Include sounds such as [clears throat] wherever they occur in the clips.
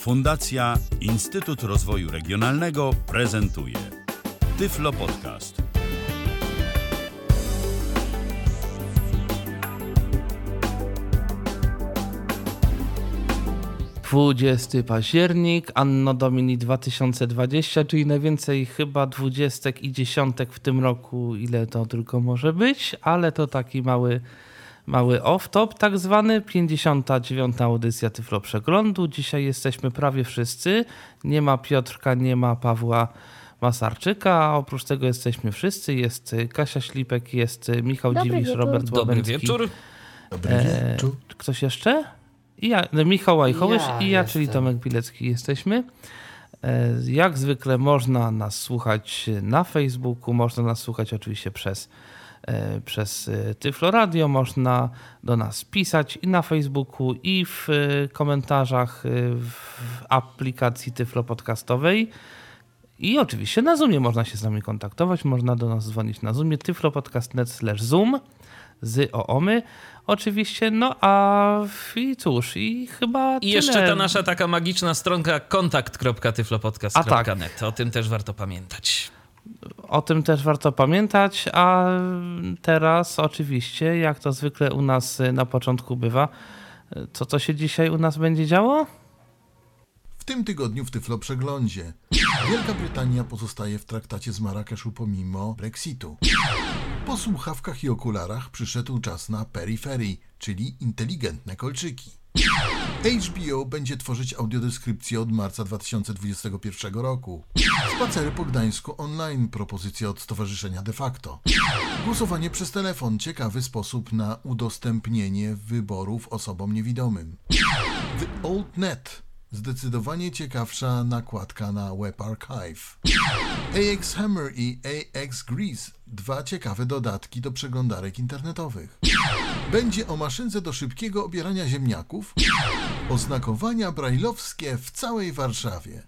Fundacja Instytut Rozwoju Regionalnego prezentuje Tyflo Podcast. Dwudziesty październik, Anno Domini 2020, czyli najwięcej chyba dwudziestek i dziesiątek w tym roku, ile to tylko może być, ale to taki mały mały off-top tak zwany, 59. audycja Tyflo Przeglądu. Dzisiaj jesteśmy prawie wszyscy. Nie ma Piotrka, nie ma Pawła Masarczyka, a oprócz tego jesteśmy wszyscy. Jest Kasia Ślipek, jest Michał Dobry Dziwisz, wieczór. Robert Dobry Łabęcki. wieczór. Dobry E, wieczór. Ktoś jeszcze? I ja, no, Michał Łajchołysz Ja i ja, czyli jestem. Tomek Bilecki jesteśmy. E, Jak zwykle można nas słuchać na Facebooku, można nas słuchać oczywiście przez, przez e, Tyflo Radio, można do nas pisać i na Facebooku, i w e, komentarzach e, w aplikacji Tyflo Podcastowej. I oczywiście na Zoomie można się z nami kontaktować, można do nas dzwonić na Zoomie tyflopodcast.net slash zoom z oomy oczywiście, no a i cóż, i chyba I jeszcze tyle. ta nasza taka magiczna stronka kontakt.tyflopodcast.net. O tym też warto pamiętać. O tym też warto pamiętać, a teraz oczywiście, jak to zwykle u nas na początku bywa, co to się dzisiaj u nas będzie działo? W tym tygodniu w Tyflo Przeglądzie Wielka Brytania pozostaje w traktacie z Marrakeszu pomimo Brexitu. Po słuchawkach i okularach przyszedł czas na Periphery, czyli inteligentne kolczyki. HBO będzie tworzyć audiodeskrypcję od marca 2021 roku. Spacery po Gdańsku online, propozycja od Stowarzyszenia De facto. Głosowanie przez telefon, ciekawy sposób na udostępnienie wyborów osobom niewidomym. The Old Net. Zdecydowanie ciekawsza nakładka na Web Archive. AX Hammer i AX Grease. Dwa ciekawe dodatki do przeglądarek internetowych. Będzie o maszynce do szybkiego obierania ziemniaków. Oznakowania brajlowskie w całej Warszawie.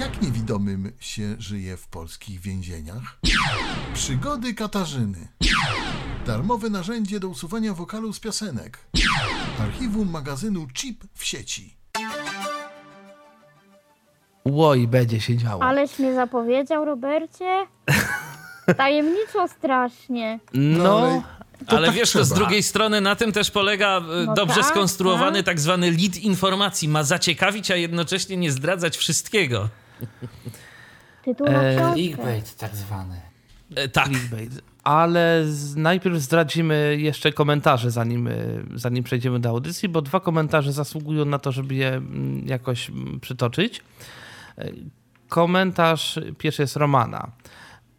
Jak niewidomym się żyje w polskich więzieniach? Przygody Katarzyny. Darmowe narzędzie do usuwania wokalu z piosenek. Archiwum magazynu Chip w sieci. Łoj, będzie się działo. Aleś mnie zapowiedział, Robercie. [laughs] Tajemniczo strasznie. No, ale to Ale tak wiesz, to z trzeba. drugiej strony na tym też polega e, No dobrze tak, skonstruowany tak. tak zwany lead informacji. Ma zaciekawić, a jednocześnie nie zdradzać wszystkiego. Tytuł na książkę. Clickbait tak zwany. E, tak. clickbait. Ale z, najpierw zdradzimy jeszcze komentarze, zanim, y, zanim przejdziemy do audycji, bo dwa komentarze zasługują na to, żeby je mm, jakoś mm, przytoczyć. Komentarz pierwszy jest Romana.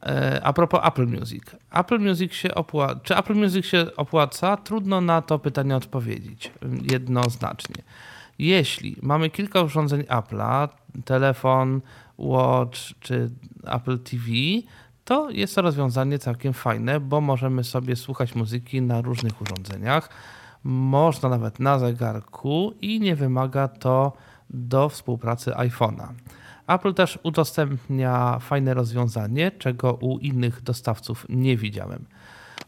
E, A propos Apple Music. Apple Music się opłaca. Czy Apple Music się opłaca? Trudno na to pytanie odpowiedzieć mm, jednoznacznie. Jeśli mamy kilka urządzeń Apple'a, telefon, Watch czy Apple TV, to jest to rozwiązanie całkiem fajne, bo możemy sobie słuchać muzyki na różnych urządzeniach. Można nawet na zegarku i nie wymaga to do współpracy iPhone'a. Apple też udostępnia fajne rozwiązanie, czego u innych dostawców nie widziałem.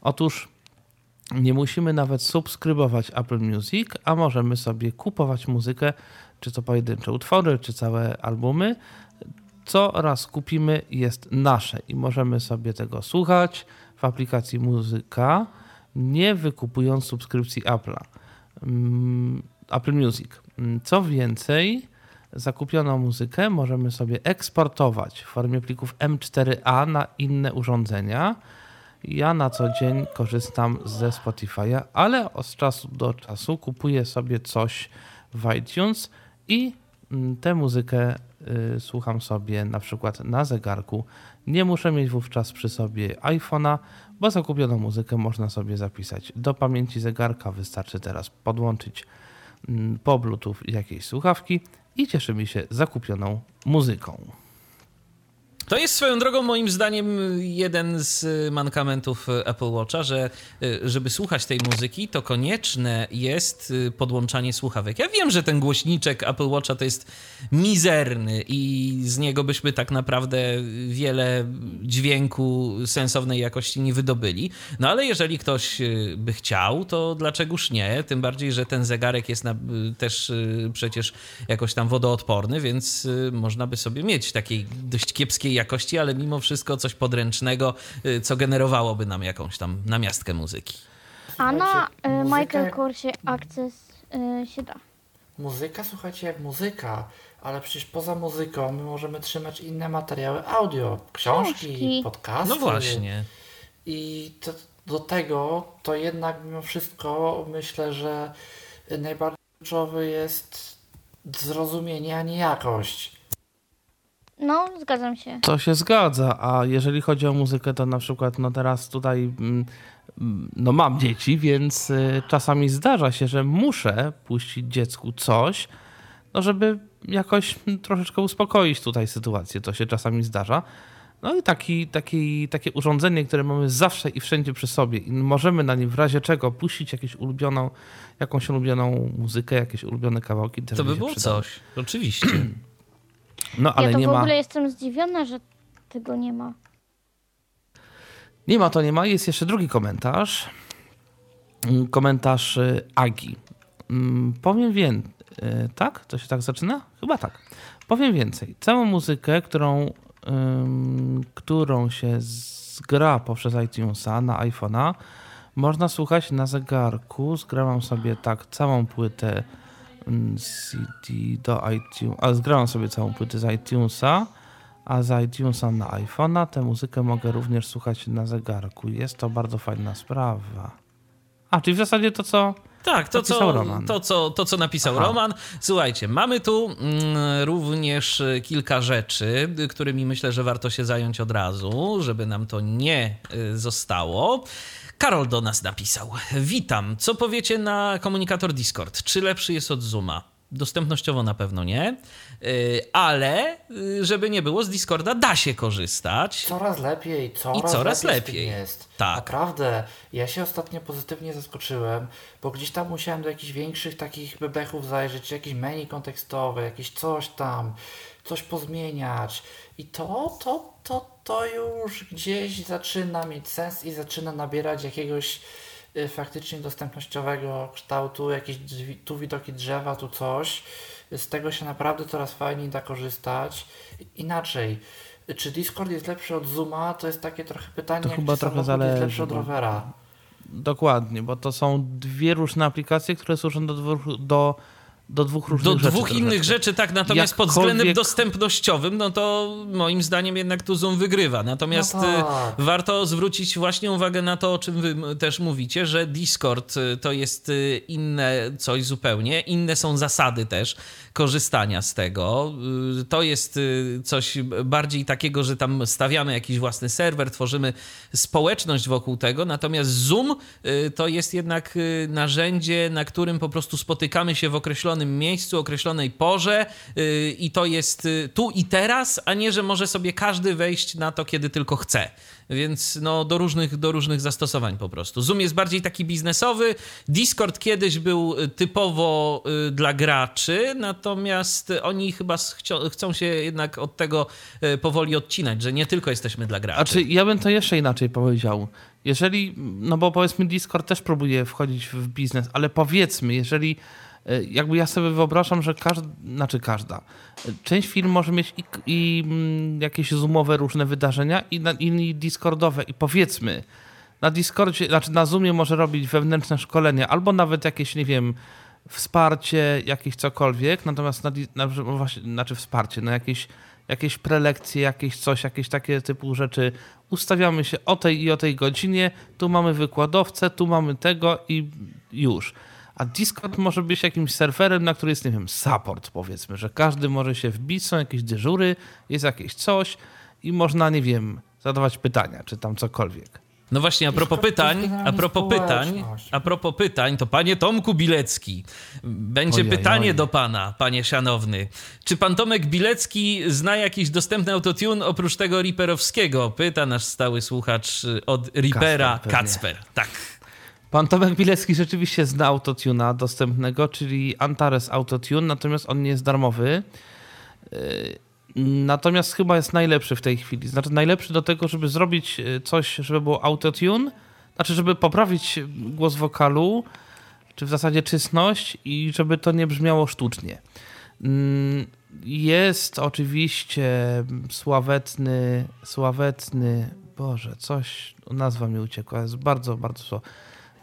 Otóż nie musimy nawet subskrybować Apple Music, a możemy sobie kupować muzykę, czy to pojedyncze utwory, czy całe albumy. Co raz kupimy, jest nasze i możemy sobie tego słuchać w aplikacji Muzyka, nie wykupując subskrypcji Apple'a. Mm, Apple Music. Co więcej, zakupioną muzykę możemy sobie eksportować w formie plików M4A na inne urządzenia. Ja na co dzień korzystam ze Spotify'a, ale od czasu do czasu kupuję sobie coś w iTunes i mm, tę muzykę y, słucham sobie na przykład na zegarku. Nie muszę mieć wówczas przy sobie iPhone'a, bo zakupioną muzykę można sobie zapisać do pamięci zegarka. Wystarczy teraz podłączyć mm, po Bluetooth jakieś słuchawki i cieszymy się zakupioną muzyką. To jest swoją drogą moim zdaniem jeden z mankamentów Apple Watcha, że y, żeby słuchać tej muzyki, to konieczne jest y, podłączanie słuchawek. Ja wiem, że ten głośniczek Apple Watcha to jest mizerny i z niego byśmy tak naprawdę wiele dźwięku sensownej jakości nie wydobyli. No ale jeżeli ktoś y, by chciał, to dlaczegoż nie? Tym bardziej, że ten zegarek jest na, też przecież jakoś tam wodoodporny, więc można by sobie mieć takiej dość kiepskiej jakości, ale mimo wszystko coś podręcznego, y, co generowałoby nam jakąś tam namiastkę muzyki. A na y, Michael Korsie Access y, się da. Muzyka, słuchajcie, jak muzyka, ale przecież poza muzyką my możemy trzymać inne materiały audio, książki, Książki. podcasty. No właśnie. I to, do tego to jednak mimo wszystko myślę, że najbardziej kluczowy jest zrozumienie, a nie jakość. No, zgadzam się. To się zgadza, a jeżeli chodzi o muzykę, to na przykład no teraz tutaj mm, no mam dzieci, więc y, czasami zdarza się, że muszę puścić dziecku coś, no żeby jakoś mm, troszeczkę uspokoić tutaj sytuację. To się czasami zdarza. No i taki, taki, takie urządzenie, które mamy zawsze i wszędzie przy sobie i możemy na nim w razie czego puścić jakieś ulubioną, jakąś ulubioną muzykę, jakieś ulubione kawałki. Też To by było przydało. coś, oczywiście. [clears throat] No ale ja to nie w ma... ogóle jestem zdziwiona, że tego nie ma. Nie ma, to nie ma. Jest jeszcze drugi komentarz. Mm, Komentarz y, Agi. Mm, Powiem więcej. Tak? To się tak zaczyna? Chyba tak. Powiem więcej. Całą muzykę, którą, ym, którą się zgra poprzez iTunesa na iPhone'a, można słuchać na zegarku. Zgrałam sobie tak całą płytę CD do iTunes, a zgrałam sobie całą płytę z iTunesa a z iTunesa na iPhone'a tę muzykę mogę również słuchać na zegarku. Jest to bardzo fajna sprawa. A, czyli w zasadzie to, co Tak, to Napisał co, Roman. to, co, to co napisał Aha. Roman. Słuchajcie, mamy tu mm, również y, kilka rzeczy, y, którymi myślę, że warto się zająć od razu, żeby nam to nie y, zostało. Karol do nas napisał. Witam. Co powiecie na komunikator Discord? Czy lepszy jest od Zooma? Dostępnościowo na pewno nie, y, ale y, żeby nie było, z Discorda da się korzystać. Coraz lepiej, coraz, coraz lepiej, lepiej. jest. Tak. Naprawdę, ja się ostatnio pozytywnie zaskoczyłem, bo gdzieś tam musiałem do jakichś większych takich bebechów zajrzeć, jakieś menu kontekstowe, jakieś coś tam, coś pozmieniać. I to, to, to, to już gdzieś zaczyna mieć sens i zaczyna nabierać jakiegoś y, faktycznie dostępnościowego kształtu, jakieś tu widoki drzewa, tu coś. Z tego się naprawdę coraz fajniej da korzystać. Inaczej, czy Discord jest lepszy od Zooma? To jest takie trochę pytanie, To jak chyba trochę zależy, jest lepszy od rowera. dokładnie, bo to są dwie różne aplikacje, które służą do dwóch, do, do dwóch różnych Do rzeczy. dwóch innych rzeczy, tak, natomiast pod względem Jakkolwiek- dostępnościowym, no to moim zdaniem jednak tu Zoom wygrywa. Natomiast No tak. y, warto zwrócić właśnie uwagę na to, o czym wy też mówicie, że Discord y, to jest y, inne coś zupełnie, inne są zasady też korzystania z tego. To jest coś bardziej takiego, że tam stawiamy jakiś własny serwer, tworzymy społeczność wokół tego, natomiast Zoom to jest jednak narzędzie, na którym po prostu spotykamy się w określonym miejscu, określonej porze y, i to jest y, tu i teraz, a nie, że może sobie każdy wejść na to, kiedy tylko chce. Więc no, do, różnych, do różnych zastosowań po prostu. Zoom jest bardziej taki biznesowy. Discord kiedyś był y, typowo dla graczy, natomiast oni chyba chcą się jednak od tego powoli odcinać, że nie tylko jesteśmy dla graczy. A czy ja bym to jeszcze inaczej powiedział. Jeżeli, no bo powiedzmy Discord też próbuje wchodzić w biznes, ale powiedzmy, jeżeli jakby ja sobie wyobrażam, że każda, znaczy każda, e, część firm może mieć i, i mm, jakieś zoomowe różne wydarzenia i, na, i discordowe i powiedzmy na Discordzie, znaczy na Zoomie może robić wewnętrzne szkolenia albo nawet jakieś, nie wiem, wsparcie, jakieś cokolwiek, natomiast na, na, właśnie, znaczy wsparcie, no jakieś, jakieś prelekcje, jakieś coś, jakieś takie typu rzeczy. Ustawiamy się o tej i o tej godzinie, tu mamy wykładowcę, tu mamy tego i już. A Discord może być jakimś serwerem, na który jest, nie wiem, support powiedzmy, że każdy może się wbić, są jakieś dyżury, jest jakieś coś i można, nie wiem, zadawać pytania, czy tam cokolwiek. No właśnie, a propos pytań, a propos pytań, a propos pytań, to panie Tomku Bilecki, będzie Ojej, pytanie oj. do pana, panie szanowny. Czy pan Tomek Bilecki zna jakiś dostępny autotune oprócz tego Reaperowskiego? Pyta nasz stały słuchacz y, od Kacper pewnie. Kacper. Tak. Pan Tomek Bilecki rzeczywiście zna autotuna dostępnego, czyli Antares Autotune, natomiast on nie jest darmowy. Yy, Natomiast chyba jest najlepszy w tej chwili. Znaczy najlepszy do tego, żeby zrobić yy, coś, żeby było autotune, znaczy żeby poprawić głos wokalu, czy w zasadzie czysność i żeby to nie brzmiało sztucznie. Mm, Jest oczywiście sławetny, sławetny, Boże, coś, nazwa mi uciekła, jest bardzo, bardzo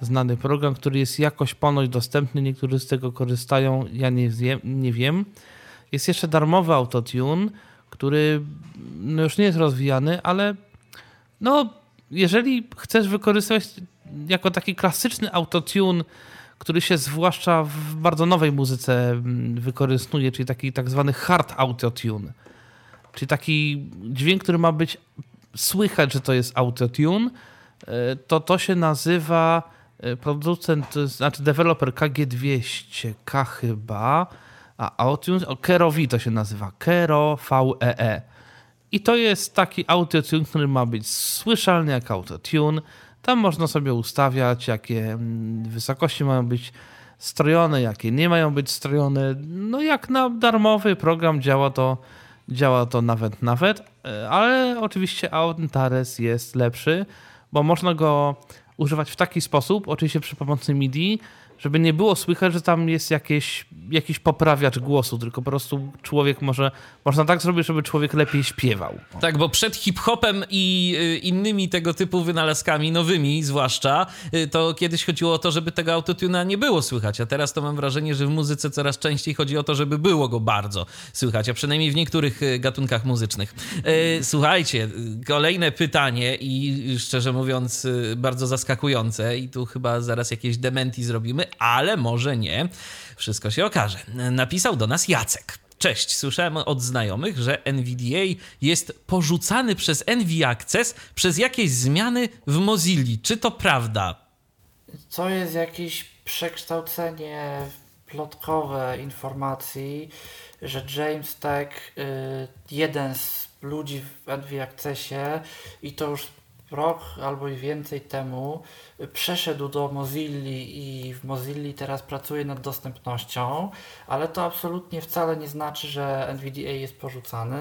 znany program, który jest jakoś ponoć dostępny, niektórzy z tego korzystają, ja nie. Nie wiem. Jest jeszcze darmowy autotune, który no już nie jest rozwijany, ale no, jeżeli chcesz wykorzystywać jako taki klasyczny autotune, który się zwłaszcza w bardzo nowej muzyce mm, wykorzystuje, czyli taki tak zwany hard autotune, czyli taki dźwięk, który ma być słychać, że to jest autotune, e, to to się nazywa producent, to jest- znaczy deweloper KG200K chyba, a autotune, o, Kero V to się nazywa, Kero VEE. I to jest taki autotune, który ma być słyszalny jak autotune. Tam można sobie ustawiać, jakie mm, wysokości mają być strojone, jakie nie mają być strojone. No jak na darmowy program działa to, działa to nawet, nawet. E, Ale oczywiście Antares jest lepszy, bo można go używać w taki sposób, oczywiście przy pomocy MIDI, żeby nie było słychać, że tam jest jakieś, jakiś poprawiacz głosu, tylko po prostu człowiek może, można tak zrobić, żeby człowiek lepiej śpiewał. Tak, bo przed hip-hopem i y, innymi tego typu wynalazkami, nowymi zwłaszcza, y, to kiedyś chodziło o to, żeby tego autotuna nie było słychać, a teraz to mam wrażenie, że w muzyce coraz częściej chodzi o to, żeby było go bardzo słychać, a przynajmniej w niektórych y, gatunkach muzycznych. Słuchajcie, kolejne pytanie i szczerze mówiąc bardzo zaskakujące i tu chyba zaraz jakieś dementi zrobimy, ale może nie. Wszystko się okaże. Napisał do nas Jacek. Cześć, słyszałem od znajomych, że NVDA jest porzucany przez NV Access przez jakieś zmiany w Mozilli. Czy to prawda? To jest jakieś przekształcenie plotkowe informacji, że James Tech, y, jeden z ludzi w NV Accessie i to już rok albo i więcej temu przeszedł do Mozilli i w Mozilli teraz pracuje nad dostępnością, ale to absolutnie wcale nie znaczy, że NVDA jest porzucany,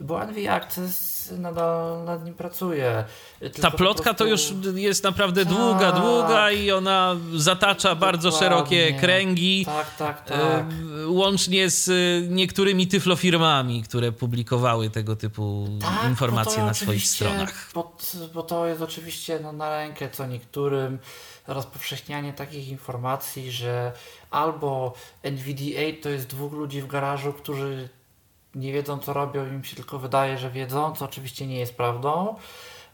bo NV Access nadal nad nim pracuje. Ta Tylko po plotka to już prostu- jest naprawdę Tak. długa, długa i ona zatacza bardzo szerokie kręgi. Tak, tak, tak. Łącznie z y, niektórymi tyflofirmami, które publikowały tego typu Tak, informacje na swoich stronach. Bo, bo to jest oczywiście no, na rękę co niektórym rozpowszechnianie takich informacji, że albo NVDA to jest dwóch ludzi w garażu, którzy nie wiedzą co robią, im się tylko wydaje, że wiedzą, co oczywiście nie jest prawdą,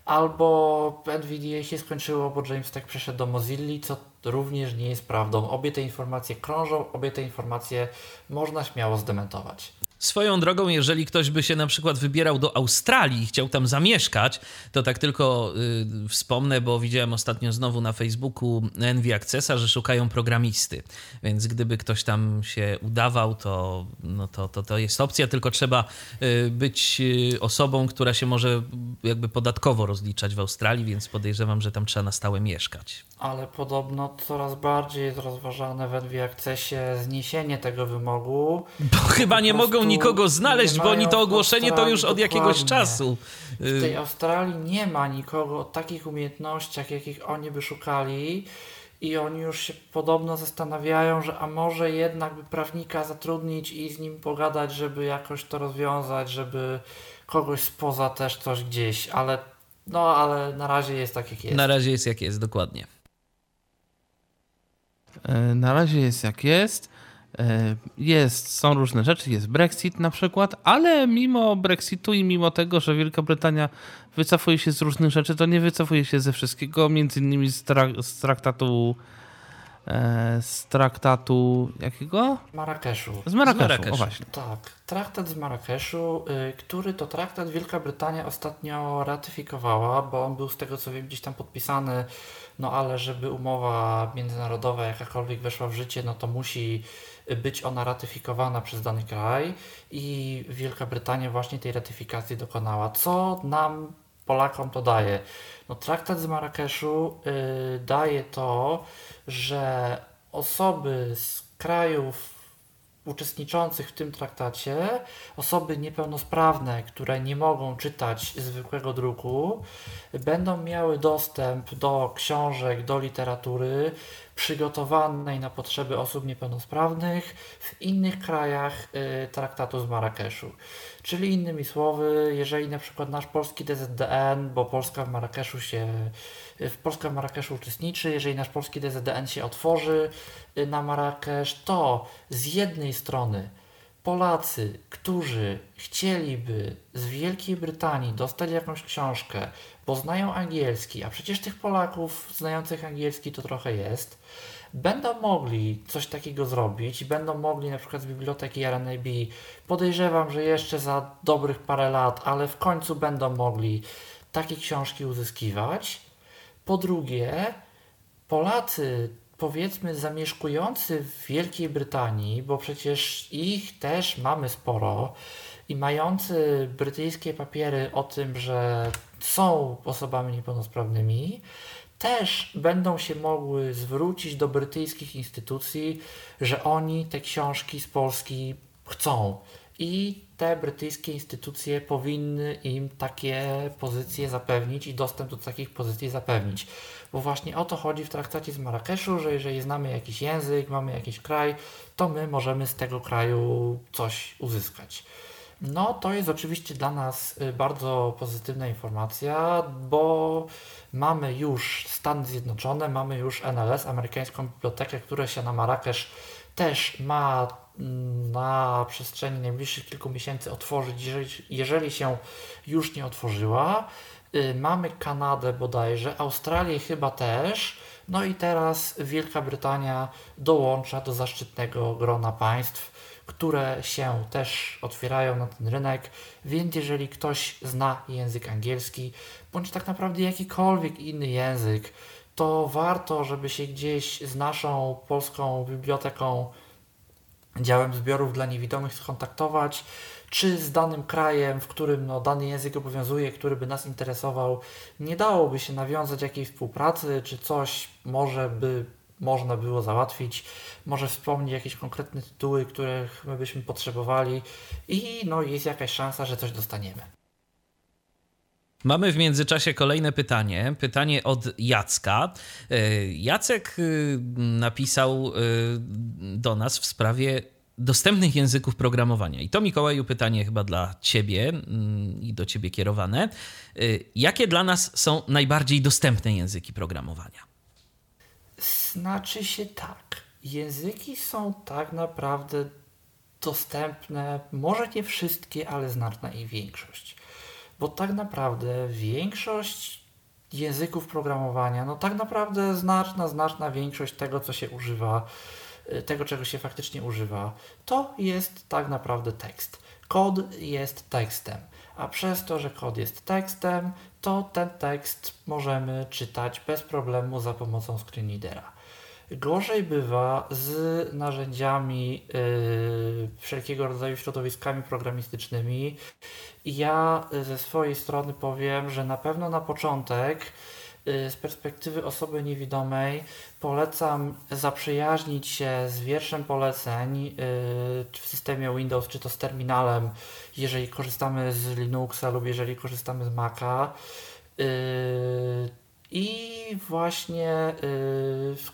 albo NVDA się skończyło, bo James tak przeszedł do Mozilli, co również nie jest prawdą. Obie te informacje krążą, obie te informacje można śmiało zdementować. Swoją drogą, jeżeli ktoś by się na przykład wybierał do Australii i chciał tam zamieszkać, to tak tylko y, wspomnę, bo widziałem ostatnio znowu na Facebooku Envy Accessa, że szukają programisty. Więc gdyby ktoś tam się udawał, to, no to, to, to jest opcja, tylko trzeba y, być y, osobą, która się może jakby podatkowo rozliczać w Australii, więc podejrzewam, że tam trzeba na stałe mieszkać. Ale podobno coraz bardziej jest rozważane w NV Accessie zniesienie tego wymogu. Bo chyba nie mogą nikogo znaleźć, bo oni to ogłoszenie to już od jakiegoś dokładnie. czasu. W tej Y, Australii nie ma nikogo o takich umiejętnościach, jakich oni by szukali. I oni już się podobno zastanawiają, że a może jednak by prawnika zatrudnić i z nim pogadać, żeby jakoś to rozwiązać, żeby kogoś spoza też coś gdzieś, ale no ale na razie jest tak jak jest. Na razie jest jak jest, dokładnie. E, Na razie jest jak jest. E, Jest, są różne rzeczy, jest Brexit na przykład, ale mimo Brexitu i mimo tego, że Wielka Brytania wycofuje się z różnych rzeczy, to nie wycofuje się ze wszystkiego, między innymi z, tra- z traktatu e, z traktatu jakiego? Marrakeszu. Z Marrakeszu, Marrakeszu. o właśnie. Tak, traktat z Marrakeszu, y, który to traktat Wielka Brytania ostatnio ratyfikowała, bo on był z tego co wiem gdzieś tam podpisany, no ale żeby umowa międzynarodowa jakakolwiek weszła w życie, no to musi być ona ratyfikowana przez dany kraj i Wielka Brytania właśnie tej ratyfikacji dokonała. Co nam, Polakom, to daje? No, traktat z Marrakeszu y, daje to, że osoby z krajów uczestniczących w tym traktacie, osoby niepełnosprawne, które nie mogą czytać zwykłego druku, będą miały dostęp do książek, do literatury przygotowanej na potrzeby osób niepełnosprawnych w innych krajach y, traktatu z Marrakeszu. Czyli innymi słowy, jeżeli na przykład nasz polski DZDN, bo Polska w Marrakeszu się w Polska w Marrakeszu uczestniczy, jeżeli nasz polski DZDN się otworzy y, na Marrakesz, to z jednej strony Polacy, którzy chcieliby z Wielkiej Brytanii dostać jakąś książkę, bo znają angielski, a przecież tych Polaków znających angielski to trochę jest, będą mogli coś takiego zrobić będą mogli na przykład z biblioteki RNAB, podejrzewam, że jeszcze za dobrych parę lat, ale w końcu będą mogli takie książki uzyskiwać. Po drugie, Polacy, powiedzmy, zamieszkujący w Wielkiej Brytanii, bo przecież ich też mamy sporo, i mający brytyjskie papiery o tym, że są osobami niepełnosprawnymi, też będą się mogły zwrócić do brytyjskich instytucji, że oni te książki z Polski chcą. I te brytyjskie instytucje powinny im takie pozycje zapewnić i dostęp do takich pozycji zapewnić. Bo właśnie o to chodzi w traktacie z Marrakeszu, że jeżeli znamy jakiś język, mamy jakiś kraj, to my możemy z tego kraju coś uzyskać. No, to jest oczywiście dla nas y, bardzo pozytywna informacja, bo mamy już Stany Zjednoczone, mamy już NLS, amerykańską bibliotekę, która się na Marrakesz też ma mm, na przestrzeni najbliższych kilku miesięcy otworzyć, jeżeli, się już nie otworzyła. Y, Mamy Kanadę bodajże, Australię chyba też. No i teraz Wielka Brytania dołącza do zaszczytnego grona państw, które się też otwierają na ten rynek, więc jeżeli ktoś zna język angielski, bądź tak naprawdę jakikolwiek inny język, to warto, żeby się gdzieś z naszą polską biblioteką, działem zbiorów dla niewidomych skontaktować, czy z danym krajem, w którym no, dany język obowiązuje, który by nas interesował, nie dałoby się nawiązać jakiejś współpracy, czy coś może by można było załatwić, może wspomnieć jakieś konkretne tytuły, których my byśmy potrzebowali i no, jest jakaś szansa, że coś dostaniemy. Mamy w międzyczasie kolejne pytanie. Pytanie od Jacka. E, Jacek y, napisał y, do nas w sprawie dostępnych języków programowania. I to, Mikołaju, pytanie chyba dla ciebie mm, i do ciebie kierowane. Y, Jakie dla nas są najbardziej dostępne języki programowania? Znaczy się tak. Języki są tak naprawdę dostępne, może nie wszystkie, ale znaczna ich większość. Bo tak naprawdę większość języków programowania, no tak naprawdę znaczna, znaczna większość tego, co się używa, y, tego, czego się faktycznie używa, to jest tak naprawdę tekst. Kod jest tekstem, a przez to, że kod jest tekstem, to ten tekst możemy czytać bez problemu za pomocą screenreadera. Gorzej bywa z narzędziami yy, wszelkiego rodzaju środowiskami programistycznymi. Ja y, ze swojej strony powiem, że na pewno na początek z perspektywy osoby niewidomej polecam zaprzyjaźnić się z wierszem poleceń yy, czy w systemie Windows, czy to z terminalem, jeżeli korzystamy z Linuxa lub jeżeli korzystamy z Maca. Yy, i właśnie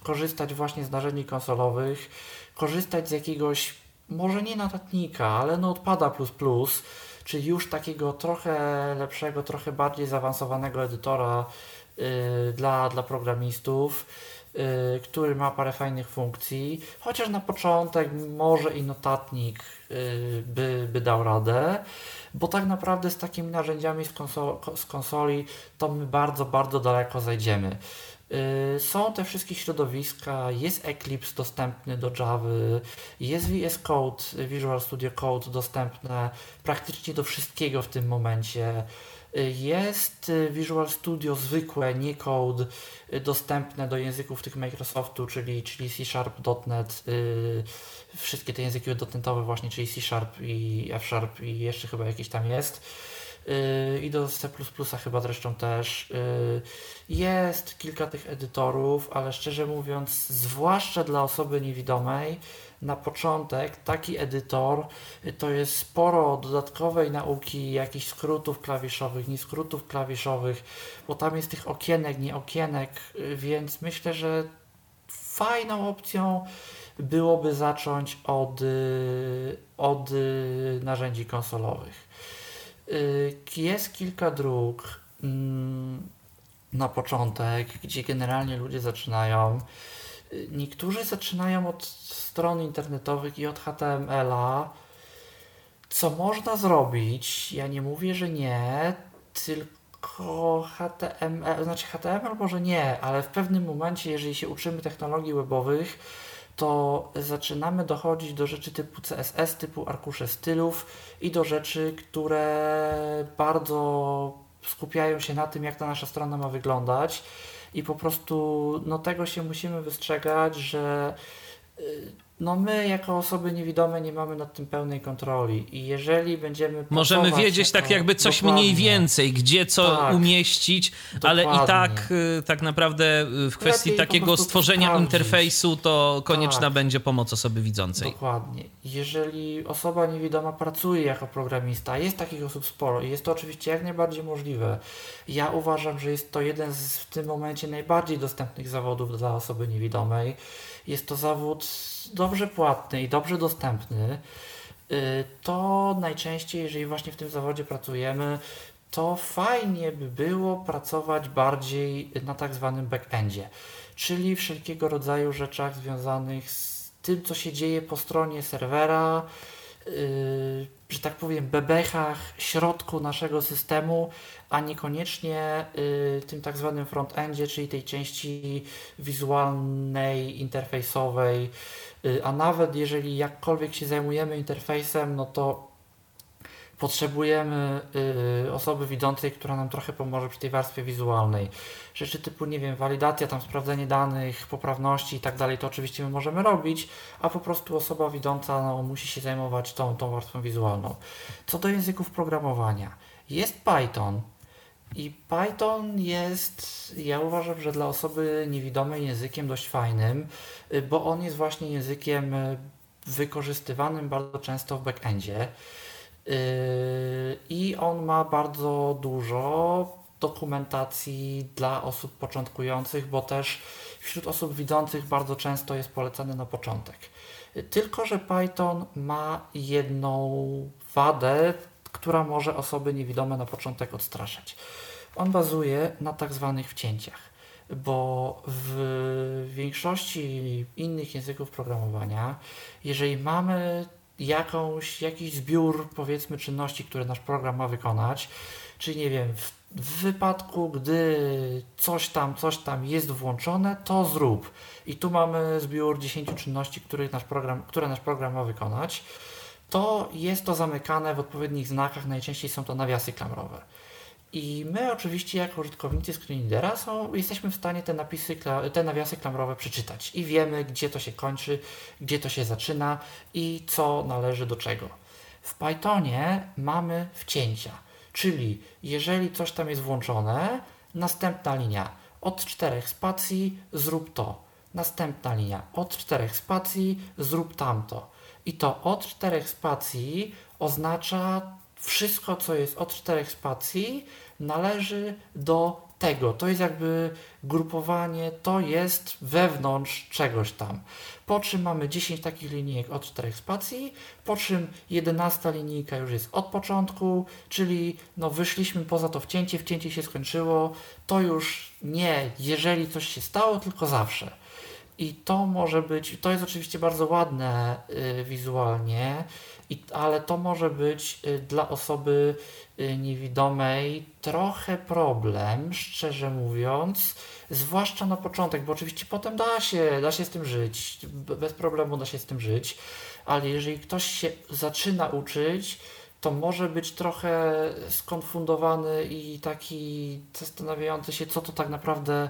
korzystać właśnie z narzędzi konsolowych, korzystać z jakiegoś, może nie notatnika, ale Notepada++, czyli już takiego trochę lepszego, trochę bardziej zaawansowanego edytora dla, dla programistów, yy, który ma parę fajnych funkcji, chociaż na początek może i notatnik yy, by, by dał radę bo tak naprawdę z takimi narzędziami z, konsol, z konsoli to my bardzo, bardzo daleko zajdziemy. Y, Są te wszystkie środowiska, jest Eclipse dostępny do Java, jest VS Code, Visual Studio Code dostępne praktycznie do wszystkiego w tym momencie. Jest y, Visual Studio zwykłe, nie Code, y, dostępne do języków tych Microsoftu, czyli, czyli C Sharp, .NET, y, wszystkie te języki .NETowe właśnie, czyli C Sharp i F Sharp i jeszcze chyba jakiś tam jest. Y, I do C++ chyba zresztą też. Jest kilka tych edytorów, ale szczerze mówiąc, zwłaszcza dla osoby niewidomej, na początek taki edytor y, to jest sporo dodatkowej nauki, jakichś skrótów klawiszowych, nie skrótów klawiszowych, bo tam jest tych okienek, nie okienek, y, więc myślę, że fajną opcją byłoby zacząć od, y, od narzędzi konsolowych. Jest kilka dróg mm, na początek, gdzie generalnie ludzie zaczynają. Niektórzy zaczynają od stron internetowych i od HTML-a. Co można zrobić? Ja nie mówię, że nie, tylko HTML, znaczy HTML może nie, ale w pewnym momencie, jeżeli się uczymy technologii webowych, to zaczynamy dochodzić do rzeczy typu CSS, typu arkusze stylów i do rzeczy, które bardzo skupiają się na tym, jak ta nasza strona ma wyglądać. I po prostu no, tego się musimy wystrzegać, że y, no, my jako osoby niewidome nie mamy nad tym pełnej kontroli. I jeżeli będziemy. Możemy wiedzieć jako- tak jakby coś Dokładnie. mniej więcej, gdzie co Tak. umieścić, ale i Dokładnie. tak y, tak naprawdę y, w kwestii Lepiej takiego stworzenia sprawdzić. interfejsu to konieczna Tak. będzie pomoc osoby widzącej. Dokładnie. Jeżeli osoba niewidoma pracuje jako programista, jest takich osób sporo i jest to oczywiście jak najbardziej możliwe. Ja uważam, że jest to jeden z w tym momencie najbardziej dostępnych zawodów dla osoby niewidomej. Jest to zawód dobrze płatny i dobrze dostępny. Y, To najczęściej, jeżeli właśnie w tym zawodzie pracujemy, to fajnie by było pracować bardziej na tak zwanym backendzie, czyli wszelkiego rodzaju rzeczach związanych z tym, co się dzieje po stronie serwera, że tak powiem, bebechach, środku naszego systemu, a niekoniecznie yy, tym tak zwanym frontendzie, czyli tej części wizualnej, interfejsowej. Yy, a nawet jeżeli jakkolwiek się zajmujemy interfejsem, no to potrzebujemy y, osoby widzącej, która nam trochę pomoże przy tej warstwie wizualnej. Rzeczy typu, nie wiem, walidacja, tam sprawdzenie danych, poprawności i tak dalej, to oczywiście my możemy robić, a po prostu osoba widząca no, musi się zajmować tą, tą warstwą wizualną. Co do języków programowania, jest Python. I Python jest, ja uważam, że dla osoby niewidomej językiem dość fajnym, y, bo on jest właśnie językiem y, wykorzystywanym bardzo często w backendzie. Yy, I on ma bardzo dużo dokumentacji dla osób początkujących, bo też wśród osób widzących bardzo często jest polecany na początek. Tylko, że Python ma jedną wadę, która może osoby niewidome na początek odstraszać. On bazuje na tak zwanych wcięciach, bo w większości innych języków programowania, jeżeli mamy jakąś, jakiś zbiór, powiedzmy, czynności, które nasz program ma wykonać, czyli nie wiem, w, w wypadku, gdy coś tam, coś tam jest włączone, to zrób. I tu mamy zbiór 10 czynności, których nasz program, które nasz program ma wykonać. To jest to zamykane w odpowiednich znakach, najczęściej są to nawiasy klamrowe. I my oczywiście jako użytkownicy screenreadera są, jesteśmy w stanie te napisy, te nawiasy klamrowe przeczytać. I wiemy, gdzie to się kończy, gdzie to się zaczyna i co należy do czego. W Pythonie mamy wcięcia, czyli jeżeli coś tam jest włączone, następna linia. Od czterech spacji zrób to, następna linia. Od czterech spacji zrób tamto. I to od czterech spacji oznacza wszystko, co jest od czterech spacji, należy do tego. To jest jakby grupowanie, to jest wewnątrz czegoś tam. Po czym mamy 10 takich linijek od czterech spacji, po czym 11 linijka już jest od początku, czyli no wyszliśmy poza to wcięcie, wcięcie się skończyło, to już nie jeżeli coś się stało, tylko zawsze. I to może być, to jest oczywiście bardzo ładne y, wizualnie, i, ale to może być y, dla osoby niewidomej trochę problem, szczerze mówiąc, zwłaszcza na początek, bo oczywiście potem da się, da się z tym żyć, bez problemu da się z tym żyć, ale jeżeli ktoś się zaczyna uczyć, to może być trochę skonfundowany i taki zastanawiający się, co to tak naprawdę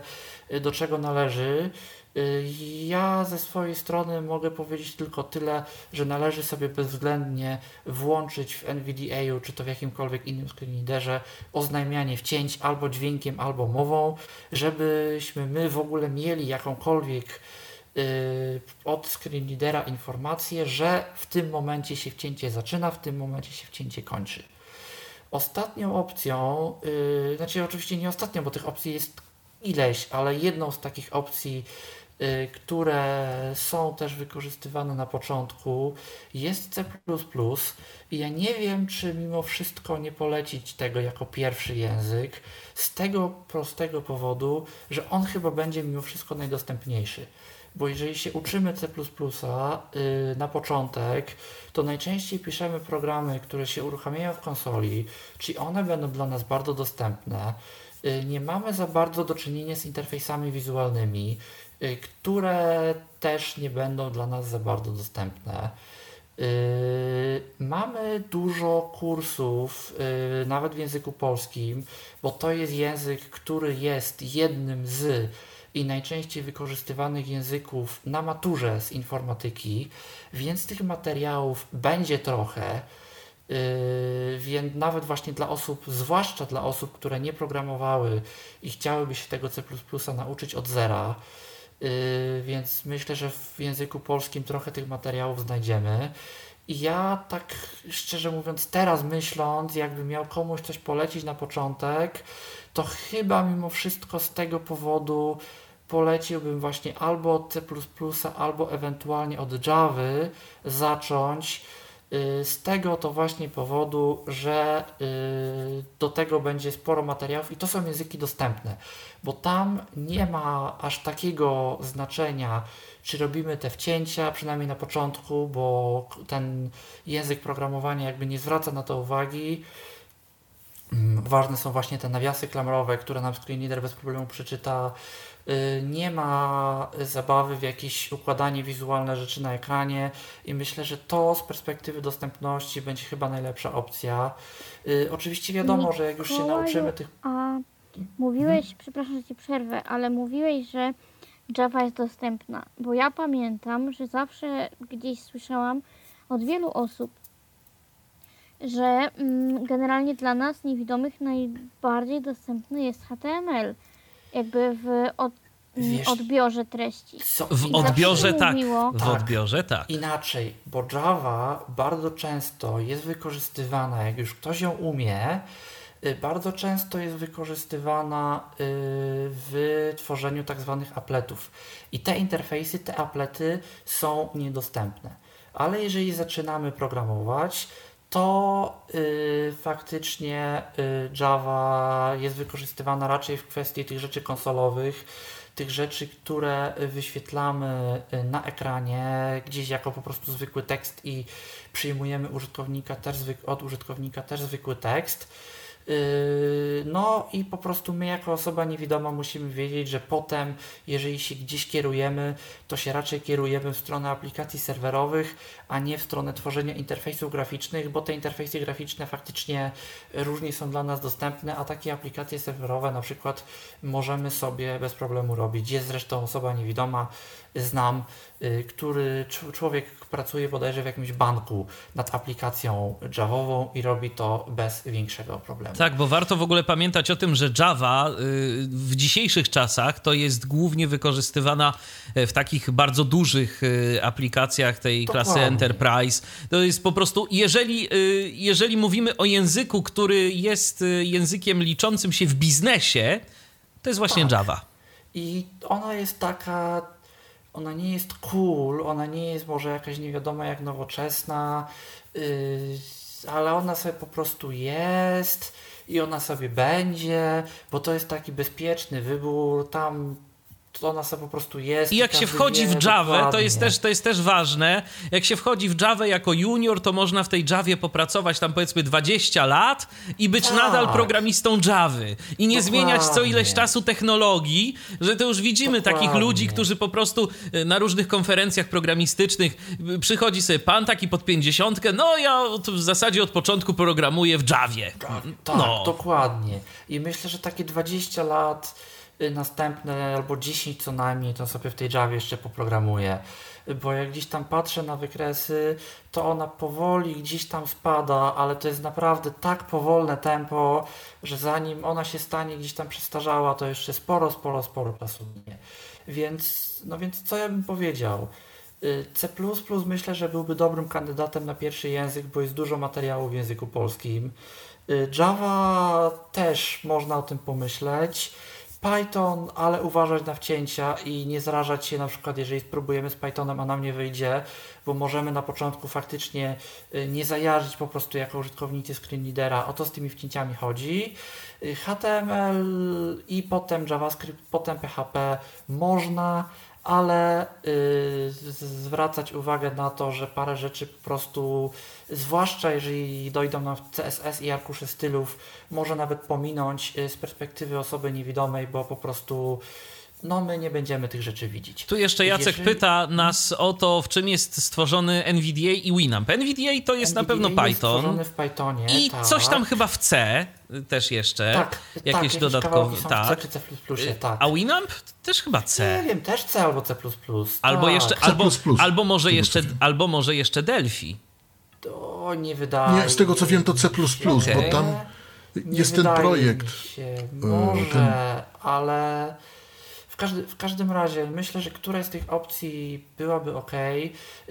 y, do czego należy. Y, Ja ze swojej strony mogę powiedzieć tylko tyle, że należy sobie bezwzględnie włączyć w NVDA, czy to w jakimkolwiek innym screenreaderze, oznajmianie wcięć albo dźwiękiem, albo mową, żebyśmy my w ogóle mieli jakąkolwiek y, od screenreadera informację, że w tym momencie się wcięcie zaczyna, w tym momencie się wcięcie kończy. Ostatnią opcją, yy, znaczy oczywiście nie ostatnią, bo tych opcji jest ileś, ale jedną z takich opcji, które są też wykorzystywane na początku, jest C. I ja nie wiem, czy mimo wszystko nie polecić tego jako pierwszy język, z tego prostego powodu, że on chyba będzie mimo wszystko najdostępniejszy. Bo jeżeli się uczymy C yy, na początek, to najczęściej piszemy programy, które się uruchamiają w konsoli, czyli one będą dla nas bardzo dostępne. Yy, Nie mamy za bardzo do czynienia z interfejsami wizualnymi, które też nie będą dla nas za bardzo dostępne. Yy, Mamy dużo kursów, yy, nawet w języku polskim, bo to jest język, który jest jednym z i najczęściej wykorzystywanych języków na maturze z informatyki, więc tych materiałów będzie trochę. Yy, więc nawet właśnie dla osób, zwłaszcza dla osób, które nie programowały i chciałyby się tego C nauczyć od zera, więc myślę, że w języku polskim trochę tych materiałów znajdziemy. I ja tak szczerze mówiąc, teraz myśląc, jakby miał komuś coś polecić na początek, to chyba mimo wszystko z tego powodu poleciłbym właśnie albo od C, albo ewentualnie od Java zacząć. Y, Z tego to właśnie powodu, że y, do tego będzie sporo materiałów i to są języki dostępne, bo tam nie ma aż takiego znaczenia, czy robimy te wcięcia, przynajmniej na początku, bo ten język programowania jakby nie zwraca na to uwagi. Mm, Ważne są właśnie te nawiasy klamrowe, które nam screenreader bez problemu przeczyta. Y, Nie ma zabawy w jakieś układanie wizualne rzeczy na ekranie i myślę, że to z perspektywy dostępności będzie chyba najlepsza opcja. Y, Oczywiście wiadomo, że jak już się nauczymy tych Mówiłeś, przepraszam, że ci przerwę, ale mówiłeś, że Java jest dostępna, bo ja pamiętam, że zawsze gdzieś słyszałam od wielu osób, że mm, generalnie dla nas niewidomych najbardziej dostępny jest HTML, jakby w od, mm, Wiesz- odbiorze treści. co, W i odbiorze tak. mówiło- W Tak. odbiorze tak. Inaczej, bo Java bardzo często jest wykorzystywana, jak już ktoś ją umie, bardzo często jest wykorzystywana y, w tworzeniu tak zwanych appletów. I te interfejsy, te applety są niedostępne. Ale jeżeli zaczynamy programować, to y, faktycznie y, Java jest wykorzystywana raczej w kwestii tych rzeczy konsolowych, tych rzeczy, które wyświetlamy y, na ekranie gdzieś jako po prostu zwykły tekst i przyjmujemy użytkownika też od użytkownika też zwykły tekst. Yy, No i po prostu my jako osoba niewidoma musimy wiedzieć, że potem, jeżeli się gdzieś kierujemy, to się raczej kierujemy w stronę aplikacji serwerowych, a nie w stronę tworzenia interfejsów graficznych, bo te interfejsy graficzne faktycznie różnie są dla nas dostępne, a takie aplikacje serwerowe na przykład możemy sobie bez problemu robić. Jest zresztą osoba niewidoma, znam, y, który cz- człowiek pracuje bodajże w jakimś banku nad aplikacją Javową i robi to bez większego problemu. Tak, bo warto w ogóle pamiętać o tym, że Java y, w dzisiejszych czasach to jest głównie wykorzystywana e, w takich bardzo dużych y, aplikacjach tej klasy. Enterprise. To jest po prostu, jeżeli, y, jeżeli mówimy o języku, który jest y, językiem liczącym się w biznesie, to jest właśnie Tak. Java. I ona jest taka, ona nie jest cool, ona nie jest może jakaś nie wiadomo jak nowoczesna, yy, ale ona sobie po prostu jest i ona sobie będzie, bo to jest taki bezpieczny wybór. Tam to ona sobie po prostu jest. I jak się wchodzi w Java, to dokładnie. jest, też, to jest też ważne, jak się wchodzi w Java jako junior, to można w tej Javie popracować tam powiedzmy 20 lat i być Tak. nadal programistą Javy. I nie zmieniać co Dokładnie. ileś czasu technologii, że to już widzimy takich Dokładnie. ludzi, którzy po prostu y, na różnych konferencjach programistycznych y, przychodzi sobie pan taki pod 50, no ja w zasadzie od początku programuję w Javie. Tak, no. dokładnie. I myślę, że takie 20 lat następne, albo 10 co najmniej, to sobie w tej Javie jeszcze poprogramuję. Y, Bo jak gdzieś tam patrzę na wykresy, to ona powoli gdzieś tam spada, ale to jest naprawdę tak powolne tempo, że zanim ona się stanie gdzieś tam przestarzała, to jeszcze sporo, sporo, sporo czasu minie. Więc, no więc co ja bym powiedział? Y, C myślę, że byłby dobrym kandydatem na pierwszy język, bo jest dużo materiału w języku polskim. Y, Java też można o tym pomyśleć. Python, ale uważać na wcięcia i nie zrażać się na przykład, jeżeli spróbujemy z Pythonem, a nam nie wyjdzie, bo możemy na początku faktycznie y, nie zajarzyć po prostu jako użytkownicy screenreadera. O to z tymi wcięciami chodzi. Y, HTML i potem JavaScript, potem PHP można, ale y, zwracać uwagę na to, że parę rzeczy po prostu, zwłaszcza jeżeli dojdą nam CSS i arkusze stylów, może nawet pominąć y, z perspektywy osoby niewidomej, bo po prostu no my nie będziemy tych rzeczy widzieć. Tu jeszcze Jacek Jeżeli- pyta nas o to, w czym jest stworzony NVDA i Winamp. NVDA to jest na pewno NVDA jest Python. stworzony w Pythonie, I tak. coś tam chyba w C też jeszcze. tak, jakieś tak, dodatkowe. Tak. C czy C++, tak. A Winamp też chyba Nie C. wiem, też C albo C++. Albo tak. jeszcze, C++. albo, albo może jeszcze, albo może jeszcze Delphi. To nie wydaje Nie, z tego co wiem to C++, Okej. bo tam Nie jest ten projekt. Mi się. Może, ale w, każdy, w każdym razie myślę, że któraś z tych opcji byłaby ok.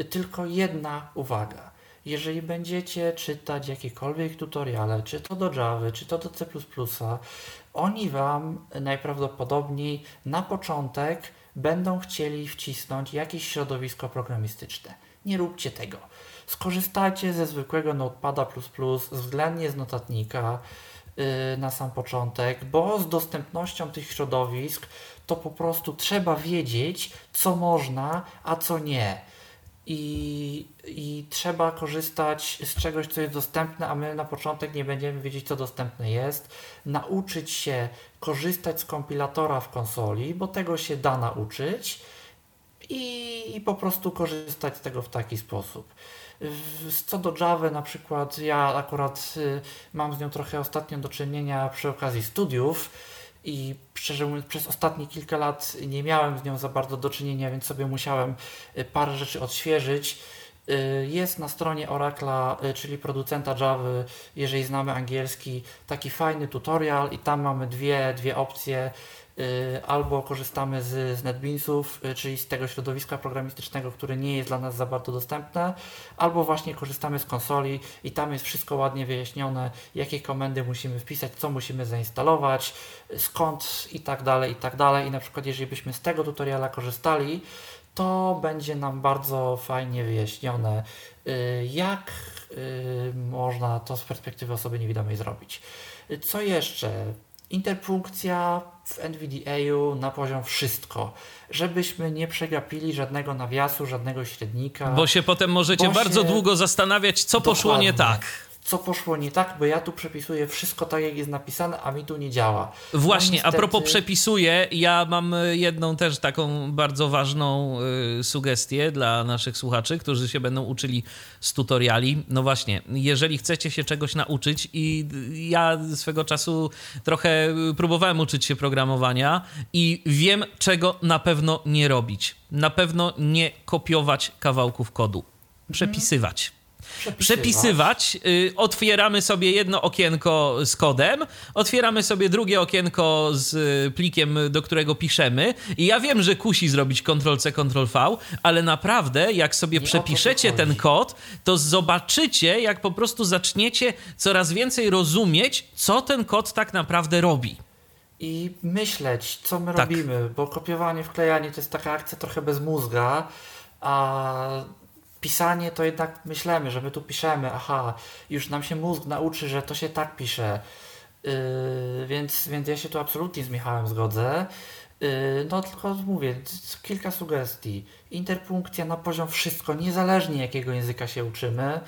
Tylko jedna uwaga. Jeżeli będziecie czytać jakiekolwiek tutoriale, czy to do Java, czy to do C++, oni Wam najprawdopodobniej na początek będą chcieli wcisnąć jakieś środowisko programistyczne. Nie róbcie tego. Skorzystajcie ze zwykłego Notepada++, względnie z notatnika yy, na sam początek, bo z dostępnością tych środowisk to po prostu trzeba wiedzieć, co można, a co nie. I, I trzeba korzystać z czegoś, co jest dostępne, a my na początek nie będziemy wiedzieć, co dostępne jest. Nauczyć się korzystać z kompilatora w konsoli, bo tego się da nauczyć i, i po prostu korzystać z tego w taki sposób. Co do Java na przykład, ja akurat y, mam z nią trochę ostatnio do czynienia przy okazji studiów i szczerze mówiąc przez ostatnie kilka lat nie miałem z nią za bardzo do czynienia, więc sobie musiałem y, parę rzeczy odświeżyć. Y, Jest na stronie Oracla, y, czyli producenta Java, jeżeli znamy angielski, taki fajny tutorial i tam mamy dwie, dwie opcje. Y, Albo korzystamy z, z NetBeansów, czyli z tego środowiska programistycznego, które nie jest dla nas za bardzo dostępne, albo właśnie korzystamy z konsoli i tam jest wszystko ładnie wyjaśnione, jakie komendy musimy wpisać, co musimy zainstalować, skąd i tak dalej, i tak dalej. I na przykład, jeżeli byśmy z tego tutoriala korzystali, to będzie nam bardzo fajnie wyjaśnione, y, jak y, można to z perspektywy osoby niewidomej zrobić. Co jeszcze? Interpunkcja w NVDA-u na poziom wszystko, żebyśmy nie przegapili żadnego nawiasu, żadnego średnika. Bo się potem możecie bardzo się- długo zastanawiać, co poszło nie Dokładnie. tak. Co poszło nie tak, bo ja tu przepisuję wszystko tak, jak jest napisane, a mi tu nie działa. Właśnie, No, a niestety- propos przepisuję, ja mam jedną też taką bardzo ważną y, sugestię dla naszych słuchaczy, którzy się będą uczyli z tutoriali. No właśnie, jeżeli chcecie się czegoś nauczyć i ja swego czasu trochę y, próbowałem uczyć się programowania i wiem, czego na pewno nie robić. Na pewno nie kopiować kawałków kodu. Przepisywać przepisywać. Y, otwieramy sobie jedno okienko z kodem, otwieramy sobie drugie okienko z y, plikiem, do którego piszemy. I ja wiem, że kusi zrobić Ctrl-C, Ctrl-V, ale naprawdę, jak sobie Nie przepiszecie ten kod, to zobaczycie, jak po prostu zaczniecie coraz więcej rozumieć, co ten kod tak naprawdę robi. i myśleć, co my Tak. robimy, bo kopiowanie, wklejanie to jest taka akcja trochę bez mózga, a pisanie to jednak myślemy, że my tu piszemy, aha, już nam się mózg nauczy, że to się tak pisze. Yy, więc, więc ja się tu absolutnie z Michałem zgodzę. Yy, no tylko mówię, kilka sugestii. Interpunkcja na poziom wszystko, niezależnie jakiego języka się uczymy.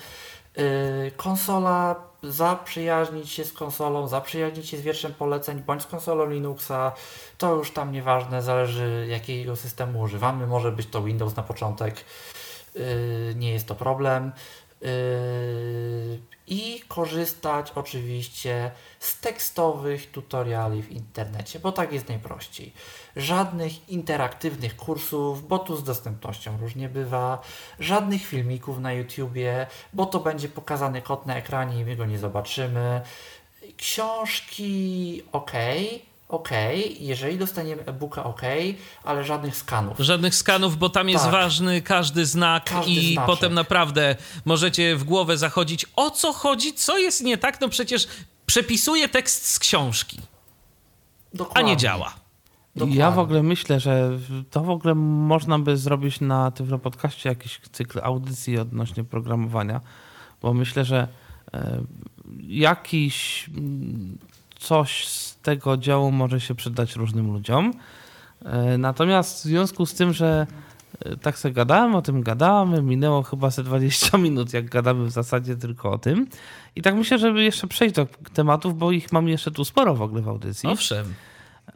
Yy, konsola, zaprzyjaźnić się z konsolą, zaprzyjaźnić się z wierszem poleceń, bądź z konsolą Linuxa. To już tam nieważne, zależy jakiego systemu używamy. Może być to Windows na początek. Yy, nie jest to problem. Yy, I korzystać oczywiście z tekstowych tutoriali w internecie, bo tak jest najprościej. Żadnych interaktywnych kursów, bo tu z dostępnością różnie bywa, żadnych filmików na YouTubie, bo to będzie pokazany kod na ekranie i my go nie zobaczymy. Książki ok, ok, jeżeli dostaniemy e-booka ok, ale żadnych skanów. Żadnych skanów, bo tam jest Tak. ważny każdy znak Każdy i znaczek. potem naprawdę możecie w głowę zachodzić, o co chodzi, co jest nie tak, no przecież przepisuje tekst z książki, a Dokładnie. nie działa. Dokładnie. Ja w ogóle myślę, że to w ogóle można by zrobić na Tyflo Podcaście jakiś cykl audycji odnośnie programowania, bo myślę, że e, jakiś mm, coś z tego działu może się przydać różnym ludziom. E, Natomiast w związku z tym, że e, tak sobie gadałem o tym, gadamy, minęło chyba ze 20 [laughs] minut, jak gadamy w zasadzie tylko o tym. I tak myślę, żeby jeszcze przejść do tematów, bo ich mam jeszcze tu sporo w ogóle w audycji. Owszem.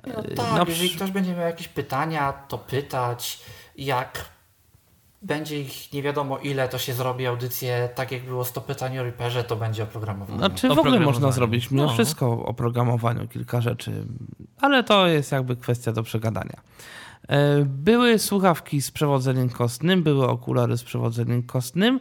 No Yy, tak, no jeżeli ktoś będzie miał jakieś pytania, to pytać. Jak będzie ich nie wiadomo ile, to się zrobi audycję, tak jak było 100 pytań o Reaperze, to będzie oprogramowanie. Znaczy w ogóle można zrobić mimo No. wszystko o programowaniu, kilka rzeczy, ale to jest jakby kwestia do przegadania. E, Były słuchawki z przewodzeniem kostnym, były okulary z przewodzeniem kostnym,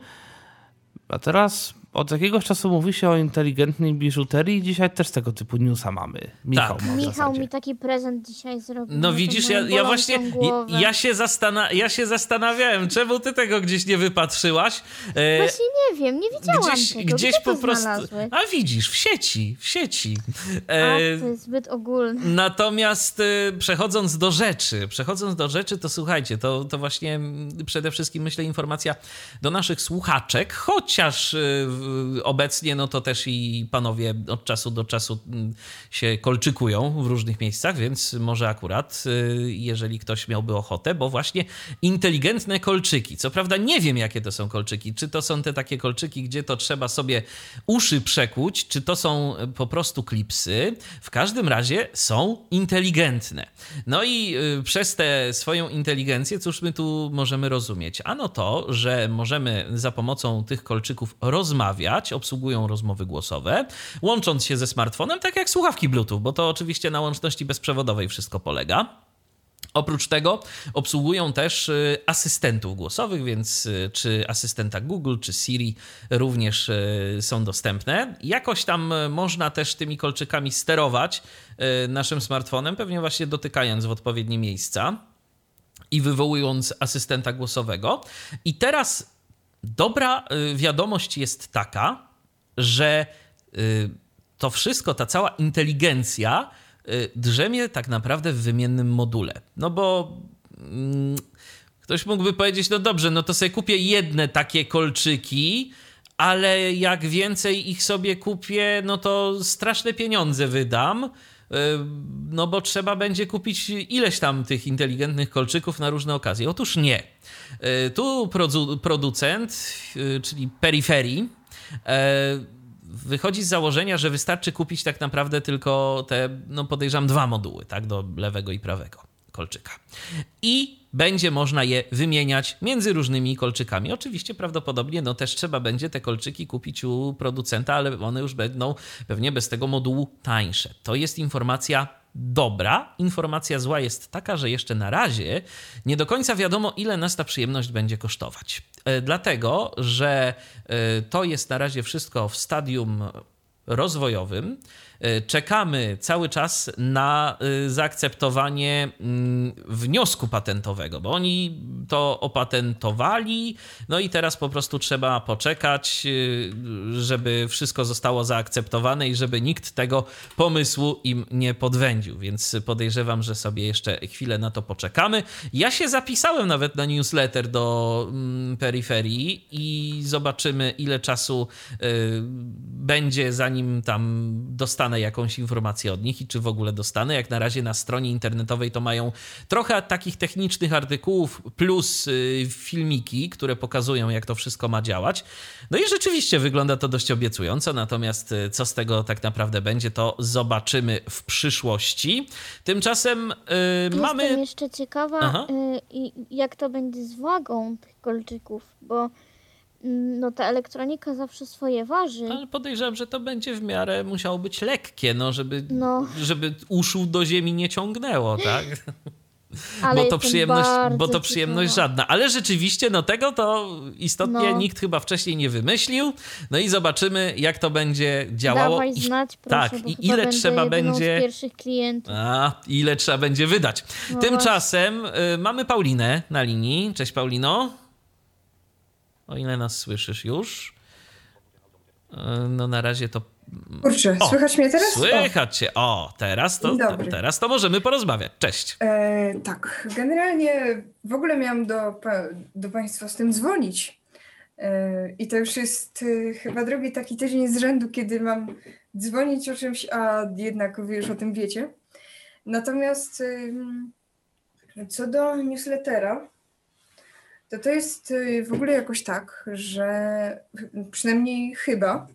a teraz od jakiegoś czasu mówi się o inteligentnej biżuterii i dzisiaj też tego typu newsa mamy. Michał Tak. Michał mi taki prezent dzisiaj zrobił. No tą widzisz, ja, ja właśnie, ja, się zastana ja się zastanawiałem, czemu ty tego gdzieś nie wypatrzyłaś. E, Właśnie nie wiem, nie widziałam gdzieś tego. gdzieś Gdzie po prostu. znalazłeś? A widzisz, w sieci, w sieci. A, E, to jest zbyt ogólne. Natomiast y, przechodząc do rzeczy, przechodząc do rzeczy, to słuchajcie, to, to właśnie przede wszystkim myślę informacja do naszych słuchaczek, chociaż w- obecnie no to też i panowie od czasu do czasu mm, się kolczykują w różnych miejscach, więc może akurat, y, jeżeli ktoś miałby ochotę, bo właśnie inteligentne kolczyki. Co prawda nie wiem, jakie to są kolczyki. Czy to są te takie kolczyki, gdzie to trzeba sobie uszy przekuć, czy to są y, po prostu klipsy. W każdym razie są inteligentne. No i y, przez tę swoją inteligencję, cóż my tu możemy rozumieć? Ano to, że możemy za pomocą tych kolczyków rozmawiać, obsługują rozmowy głosowe, łącząc się ze smartfonem, tak jak słuchawki Bluetooth, bo to oczywiście na łączności bezprzewodowej wszystko polega. Oprócz tego obsługują też y, asystentów głosowych, więc y, czy asystenta Google, czy Siri również y, są dostępne. Jakoś tam można też tymi kolczykami sterować naszym smartfonem, pewnie właśnie dotykając w odpowiednie miejsca i wywołując asystenta głosowego. I teraz dobra y, wiadomość jest taka, że y, to wszystko, ta cała inteligencja y, drzemie tak naprawdę w wymiennym module. No bo mm, ktoś mógłby powiedzieć, no dobrze, no to sobie kupię jedne takie kolczyki, ale jak więcej ich sobie kupię, no to straszne pieniądze wydam. Y, No bo trzeba będzie kupić ileś tam tych inteligentnych kolczyków na różne okazje. Otóż nie. Y, Tu produ- producent, y, czyli Peripherii, e, wychodzi z założenia, że wystarczy kupić tak naprawdę tylko te, no podejrzewam, dwa moduły, tak, do lewego i prawego kolczyka. I będzie można je wymieniać między różnymi kolczykami. Oczywiście prawdopodobnie no też trzeba będzie te kolczyki kupić u producenta, ale one już będą pewnie bez tego modułu tańsze. To jest informacja dobra. Informacja zła jest taka, że jeszcze na razie nie do końca wiadomo, ile nas ta przyjemność będzie kosztować. E, Dlatego, że e, to jest na razie wszystko w stadium rozwojowym. E, Czekamy cały czas na e, zaakceptowanie mm, wniosku patentowego, bo oni to opatentowali, no i teraz po prostu trzeba poczekać, e, żeby wszystko zostało zaakceptowane i żeby nikt tego pomysłu im nie podwędził, więc podejrzewam, że sobie jeszcze chwilę na to poczekamy. Ja się zapisałem nawet na newsletter do mm, peryferii i zobaczymy, ile czasu będzie, zanim tam dostanę jakąś informację od nich i czy w ogóle dostanę. Jak na razie na stronie internetowej to mają trochę takich technicznych artykułów plus y, filmiki, które pokazują, jak to wszystko ma działać. No i rzeczywiście wygląda to dość obiecująco, natomiast y, co z tego tak naprawdę będzie, to zobaczymy w przyszłości. Tymczasem y, Jestem mamy. jeszcze ciekawa, y, i jak to będzie z wagą tych kolczyków, bo no ta elektronika zawsze swoje waży. Ale podejrzewam, że to będzie w miarę musiało być lekkie, no, żeby, No. żeby uszu do ziemi nie ciągnęło, tak? [laughs] Ale bo to przyjemność, bo to przyjemność ciekawa. żadna. Ale rzeczywiście, no tego to istotnie No. nikt chyba wcześniej nie wymyślił. No i zobaczymy, jak to będzie działało. Dawaj I- znać, proszę, tak, bo i ile trzeba będzie- z pierwszych klientów. A, ile trzeba będzie wydać. No Tymczasem y, mamy Paulinę na linii. Cześć Paulino. O ile nas słyszysz już. Y, No na razie to Kurczę, O, słychać mnie teraz? Słychać cię. O, teraz to, dobry. teraz to możemy porozmawiać. Cześć. E, tak, generalnie w ogóle miałam do, do Państwa z tym dzwonić. E, I to już jest e, chyba drugi taki tydzień z rzędu, kiedy mam dzwonić o czymś, a jednak Wy już o tym wiecie. Natomiast co do newslettera, to to jest y, w ogóle jakoś tak, że przynajmniej chyba,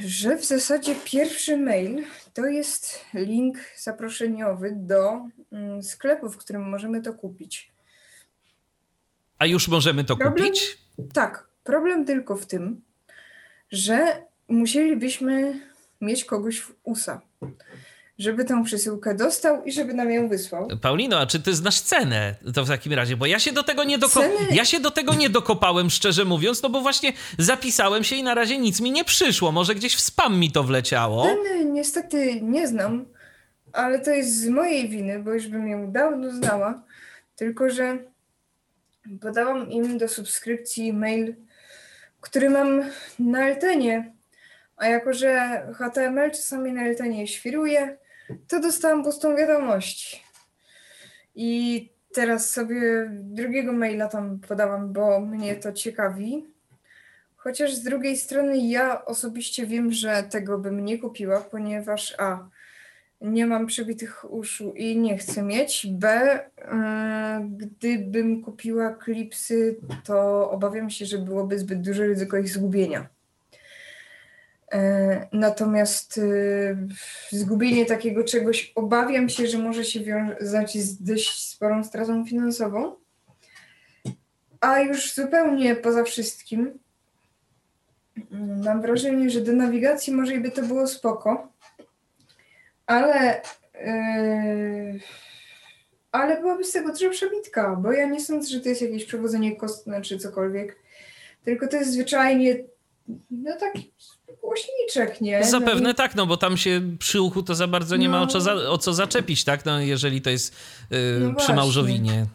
że w zasadzie pierwszy mail to jest link zaproszeniowy do mm, sklepu, w którym możemy to kupić. A już możemy to Problem? kupić? Tak, problem tylko w tym, że musielibyśmy mieć kogoś w USA, żeby tą przesyłkę dostał i żeby nam ją wysłał. Paulino, a czy ty znasz cenę to w takim razie? Bo ja się do tego nie, doko- ja się do tego nie dokopałem, szczerze mówiąc, no bo właśnie zapisałem się i na razie nic mi nie przyszło. Może gdzieś w spam mi to wleciało. Ceny niestety nie znam, ale to jest z mojej winy, bo już bym ją dawno znała. Tylko, że podałam im do subskrypcji mail, który mam na Eltenie. A jako, że HTML czasami na Eltenie świruje, to dostałam pustą wiadomość. I teraz sobie drugiego maila tam podałam, bo mnie to ciekawi. Chociaż z drugiej strony ja osobiście wiem, że tego bym nie kupiła, ponieważ A. Nie mam przebitych uszu i nie chcę mieć. B. e, Gdybym kupiła klipsy, to obawiam się, że byłoby zbyt duże ryzyko ich zgubienia. E, Natomiast e, zgubienie takiego czegoś obawiam się, że może się wiązać z dość sporą stratą finansową. A już zupełnie poza wszystkim, Mm, Mam wrażenie, że do nawigacji może by to było spoko, ale, yy, ale byłaby z tego duża bitka, bo ja nie sądzę, że to jest jakieś przewodzenie kostne czy cokolwiek, tylko to jest zwyczajnie no taki głośniczek, nie? Zapewne no, tak, no bo tam się przy uchu to za bardzo nie ma o co, za, o co zaczepić, tak? No jeżeli to jest yy, No przy małżowinie.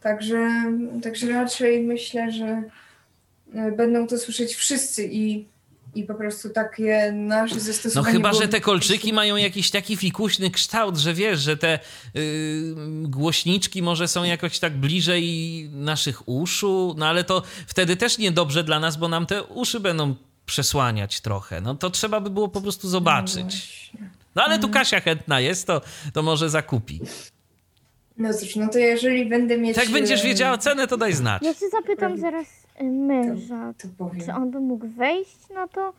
Także, także raczej myślę, że y, będą to słyszeć wszyscy i, i po prostu takie nasze No zastosowanie chyba, że te kolczyki mają jakiś taki fikuśny kształt, że wiesz, że te yy, głośniczki może są jakoś tak bliżej naszych uszu, no ale to wtedy też niedobrze dla nas, bo nam te uszy będą przesłaniać trochę. No to trzeba by było po prostu zobaczyć. Właśnie. No ale tu Kasia chętna jest, to, to może zakupi. No cóż, no to jeżeli będę mieć... Jak będziesz wiedziała cenę, to daj znać. Ja się zapytam zaraz y, męża, To powiem. czy on by mógł wejść na to,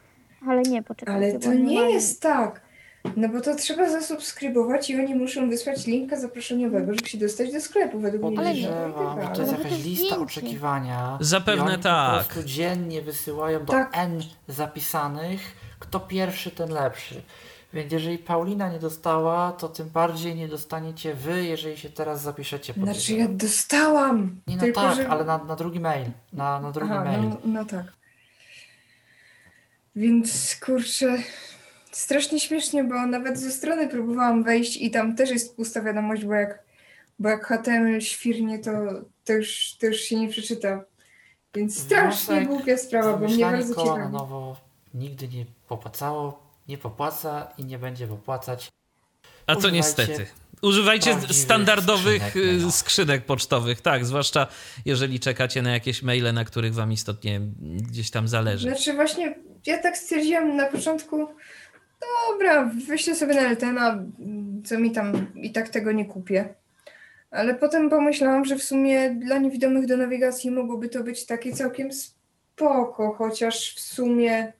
ale nie, poczekajcie. Ale to nie jest tak. No bo to trzeba zasubskrybować i oni muszą wysłać linka zaproszeniowego, żeby się dostać do sklepu według mnie. Ale nie, Podejrzewam, że to jest jakaś to lista oczekiwania. Zapewne tak. po prostu dziennie wysyłają do Tak. N zapisanych, kto pierwszy, ten lepszy. Więc jeżeli Paulina nie dostała, to tym bardziej nie dostaniecie wy, jeżeli się teraz zapiszecie. Znaczy ja dostałam. Nie no tylko, tak, że... ale na, na drugi mail. Na, na drugi Aha, mail. no, no tak. Więc kurczę, strasznie śmiesznie, bo nawet ze strony próbowałam wejść i tam też jest pusta wiadomość, bo jak, bo jak HTML świrnie, to, to, już, to już się nie przeczyta. Więc strasznie Wniosek, głupia sprawa, bo mnie bardzo koła na ciekawi. nowo nigdy nie popłacało, nie popłaca i nie będzie popłacać. A to Używajcie niestety. Używajcie standardowych skrzynek maila. skrzynek pocztowych, tak, zwłaszcza jeżeli czekacie na jakieś maile, na których wam istotnie gdzieś tam zależy. Znaczy właśnie ja tak stwierdziłam na początku, dobra, wyślę sobie na Eltena, co mi tam i tak tego nie kupię. Ale potem pomyślałam, że w sumie dla niewidomych do nawigacji mogłoby to być takie całkiem spoko, chociaż w sumie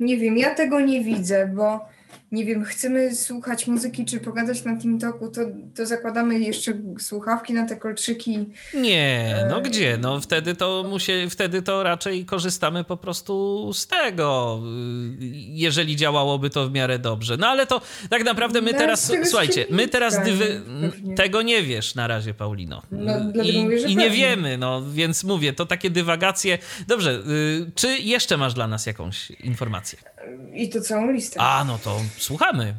nie wiem, ja tego nie widzę, bo nie wiem, chcemy słuchać muzyki czy pogadać na TikToku, to, to zakładamy jeszcze słuchawki na te kolczyki. Nie, no gdzie? No wtedy to musi, wtedy to raczej korzystamy po prostu z tego, jeżeli działałoby to w miarę dobrze. No ale to tak naprawdę my No, teraz, słuchajcie, my teraz dywy, tego nie wiesz na razie, Paulino. No, I, mówię, I nie wiemy, no więc mówię, to takie dywagacje. Dobrze, y, czy jeszcze masz dla nas jakąś informację? I to całą listę. A, no to słuchamy.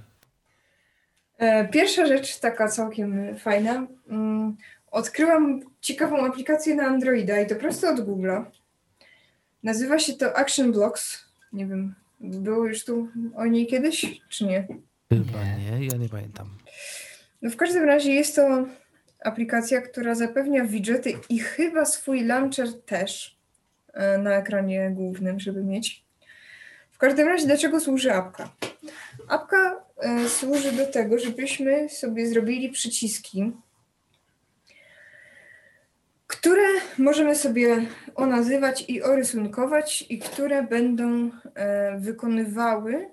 E, Pierwsza rzecz, taka całkiem fajna. Mm, Odkryłam ciekawą aplikację na Androida i to prosto od Google'a. Nazywa się to Action Blocks. Nie wiem, było już tu o niej kiedyś, czy nie? Chyba nie, ja nie pamiętam. No w każdym razie jest to aplikacja, która zapewnia widgety i chyba swój launcher też e, na ekranie głównym, żeby mieć. Każdym razie, dlaczego służy apka? Apka e, służy do tego, żebyśmy sobie zrobili przyciski, które możemy sobie onazywać i orysunkować, i które będą e, wykonywały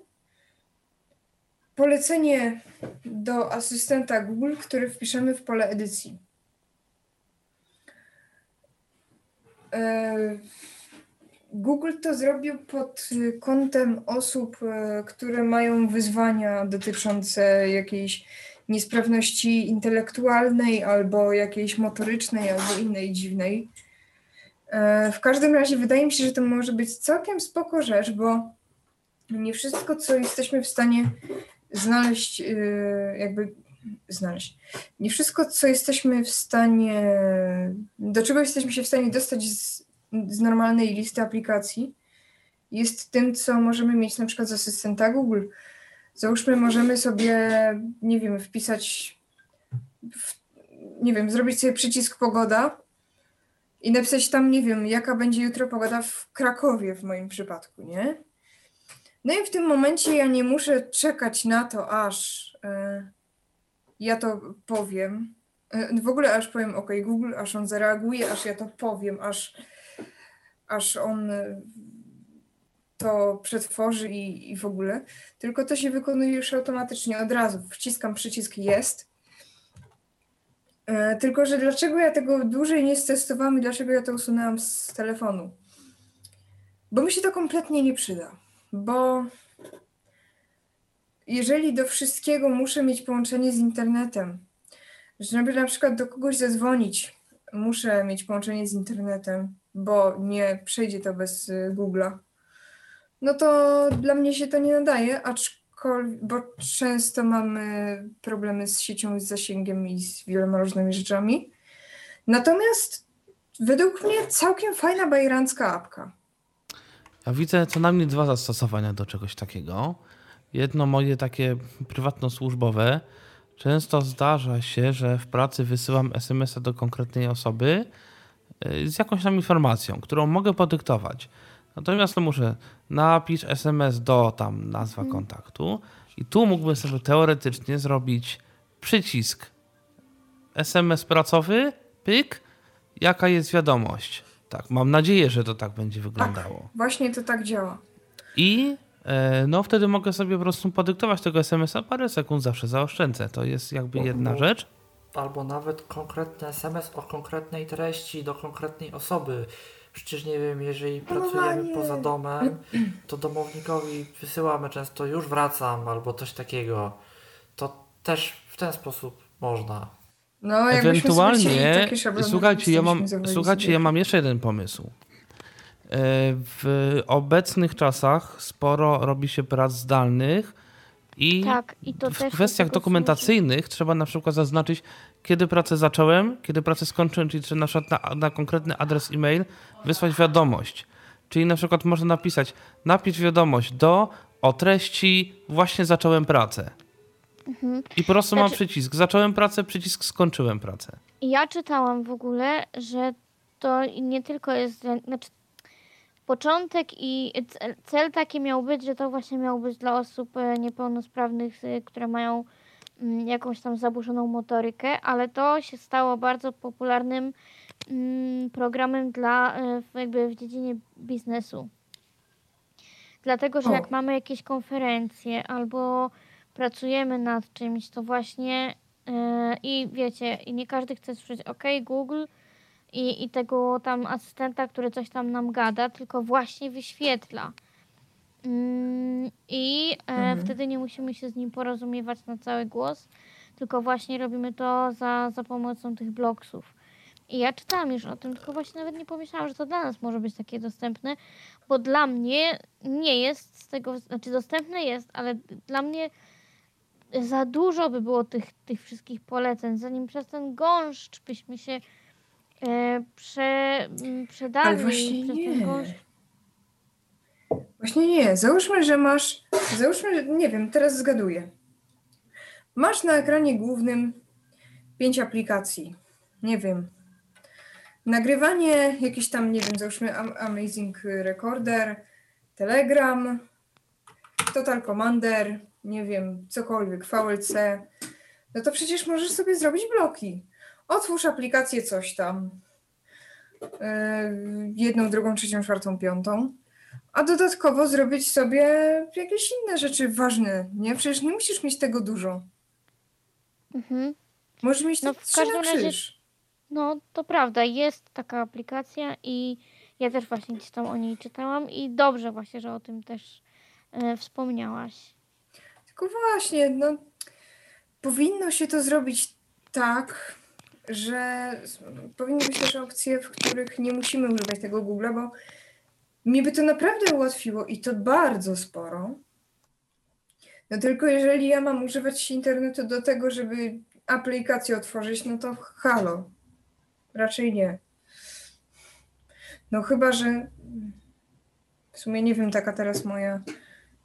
polecenie do asystenta Google, który wpiszemy w pole edycji. E, Google to zrobił pod y, kątem osób, e, które mają wyzwania dotyczące jakiejś niesprawności intelektualnej albo jakiejś motorycznej albo innej dziwnej. E, W każdym razie wydaje mi się, że to może być całkiem spoko rzecz, bo nie wszystko, co jesteśmy w stanie znaleźć, yy, jakby znaleźć. Nie wszystko, co jesteśmy w stanie, do czego jesteśmy się w stanie dostać z, z normalnej listy aplikacji, jest tym, co możemy mieć na przykład z asystenta Google. Załóżmy, możemy sobie, nie wiem, wpisać, w, nie wiem, zrobić sobie przycisk pogoda i napisać tam, nie wiem, jaka będzie jutro pogoda w Krakowie w moim przypadku, nie? No i w tym momencie ja nie muszę czekać na to, aż e, ja to powiem. E, w ogóle aż powiem OK Google, aż on zareaguje, aż ja to powiem, aż, aż on e, to przetworzy i, i w ogóle. Tylko to się wykonuje już automatycznie od razu. Wciskam przycisk jest. E, Tylko, że dlaczego ja tego dłużej nie stestowałam i dlaczego ja to usunęłam z telefonu? Bo mi się to kompletnie nie przyda bo jeżeli do wszystkiego muszę mieć połączenie z internetem, żeby na przykład do kogoś zadzwonić, muszę mieć połączenie z internetem, bo nie przejdzie to bez y, Google'a, no to dla mnie się to nie nadaje, aczkolwiek, bo często mamy problemy z siecią, z zasięgiem i z wieloma różnymi rzeczami. Natomiast według mnie całkiem fajna bajerancka apka. Ja widzę co najmniej dwa zastosowania do czegoś takiego. Jedno moje takie prywatno-służbowe. Często zdarza się, że w pracy wysyłam SMS-a do konkretnej osoby z jakąś tam informacją, którą mogę podyktować. Natomiast no muszę napisz SMS do tam nazwa kontaktu i tu mógłbym sobie teoretycznie zrobić przycisk SMS pracowy, pyk, jaka jest wiadomość. Tak, mam nadzieję, że to tak będzie wyglądało. Właśnie to tak działa. I e, no wtedy mogę sobie po prostu podyktować tego SMS-a, parę sekund zawsze zaoszczędzę. To jest jakby jedna rzecz. Albo nawet konkretny SMS o konkretnej treści do konkretnej osoby. Przecież nie wiem, jeżeli pracujemy poza domem, to domownikowi wysyłamy często już wracam albo coś takiego. To też w ten sposób można. No, Ewentualnie, słuchajcie, ja mam, słuchajcie, sobie. ja mam jeszcze jeden pomysł. E, W obecnych czasach sporo robi się prac zdalnych i Tak, i w kwestiach dokumentacyjnych trzeba na przykład zaznaczyć, kiedy pracę zacząłem, kiedy pracę skończyłem, czyli czy na przykład na, na konkretny adres e-mail wysłać wiadomość. Czyli na przykład można napisać, napisz wiadomość do o treści właśnie zacząłem pracę. I po prostu mam Znaczy- przycisk zacząłem pracę, przycisk skończyłem pracę. Ja czytałam w ogóle, że to nie tylko jest, znaczy początek i cel, taki miał być, że to właśnie miał być dla osób e, niepełnosprawnych, e, które mają mm, jakąś tam zaburzoną motorykę, ale to się stało bardzo popularnym mm, programem dla e, w- jakby w dziedzinie biznesu. Dlatego, że O. jak mamy jakieś konferencje albo pracujemy nad czymś, to właśnie i wiecie, i nie każdy chce słyszeć OK, Google i, i tego tam asystenta, który coś tam nam gada, tylko właśnie wyświetla. Mm, I e, Mhm. wtedy nie musimy się z nim porozumiewać na cały głos, tylko właśnie robimy to za, za pomocą tych blogsów. I ja czytałam już o tym, tylko właśnie nawet nie pomyślałam, że to dla nas może być takie dostępne, bo dla mnie nie jest z tego, znaczy dostępne jest, ale dla mnie za dużo by było tych, tych wszystkich poleceń, zanim przez ten gąszcz byśmy się e, prze, przedali. Ale właśnie przez nie. ten gąszcz. Właśnie nie. Załóżmy, że masz. Załóżmy, że nie wiem, teraz zgaduję. Masz na ekranie głównym pięć aplikacji. Nie wiem. Nagrywanie, jakieś tam, nie wiem, załóżmy Am- Amazing Recorder, Telegram, Total Commander, nie wiem, cokolwiek, VLC. No to przecież możesz sobie zrobić bloki. Otwórz aplikację coś tam. Yy, jedną, drugą, trzecią, czwartą, piątą a dodatkowo zrobić sobie jakieś inne rzeczy ważne, nie? Przecież nie musisz mieć tego dużo. Mhm. Możesz mieć No, w każdym razie-. No, to prawda, jest taka aplikacja i ja też właśnie gdzieś tam o niej czytałam i dobrze właśnie, że o tym też e, wspomniałaś. Tylko właśnie, no, powinno się to zrobić tak, że powinny być też opcje, w których nie musimy używać tego Google'a, bo mi by to naprawdę ułatwiło i to bardzo sporo. No tylko jeżeli ja mam używać internetu do tego, żeby aplikację otworzyć, no to halo. Raczej nie. No chyba, że w sumie nie wiem, taka teraz moja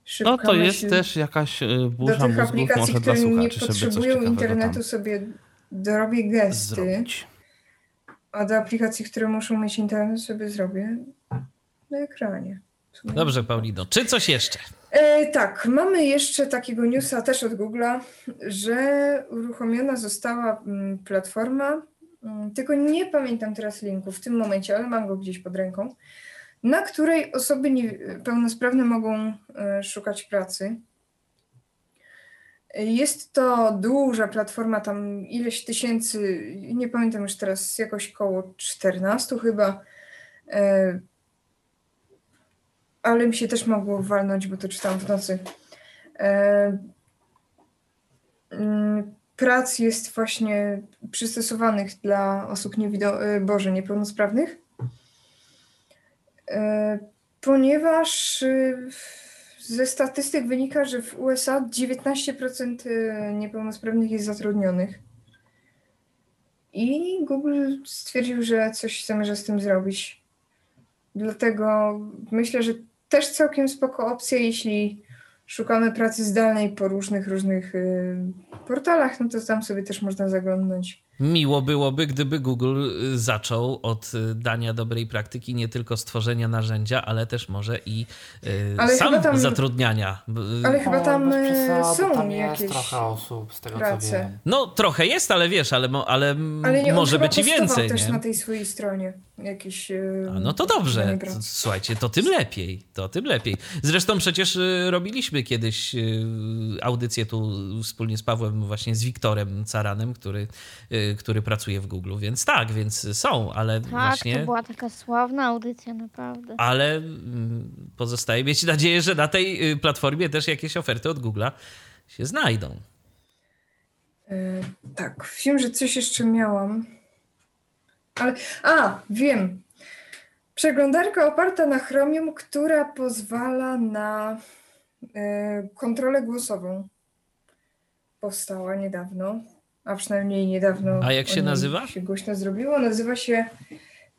szybka No to jest myśl też jakaś y, do burza tych mózgów aplikacji, które nie potrzebują internetu, sobie dorobię gesty, zrobić. a do aplikacji, które muszą mieć internet, sobie zrobię na ekranie. Dobrze, Paulino. Czy coś jeszcze? E, tak, mamy jeszcze takiego newsa też od Google'a, że uruchomiona została mm, platforma, mm, tylko nie pamiętam teraz linku w tym momencie, ale mam go gdzieś pod ręką, na której osoby niepełnosprawne mogą e, szukać pracy. Jest to duża platforma, tam ileś tysięcy, nie pamiętam już teraz, jakoś koło 14 chyba. E, ale mi się też mogło walnąć, bo to czytałam w nocy. E, mm, prac jest właśnie przystosowanych dla osób niewido- e, Boże, niepełnosprawnych, ponieważ ze statystyk wynika, że w USA 19% e, niepełnosprawnych jest zatrudnionych. I Google stwierdził, że coś zamierza z tym zrobić. Dlatego myślę, że też całkiem spoko opcja, jeśli szukamy pracy zdalnej po różnych, różnych y, portalach, no to tam sobie też można zaglądnąć. Miło byłoby, gdyby Google y, zaczął od y, dania dobrej praktyki, nie tylko stworzenia narzędzia, ale też może i y, Ale sam tam- zatrudniania. Ale chyba O, tam przesady, są tam jest jakieś trochę osób, z tego co wiem. No trochę jest, ale wiesz, ale, ale, Ale nie, on może chyba być i więcej. też Nie? na tej swojej stronie jakieś y, A, no to dobrze. Słuchajcie, to tym lepiej. To tym lepiej. Zresztą przecież y, robiliśmy kiedyś y, audycję tu wspólnie z Pawłem, właśnie z Wiktorem Caranem, który, który pracuje w Google, więc tak, więc są, ale Tak, właśnie. to była taka sławna audycja, naprawdę. Ale mm, pozostaje mieć nadzieję, że na tej y, platformie też jakieś oferty od Google'a się znajdą. E, tak, wiem, że coś jeszcze miałam. Ale. A, wiem. Przeglądarka oparta na Chromium, która pozwala na e, kontrolę głosową. Powstała niedawno, a przynajmniej niedawno. A jak się nazywa? się głośno zrobiło. Nazywa się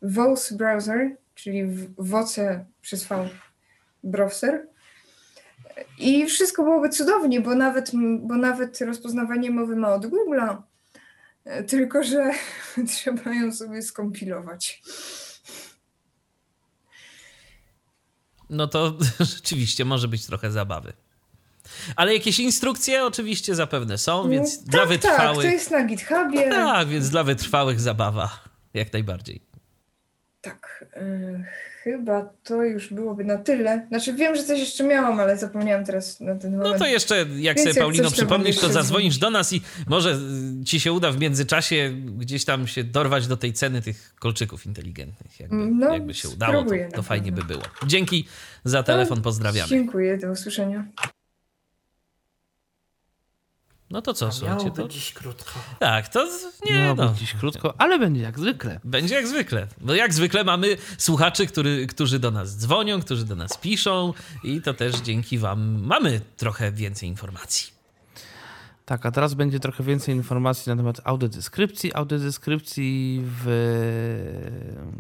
Voice Browser, czyli Woce przez V browser. I wszystko byłoby cudownie, bo nawet, bo nawet rozpoznawanie mowy ma od Google'a. E, Tylko, że [laughs] trzeba ją sobie skompilować. no to [laughs] rzeczywiście może być trochę zabawy. Ale jakieś instrukcje oczywiście zapewne są, więc tak, dla wytrwałych. Tak, to jest na GitHubie. Tak, więc dla wytrwałych zabawa. Jak najbardziej. Tak. y, chyba to już byłoby na tyle. Znaczy wiem, że coś jeszcze miałam, ale zapomniałam teraz na ten moment. No to jeszcze, jak Więc sobie jak Paulino przypomnisz, to zadzwonisz do nas i może y, ci się uda w międzyczasie gdzieś tam się dorwać do tej ceny tych kolczyków inteligentnych. Jakby, No, jakby się udało, to, to fajnie by było. Dzięki za telefon, No, pozdrawiamy. Dziękuję, do usłyszenia. No to co, Miało słuchajcie, to... dziś krótko. Tak, to nie Miało no. dziś krótko, ale będzie jak zwykle. Będzie jak zwykle. Bo jak zwykle mamy słuchaczy, który, którzy do nas dzwonią, którzy do nas piszą i to też dzięki wam mamy trochę więcej informacji. Tak, a teraz będzie trochę więcej informacji na temat audiodeskrypcji. Audiodeskrypcji w...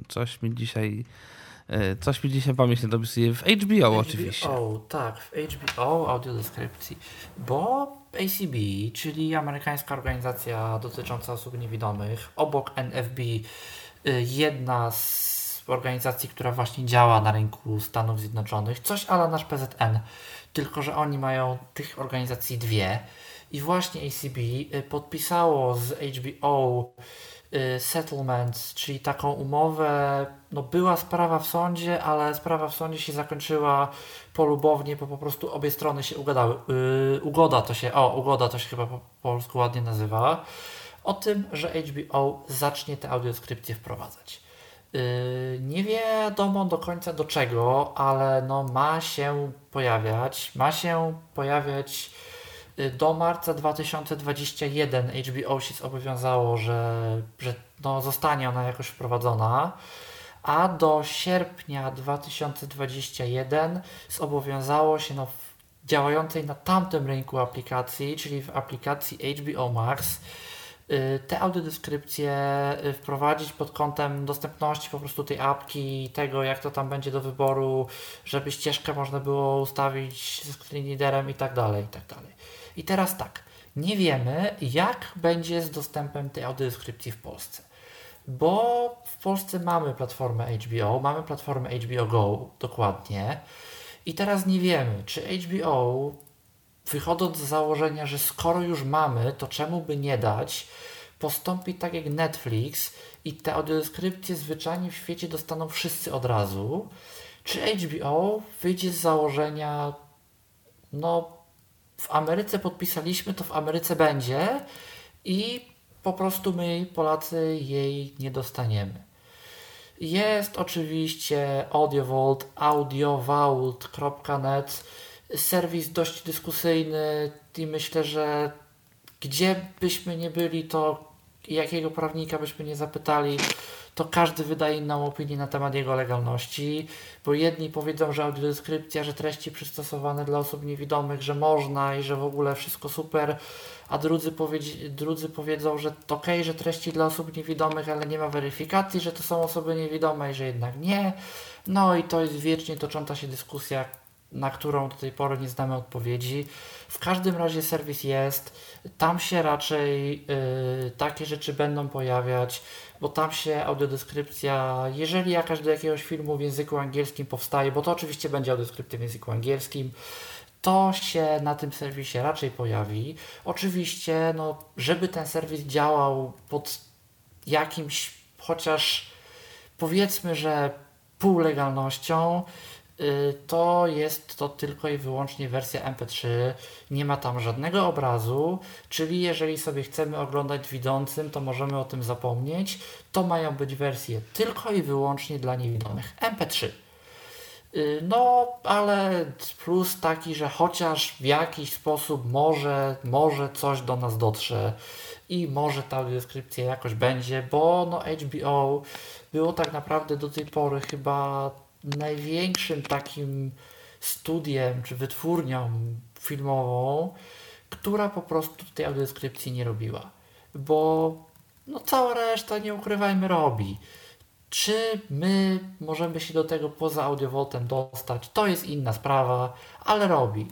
Coś mi dzisiaj... e, Coś mi dzisiaj pamięć nie dopisuje. W HBO, oczywiście. HBO, tak, w HBO audiodeskrypcji. Bo ACB, czyli amerykańska organizacja dotycząca osób niewidomych, obok NFB, y, jedna z organizacji, która właśnie działa na rynku Stanów Zjednoczonych, coś ala nasz PZN, tylko że oni mają tych organizacji dwie. I właśnie ACB y, podpisało z HBO settlement, czyli taką umowę. No była sprawa w sądzie, ale sprawa w sądzie się zakończyła polubownie, bo po prostu obie strony się ugadały. Yy, ugoda to się, o, ugoda to się chyba po polsku ładnie nazywa. O tym, że HBO zacznie te audiodeskrypcje wprowadzać. Yy, nie wiadomo do końca do czego, ale no ma się pojawiać. Ma się pojawiać y, do marca 2021 HBO się zobowiązało, że, że no zostanie ona jakoś wprowadzona, a do sierpnia 2021 zobowiązało się no, działającej na tamtym rynku aplikacji, czyli w aplikacji HBO Max, y, te audiodeskrypcje y, wprowadzić pod kątem dostępności po prostu tej apki, tego jak to tam będzie do wyboru, żeby ścieżkę można było ustawić z screen readerem i tak dalej, i tak dalej. I teraz tak, nie wiemy jak będzie z dostępem tej audiodeskrypcji w Polsce. Bo w Polsce mamy platformę HBO, mamy platformę HBO Go dokładnie. I teraz nie wiemy, czy HBO, wychodząc z założenia, że skoro już mamy, to czemu by nie dać, postąpi tak jak Netflix i te audiodeskrypcje zwyczajnie w świecie dostaną wszyscy od razu. Czy HBO wyjdzie z założenia, no w Ameryce podpisaliśmy, to w Ameryce będzie i po prostu my, Polacy, jej nie dostaniemy. Jest oczywiście AudioVault, audiovault.net, serwis dość dyskusyjny i myślę, że gdzie byśmy nie byli, to jakiego prawnika byśmy nie zapytali, to każdy wydaje inną opinię na temat jego legalności, bo jedni powiedzą, że audiodeskrypcja, że treści przystosowane dla osób niewidomych, że można i że w ogóle wszystko super, a drudzy, powiedzi- drudzy powiedzą, że to okej, że treści dla osób niewidomych, ale nie ma weryfikacji, że to są osoby niewidome i że jednak nie. No i to jest wiecznie tocząca się dyskusja, na którą do tej pory nie znamy odpowiedzi. W każdym razie serwis jest, tam się raczej y, takie rzeczy będą pojawiać, bo tam się audiodeskrypcja, jeżeli jakaś do jakiegoś filmu w języku angielskim powstaje, bo to oczywiście będzie audiodeskrypcja w języku angielskim, to się na tym serwisie raczej pojawi. Oczywiście, no, żeby ten serwis działał pod jakimś chociaż powiedzmy, że półlegalnością, to jest to tylko i wyłącznie wersja MP3. Nie ma tam żadnego obrazu, czyli jeżeli sobie chcemy oglądać widzącym, to możemy o tym zapomnieć. To mają być wersje tylko i wyłącznie dla niewidomych. MP3. Y, No, ale plus taki, że chociaż w jakiś sposób może, może coś do nas dotrze i może ta audiodeskrypcja jakoś będzie, bo no HBO było tak naprawdę do tej pory chyba największym takim studiem czy wytwórnią filmową, która po prostu tej audiodeskrypcji nie robiła. Bo no cała reszta, nie ukrywajmy, robi. Czy my możemy się do tego poza audiovoltem dostać? To jest inna sprawa, ale robi.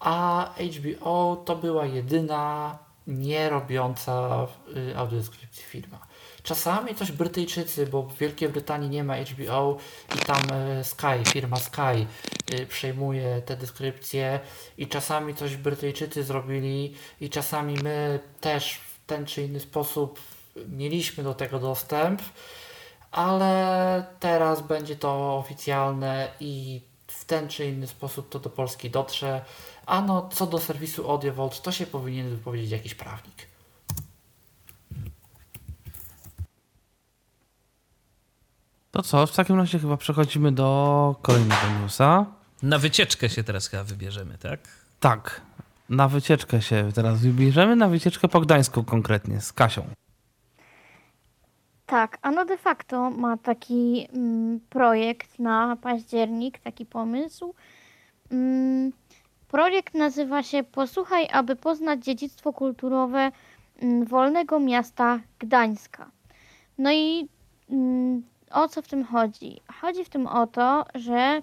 A HBO to była jedyna nie robiąca y, audiodeskrypcji firma. Czasami coś Brytyjczycy, bo w Wielkiej Brytanii nie ma HBO i tam e, Sky, firma Sky e, przejmuje te deskrypcje i czasami coś Brytyjczycy zrobili i czasami my też w ten czy inny sposób mieliśmy do tego dostęp, ale teraz będzie to oficjalne i w ten czy inny sposób to do Polski dotrze. A no, co do serwisu AudioVolt, to się powinien wypowiedzieć jakiś prawnik. To co, w takim razie chyba przechodzimy do kolejnego newsa. Na wycieczkę się teraz chyba wybierzemy, tak? Tak, na wycieczkę się teraz wybierzemy, na wycieczkę po Gdańsku konkretnie, z Kasią. Tak, ano de facto ma taki mm, projekt na październik, taki pomysł. Mm, projekt nazywa się Posłuchaj, aby poznać dziedzictwo kulturowe mm, wolnego miasta Gdańska. No i mm, o co w tym chodzi? Chodzi w tym o to, że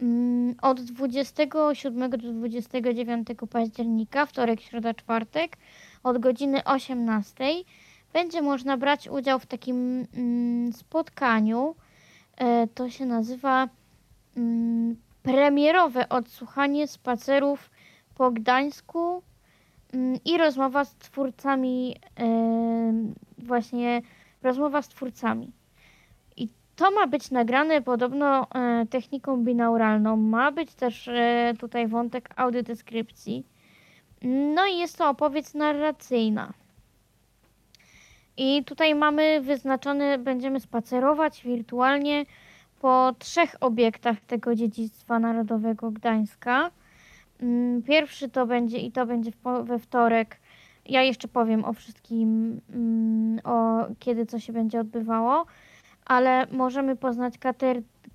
mm, od 27 do 29 października, wtorek, środa, czwartek, od godziny 18 będzie można brać udział w takim mm, spotkaniu. E, to się nazywa mm, premierowe odsłuchanie spacerów po Gdańsku i rozmowa z twórcami, e, właśnie rozmowa z twórcami. To ma być nagrane podobno e, techniką binauralną. Ma być też e, tutaj wątek audiodeskrypcji. No i jest to opowieść narracyjna. I tutaj mamy wyznaczone, będziemy spacerować wirtualnie po trzech obiektach tego dziedzictwa narodowego Gdańska. Mm, Pierwszy to będzie i to będzie we wtorek. Ja jeszcze powiem o wszystkim, mm, o kiedy co się będzie odbywało, ale możemy poznać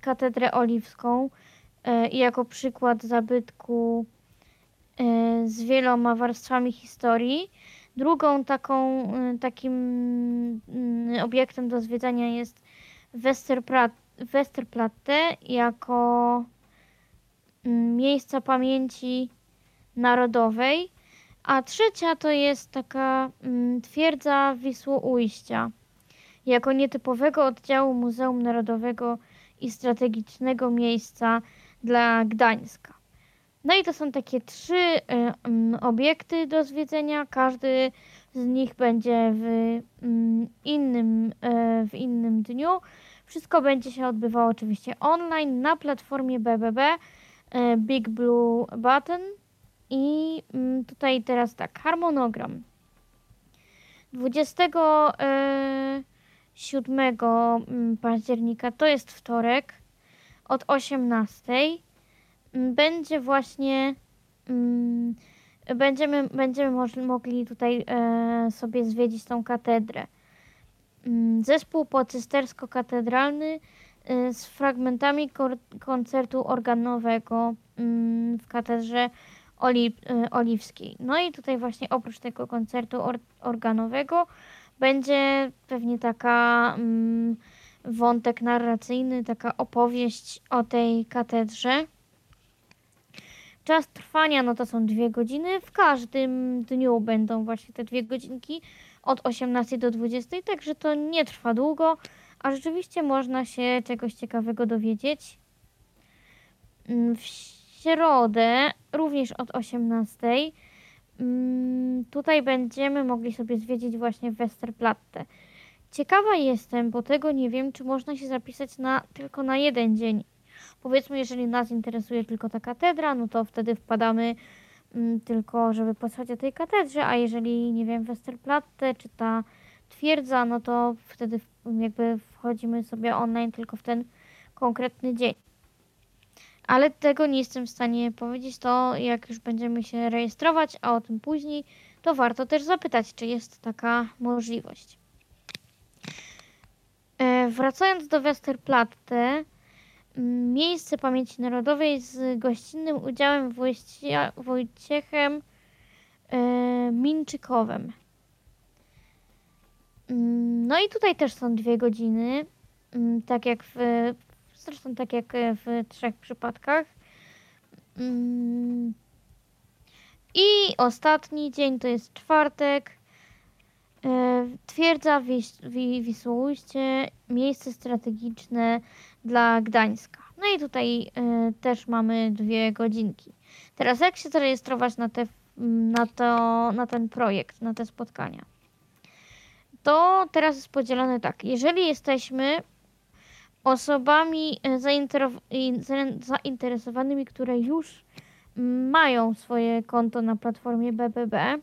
katedrę oliwską e, jako przykład zabytku e, z wieloma warstwami historii. Drugą taką, y, takim mm, obiektem do zwiedzania jest Westerplat- Westerplatte jako mm, miejsca pamięci narodowej, a trzecia to jest taka mm, twierdza Wisłoujścia jako nietypowego oddziału Muzeum Narodowego i strategicznego miejsca dla Gdańska. No i to są takie trzy y, obiekty do zwiedzenia. Każdy z nich będzie w innym, y, w innym dniu. Wszystko będzie się odbywało oczywiście online na platformie BBB y, Big Blue Button. I tutaj teraz tak, harmonogram. 20 7 mm, października, to jest wtorek, od 18 mm, będzie właśnie mm, będziemy, będziemy mogli tutaj e, sobie zwiedzić tą katedrę. Zespół pocystersko-katedralny e, z fragmentami koncertu organowego w katedrze Oli e, Oliwskiej. No i tutaj właśnie oprócz tego koncertu organowego będzie pewnie taka mm, wątek narracyjny, taka opowieść o tej katedrze. Czas trwania no to są dwie godziny. W każdym dniu będą właśnie te dwie godzinki od 18 do 20, także to nie trwa długo, a rzeczywiście można się czegoś ciekawego dowiedzieć. Mm, W środę, również od 18, mm, tutaj będziemy mogli sobie zwiedzić właśnie Westerplatte. Ciekawa jestem, bo tego nie wiem, czy można się zapisać na, tylko na jeden dzień. Powiedzmy, jeżeli nas interesuje tylko ta katedra, no to wtedy wpadamy mm, tylko, żeby posłuchać o tej katedrze, a jeżeli, nie wiem, Westerplatte czy ta twierdza, no to wtedy jakby wchodzimy sobie online tylko w ten konkretny dzień. Ale tego nie jestem w stanie powiedzieć, to jak już będziemy się rejestrować, a o tym później, to warto też zapytać, czy jest taka możliwość. E, Wracając do Westerplatte, miejsce pamięci narodowej z gościnnym udziałem Wojciechem e, Minczykowem. Mm, No i tutaj też są dwie godziny, tak jak w, zresztą tak jak e, w trzech przypadkach. Mm. I ostatni dzień to jest czwartek. E, Twierdza Wis- Wi- Wisłoujście, miejsce strategiczne dla Gdańska. No i tutaj e, też mamy dwie godzinki. Teraz jak się zarejestrować na, te, na, to, na ten projekt, na te spotkania? To teraz jest podzielone tak. Jeżeli jesteśmy osobami e, zainteresowanymi, które już mają swoje konto na platformie BBB,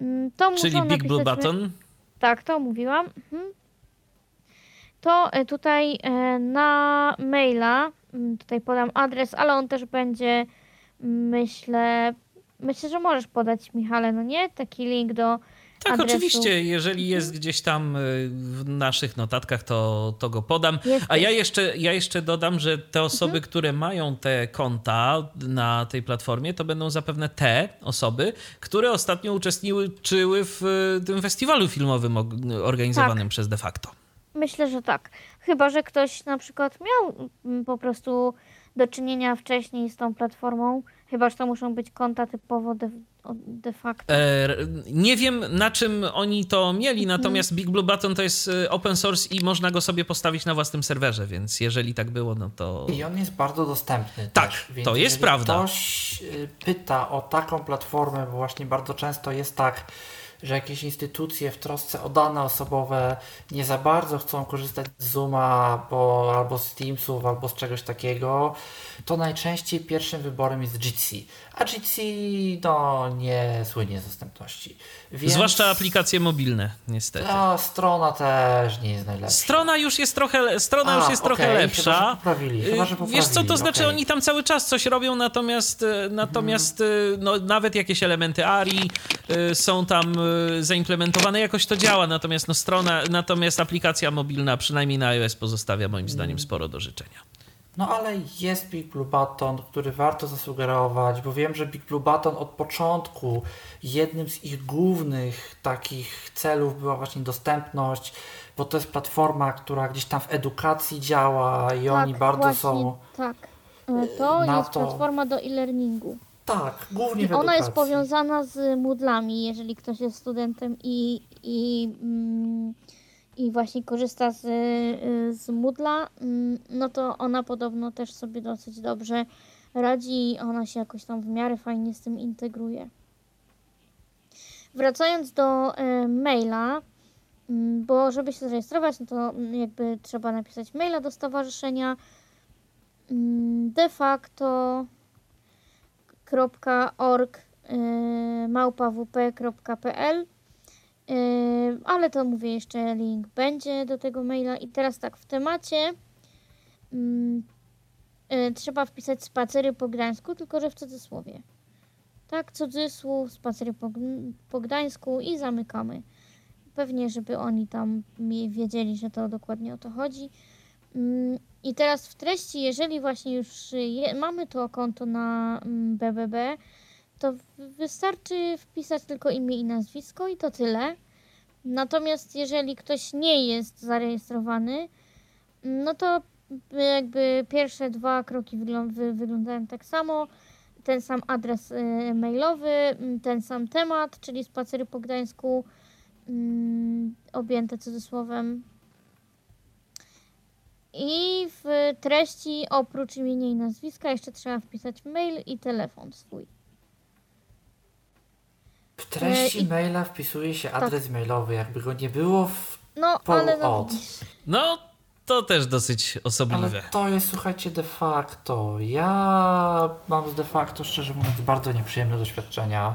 mm, to Czyli Big Blue napisać Button. tak, to mówiłam. Mhm. To e, tutaj e, na maila, mm, tutaj podam adres, ale on też będzie, mm, myślę, myślę, że możesz podać Michale, no nie? Taki link do Tak, adresu. oczywiście, jeżeli jest gdzieś tam y, w naszych notatkach, to, to go podam. Jest, A ja jeszcze, ja jeszcze dodam, że te osoby, Mhm. które mają te konta na tej platformie, to będą zapewne te osoby, które ostatnio uczestniczyły w y, tym festiwalu filmowym organizowanym Tak. przez De facto. Myślę, że tak. Chyba, że ktoś na przykład miał mm, po prostu do czynienia wcześniej z tą platformą, chyba, że to muszą być konta typowo de, de facto. E, nie wiem, na czym oni to mieli, Mhm. natomiast Big Blue Button to jest y, open source i można go sobie postawić na własnym serwerze, więc jeżeli tak było, no to... I on jest bardzo dostępny. Tak, też, więc to jest prawda. Ktoś y, pyta o taką platformę, bo właśnie bardzo często jest tak, że jakieś instytucje w trosce o dane osobowe nie za bardzo chcą korzystać z Zooma bo, albo z Teamsów, albo z czegoś takiego, to najczęściej pierwszym wyborem jest Jitsi. A Jitsi no, nie słynie z dostępności. Więc Zwłaszcza aplikacje mobilne, niestety. Ta strona też nie jest najlepsza. Strona już jest trochę, strona A, już jest trochę okej, lepsza. Chyba, poprawili, chyba, Y, Wiesz co, to poprawili, znaczy okej. oni tam cały czas coś robią, natomiast, y, natomiast y, no, nawet jakieś elementy ARI są tam zaimplementowane, jakoś to działa, natomiast no, strona, natomiast aplikacja mobilna, przynajmniej na iOS pozostawia moim zdaniem sporo do życzenia. No ale jest Big Blue Button, który warto zasugerować, bo wiem, że Big Blue Button od początku jednym z ich głównych takich celów była właśnie dostępność, bo to jest platforma, która gdzieś tam w edukacji działa i oni bardzo Tak, właśnie, są. Tak. E, To na jest to- platforma do e-learningu. Tak, głównie I w ona edukacji. jest powiązana z Moodlami, jeżeli ktoś jest studentem i, i, mm, i właśnie korzysta z, y, z Moodla, mm, no to ona podobno też sobie dosyć dobrze radzi i ona się jakoś tam w miarę fajnie z tym integruje. Wracając do e, maila, mm, bo żeby się zarejestrować, no to mm, jakby trzeba napisać maila do stowarzyszenia. De facto org małpawp.pl y, ale to mówię jeszcze link będzie do tego maila. I teraz tak w temacie mm, y, trzeba wpisać spacery po Gdańsku tylko że w cudzysłowie. Tak cudzysłów spacery po, po Gdańsku i zamykamy. Pewnie żeby oni tam wiedzieli że to dokładnie o to chodzi. Mm, i teraz w treści, jeżeli właśnie już je, mamy to konto na mm, BBB, to wystarczy wpisać tylko imię i nazwisko i to tyle. Natomiast jeżeli ktoś nie jest zarejestrowany, no to jakby pierwsze dwa kroki wyglą- wy- wyglądają tak samo. Ten sam adres y, mailowy, ten sam temat, czyli spacery po Gdańsku, mm, objęte cudzysłowem. I w treści oprócz imienia i nazwiska jeszcze trzeba wpisać mail i telefon swój. W treści E, i- maila wpisuje się adres mailowy, jakby go nie było w No, Po- ale no od. widzisz. No, to też dosyć osobliwe. Ale to jest, słuchajcie, de facto. Ja mam z de facto, szczerze mówiąc, bardzo nieprzyjemne doświadczenia.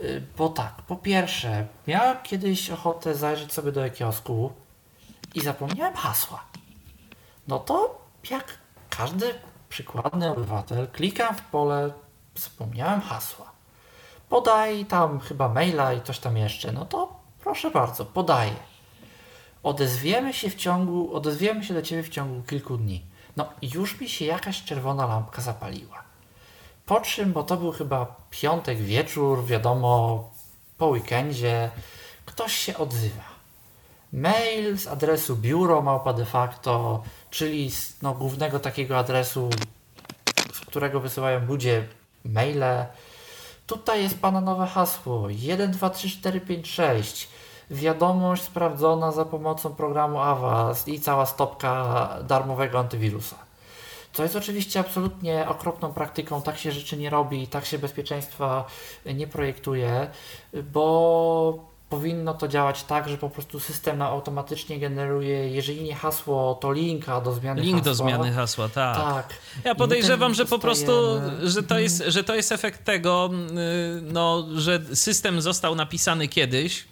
Y, Bo tak, po pierwsze, miałem kiedyś ochotę zajrzeć sobie do kiosku i zapomniałem hasła. No to jak każdy przykładny obywatel, klikam w pole, zapomniałem hasła. Podaj tam chyba maila i coś tam jeszcze. No to proszę bardzo, podaję odezwiemy się w ciągu, odezwiemy się do Ciebie w ciągu kilku dni. No już mi się jakaś czerwona lampka zapaliła. Po czym, bo to był chyba piątek wieczór, wiadomo, po weekendzie, ktoś się odzywa. Mail z adresu biuro małpa de facto, czyli z no, głównego takiego adresu, z którego wysyłają ludzie maile. Tutaj jest pana nowe hasło 1, 2, 3, 4, 5, 6. Wiadomość sprawdzona za pomocą programu Avast i cała stopka darmowego antywirusa. Co jest oczywiście absolutnie okropną praktyką, tak się rzeczy nie robi, tak się bezpieczeństwa nie projektuje, bo powinno to działać tak, że po prostu system automatycznie generuje, jeżeli nie hasło, to linka do zmiany Link hasła. do zmiany hasła, tak. Tak. Ja podejrzewam, że po prostu, że to, jest, że to jest efekt tego, y, no, że system został napisany kiedyś,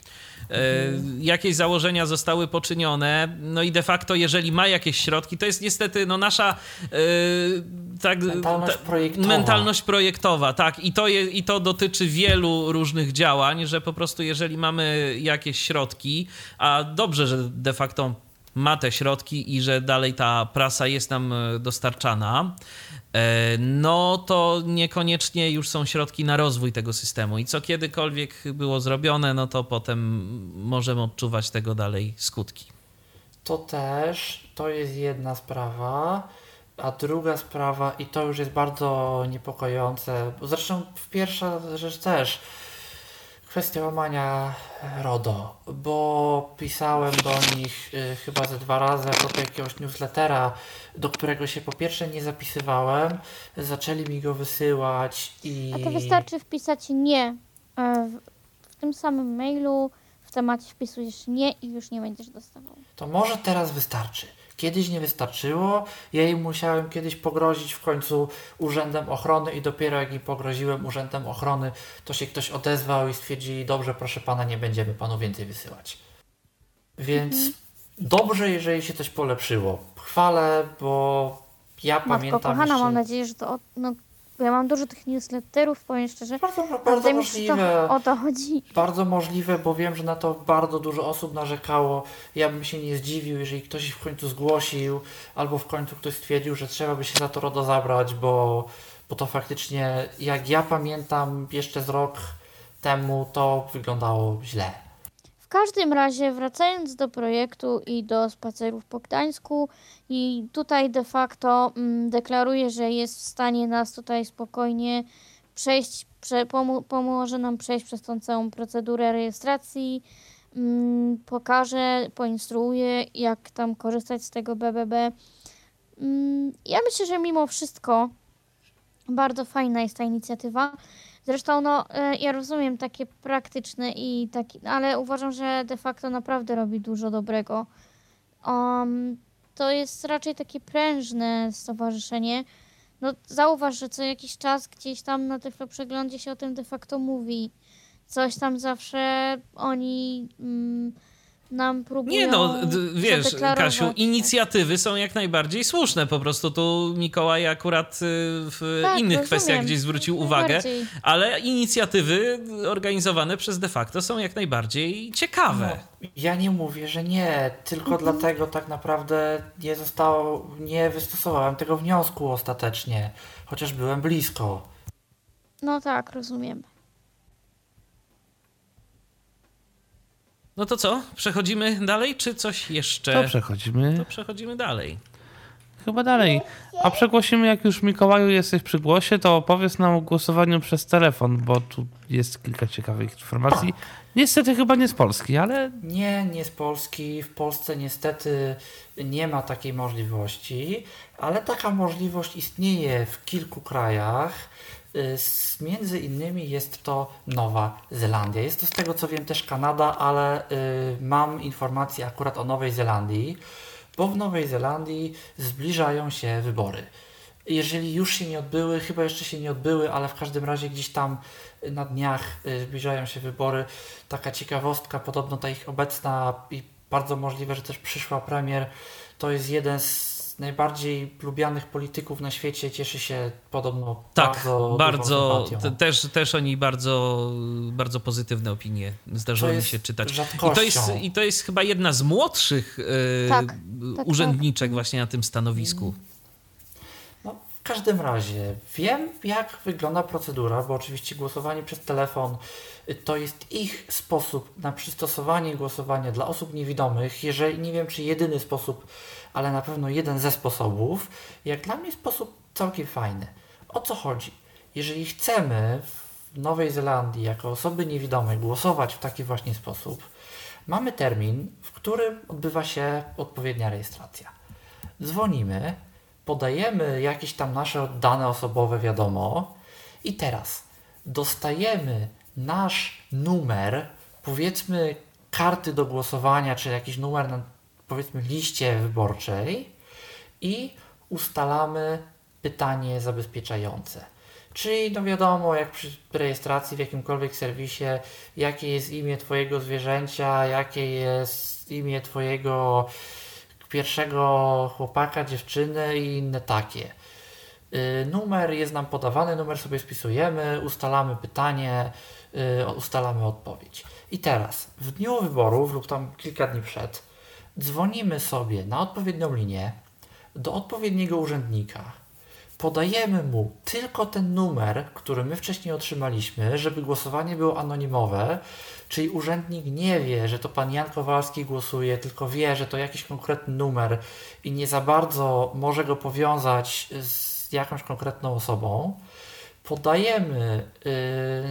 jakieś założenia zostały poczynione, no i de facto, jeżeli ma jakieś środki, to jest niestety no, nasza y, tak, Mentalność projektowa. mentalność projektowa, tak, i to, je, i to dotyczy wielu różnych działań, że po prostu jeżeli mamy jakieś środki, a dobrze, że de facto ma te środki i że dalej ta prasa jest nam e, dostarczana, e, no to niekoniecznie już są środki na rozwój tego systemu. I co kiedykolwiek było zrobione, no to potem możemy odczuwać tego dalej skutki. To też, to jest jedna sprawa, a druga sprawa, i to już jest bardzo niepokojące, bo zresztą pierwsza rzecz też, kwestia łamania RODO, bo pisałem do nich y, chyba ze dwa razy propos jakiegoś newslettera, do którego się po pierwsze nie zapisywałem, zaczęli mi go wysyłać i... A to wystarczy wpisać nie e, w, w tym samym mailu, w temacie wpisujesz nie i już nie będziesz dostawał. To może teraz wystarczy. Kiedyś nie wystarczyło, ja im musiałem kiedyś pogrozić w końcu urzędem ochrony i dopiero jak im pogroziłem urzędem ochrony, to się ktoś odezwał i stwierdzili, dobrze, proszę pana, nie będziemy panu więcej wysyłać. Więc dobrze, jeżeli się coś polepszyło. Chwalę, bo ja Matko pamiętam kochana, jeszcze... mam nadzieję, że to... No, bo ja mam dużo tych newsletterów, powiem szczerze. Bardzo, bardzo możliwe. to o to chodzi. Bardzo możliwe, bo wiem, że na to bardzo dużo osób narzekało. Ja bym się nie zdziwił, jeżeli ktoś w końcu zgłosił, albo w końcu ktoś stwierdził, że trzeba by się za to RODO zabrać, bo, bo to faktycznie, jak ja pamiętam jeszcze z rok temu, to wyglądało źle. W każdym razie, wracając do projektu i do spacerów po Gdańsku, i tutaj de facto mm, deklaruje, że jest w stanie nas tutaj spokojnie przejść, prze, pomu- pomoże nam przejść przez tą całą procedurę rejestracji, mm, pokaże, poinstruuje, jak tam korzystać z tego BBB. Mm, ja myślę, że mimo wszystko bardzo fajna jest ta inicjatywa. Zresztą, no, e, ja rozumiem takie praktyczne i taki, ale uważam, że de facto naprawdę robi dużo dobrego. Um, to jest raczej takie prężne stowarzyszenie. No, zauważ, że co jakiś czas gdzieś tam na Tyflo przeglądzie się o tym de facto mówi. Coś tam zawsze oni mm, nam próbują Nie no, wiesz. Kasiu, inicjatywy są jak najbardziej słuszne. Po prostu tu Mikołaj akurat y, w Tak, innych rozumiem. kwestiach gdzieś zwrócił uwagę, ale inicjatywy organizowane przez de facto są jak najbardziej ciekawe. No, ja nie mówię, że nie, tylko Mhm. dlatego tak naprawdę nie zostało, nie wystosowałem tego wniosku ostatecznie, chociaż byłem blisko. No tak, rozumiem. No to co? Przechodzimy dalej, czy coś jeszcze? To przechodzimy. To przechodzimy dalej. Chyba dalej. A przegłosimy, jak już Mikołaju jesteś przy głosie, to opowiedz nam o głosowaniu przez telefon, bo tu jest kilka ciekawych informacji. Niestety chyba nie z Polski, ale Nie, nie z Polski. W Polsce niestety nie ma takiej możliwości, ale taka możliwość istnieje w kilku krajach. Y, Między innymi jest to Nowa Zelandia. Jest to z tego co wiem też Kanada, ale y, mam informacje akurat o Nowej Zelandii, bo w Nowej Zelandii zbliżają się wybory. Jeżeli już się nie odbyły, chyba jeszcze się nie odbyły, ale w każdym razie gdzieś tam na dniach y, zbliżają się wybory. Taka ciekawostka, podobno ta ich obecna i bardzo możliwe, że też przyszła premier, to jest jeden z najbardziej lubianych polityków na świecie. Cieszy się podobno Tak, bardzo, bardzo, też, też oni bardzo, bardzo pozytywne opinie zdarzyło mi się czytać. I to, jest, I to jest chyba jedna z młodszych e, Tak, tak, urzędniczek właśnie na tym stanowisku. No, w każdym razie wiem, jak wygląda procedura, bo oczywiście głosowanie przez telefon y, to jest ich sposób na przystosowanie głosowania dla osób niewidomych. Jeżeli nie wiem, czy jedyny sposób, ale na pewno jeden ze sposobów. Jak dla mnie sposób całkiem fajny. O co chodzi? Jeżeli chcemy w Nowej Zelandii jako osoby niewidome głosować w taki właśnie sposób, mamy termin, w którym odbywa się odpowiednia rejestracja. Dzwonimy, podajemy jakieś tam nasze dane osobowe, wiadomo, i teraz dostajemy nasz numer, powiedzmy karty do głosowania, czy jakiś numer na powiedzmy liście wyborczej i ustalamy pytanie zabezpieczające. Czyli no wiadomo, jak przy rejestracji w jakimkolwiek serwisie, jakie jest imię Twojego zwierzęcia, jakie jest imię Twojego pierwszego chłopaka, dziewczyny i inne takie. Y, numer jest nam podawany, numer sobie spisujemy, ustalamy pytanie, y, ustalamy odpowiedź. I teraz, w dniu wyborów lub tam kilka dni przed, dzwonimy sobie na odpowiednią linię do odpowiedniego urzędnika. Podajemy mu tylko ten numer, który my wcześniej otrzymaliśmy, żeby głosowanie było anonimowe, czyli urzędnik nie wie, że to pan Jan Kowalski głosuje, tylko wie, że to jakiś konkretny numer i nie za bardzo może go powiązać z jakąś konkretną osobą. Podajemy yy,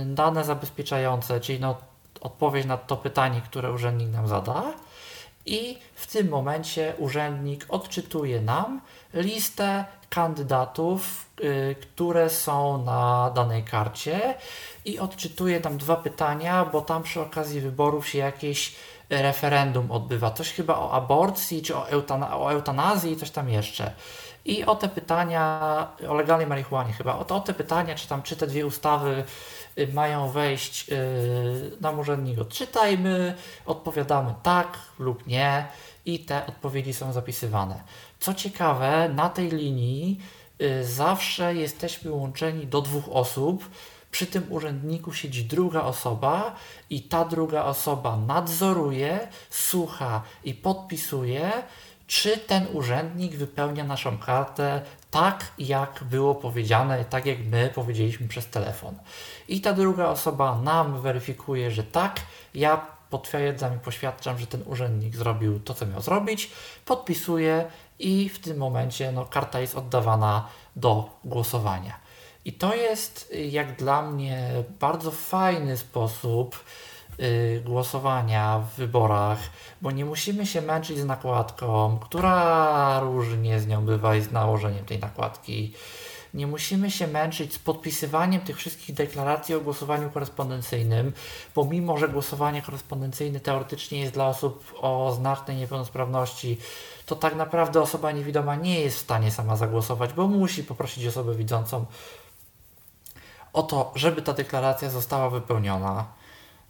dane zabezpieczające, czyli no, odpowiedź na to pytanie, które urzędnik nam zada i w tym momencie urzędnik odczytuje nam listę kandydatów, y, które są na danej karcie i odczytuje nam dwa pytania, bo tam przy okazji wyborów się jakieś referendum odbywa. Coś chyba o aborcji, czy o, eutana o eutanazji, coś tam jeszcze. I o te pytania, o legalnej marihuanie chyba, o, to, o te pytania, czy tam, czy te dwie ustawy mają wejść yy, nam urzędnik odczytajmy, odpowiadamy tak lub nie i te odpowiedzi są zapisywane. Co ciekawe, na tej linii yy, zawsze jesteśmy łączeni do dwóch osób, przy tym urzędniku siedzi druga osoba i ta druga osoba nadzoruje, słucha i podpisuje, czy ten urzędnik wypełnia naszą kartę tak, jak było powiedziane, tak jak my powiedzieliśmy przez telefon. I ta druga osoba nam weryfikuje, że tak, ja potwierdzam i poświadczam, że ten urzędnik zrobił to, co miał zrobić, podpisuje i w tym momencie no, karta jest oddawana do głosowania. I to jest, jak dla mnie, bardzo fajny sposób głosowania w wyborach, bo nie musimy się męczyć z nakładką, która różnie z nią bywa i z nałożeniem tej nakładki. Nie musimy się męczyć z podpisywaniem tych wszystkich deklaracji o głosowaniu korespondencyjnym, bo mimo, że głosowanie korespondencyjne teoretycznie jest dla osób o znacznej niepełnosprawności, to tak naprawdę osoba niewidoma nie jest w stanie sama zagłosować, bo musi poprosić osobę widzącą o to, żeby ta deklaracja została wypełniona.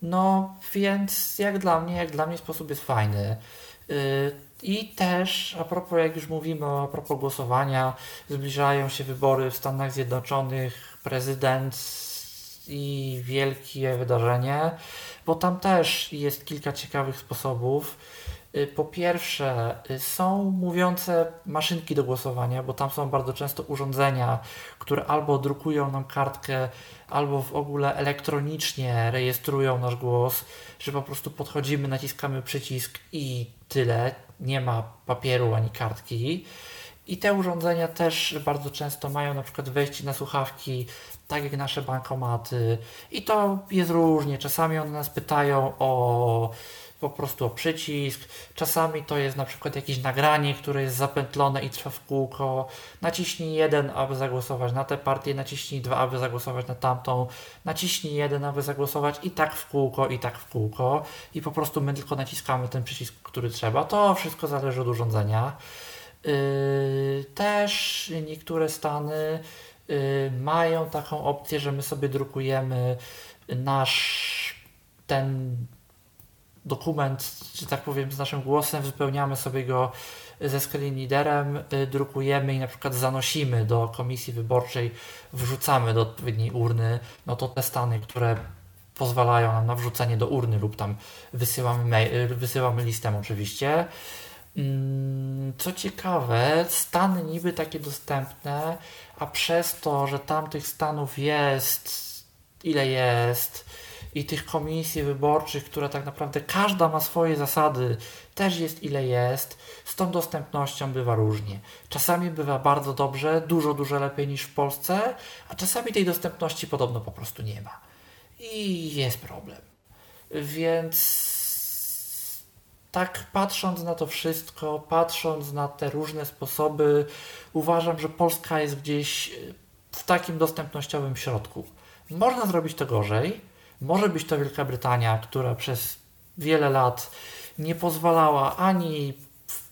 No więc jak dla mnie, jak dla mnie sposób jest fajny. Yy, I też a propos, jak już mówimy a propos głosowania, zbliżają się wybory w Stanach Zjednoczonych, prezydent i wielkie wydarzenie, bo tam też jest kilka ciekawych sposobów. Y, po pierwsze, y, są mówiące maszynki do głosowania, bo tam są bardzo często urządzenia, które albo drukują nam kartkę, albo w ogóle elektronicznie rejestrują nasz głos, że po prostu podchodzimy, naciskamy przycisk i tyle. Nie ma papieru ani kartki. I te urządzenia też bardzo często mają na przykład wejście na słuchawki, tak jak nasze bankomaty. I to jest różnie. Czasami one nas pytają o po prostu o przycisk. Czasami to jest na przykład jakieś nagranie, które jest zapętlone i trwa w kółko. Naciśnij jeden, aby zagłosować na tę partię, naciśnij dwa, aby zagłosować na tamtą, naciśnij jeden, aby zagłosować i tak w kółko, i tak w kółko. I po prostu my tylko naciskamy ten przycisk, który trzeba. To wszystko zależy od urządzenia. Yy, też niektóre stany yy, mają taką opcję, że my sobie drukujemy nasz ten dokument, że tak powiem, z naszym głosem, wypełniamy sobie go ze screen readerem, y, drukujemy i na przykład zanosimy do komisji wyborczej, wrzucamy do odpowiedniej urny, no to te stany, które pozwalają nam na wrzucenie do urny lub tam wysyłamy, mail, y, wysyłamy listem oczywiście. Mm, co ciekawe, stany niby takie dostępne, a przez to, że tam tych stanów jest ile jest, i tych komisji wyborczych, które tak naprawdę każda ma swoje zasady, też jest ile jest. Z tą dostępnością bywa różnie. Czasami bywa bardzo dobrze, dużo, dużo lepiej niż w Polsce, a czasami tej dostępności podobno po prostu nie ma. i jest problem. Więc tak patrząc na to wszystko, patrząc na te różne sposoby, uważam, że Polska jest gdzieś w takim dostępnościowym środku. Można zrobić to gorzej. Może być to Wielka Brytania, która przez wiele lat nie pozwalała ani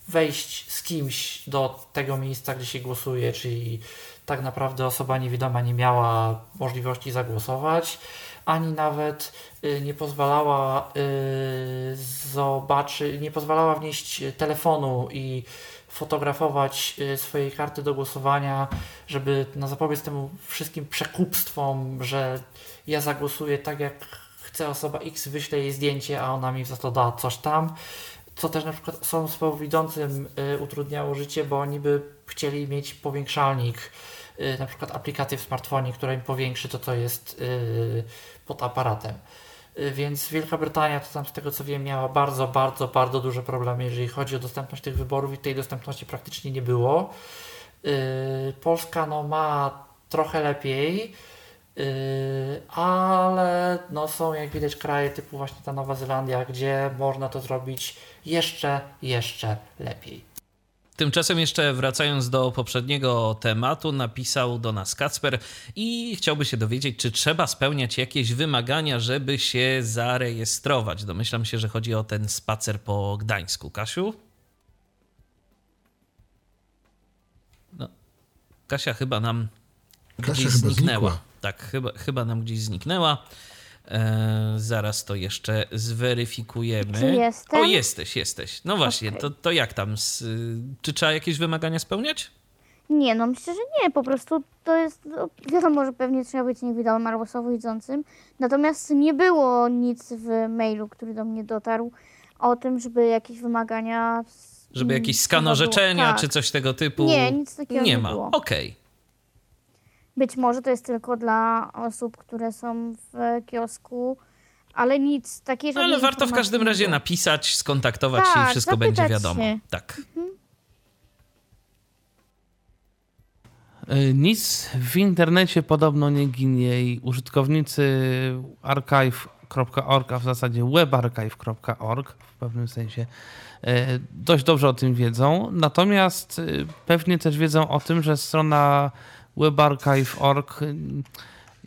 wejść z kimś do tego miejsca, gdzie się głosuje, czyli tak naprawdę osoba niewidoma nie miała możliwości zagłosować, ani nawet y, nie pozwalała y, zobaczyć, nie pozwalała wnieść telefonu i fotografować y, swojej karty do głosowania, żeby na zapobiec temu wszystkim przekupstwom, że ja zagłosuję tak jak chce osoba X, wyślę jej zdjęcie, a ona mi za to da coś tam co też na przykład osobom słabowidzącym y, utrudniało życie, bo oni by chcieli mieć powiększalnik, y, na przykład aplikację w smartfonie, która im powiększy to, co jest y, pod aparatem. Więc Wielka Brytania, to tam z tego co wiem, miała bardzo, bardzo, bardzo duże problemy, jeżeli chodzi o dostępność tych wyborów i tej dostępności praktycznie nie było. Polska no, ma trochę lepiej, ale no, są jak widać kraje typu właśnie ta Nowa Zelandia, gdzie można to zrobić jeszcze, jeszcze lepiej. Tymczasem jeszcze wracając do poprzedniego tematu, napisał do nas Kacper i chciałby się dowiedzieć, czy trzeba spełniać jakieś wymagania, żeby się zarejestrować. Domyślam się, że chodzi o ten spacer po Gdańsku. Kasiu? No, Kasia chyba nam Kasia gdzieś chyba zniknęła. znikła. Tak, chyba, chyba nam gdzieś zniknęła. E, zaraz to jeszcze zweryfikujemy. Czy jestem? O, jesteś, jesteś. No właśnie, Okej. to, to jak tam? Z, czy trzeba jakieś wymagania spełniać? Nie, no myślę, że nie, po prostu to jest, no, wiadomo, że pewnie trzeba być niewidomym albo słabowidzącym, natomiast nie było nic w mailu, który do mnie dotarł o tym, żeby jakieś wymagania... z- Żeby jakiś skan orzeczenia tak. czy coś tego typu? Nie, nic takiego nie nie ma. Okej. Być może to jest tylko dla osób, które są w kiosku, ale nic takiej No, ale warto w każdym razie napisać, skontaktować się i Tak, wszystko będzie wiadomo. się. Tak. Y, Nic w internecie podobno nie ginie i użytkownicy archive.org, a w zasadzie webarchive.org w pewnym sensie y, dość dobrze o tym wiedzą. Natomiast y, pewnie też wiedzą o tym, że strona webarchive.org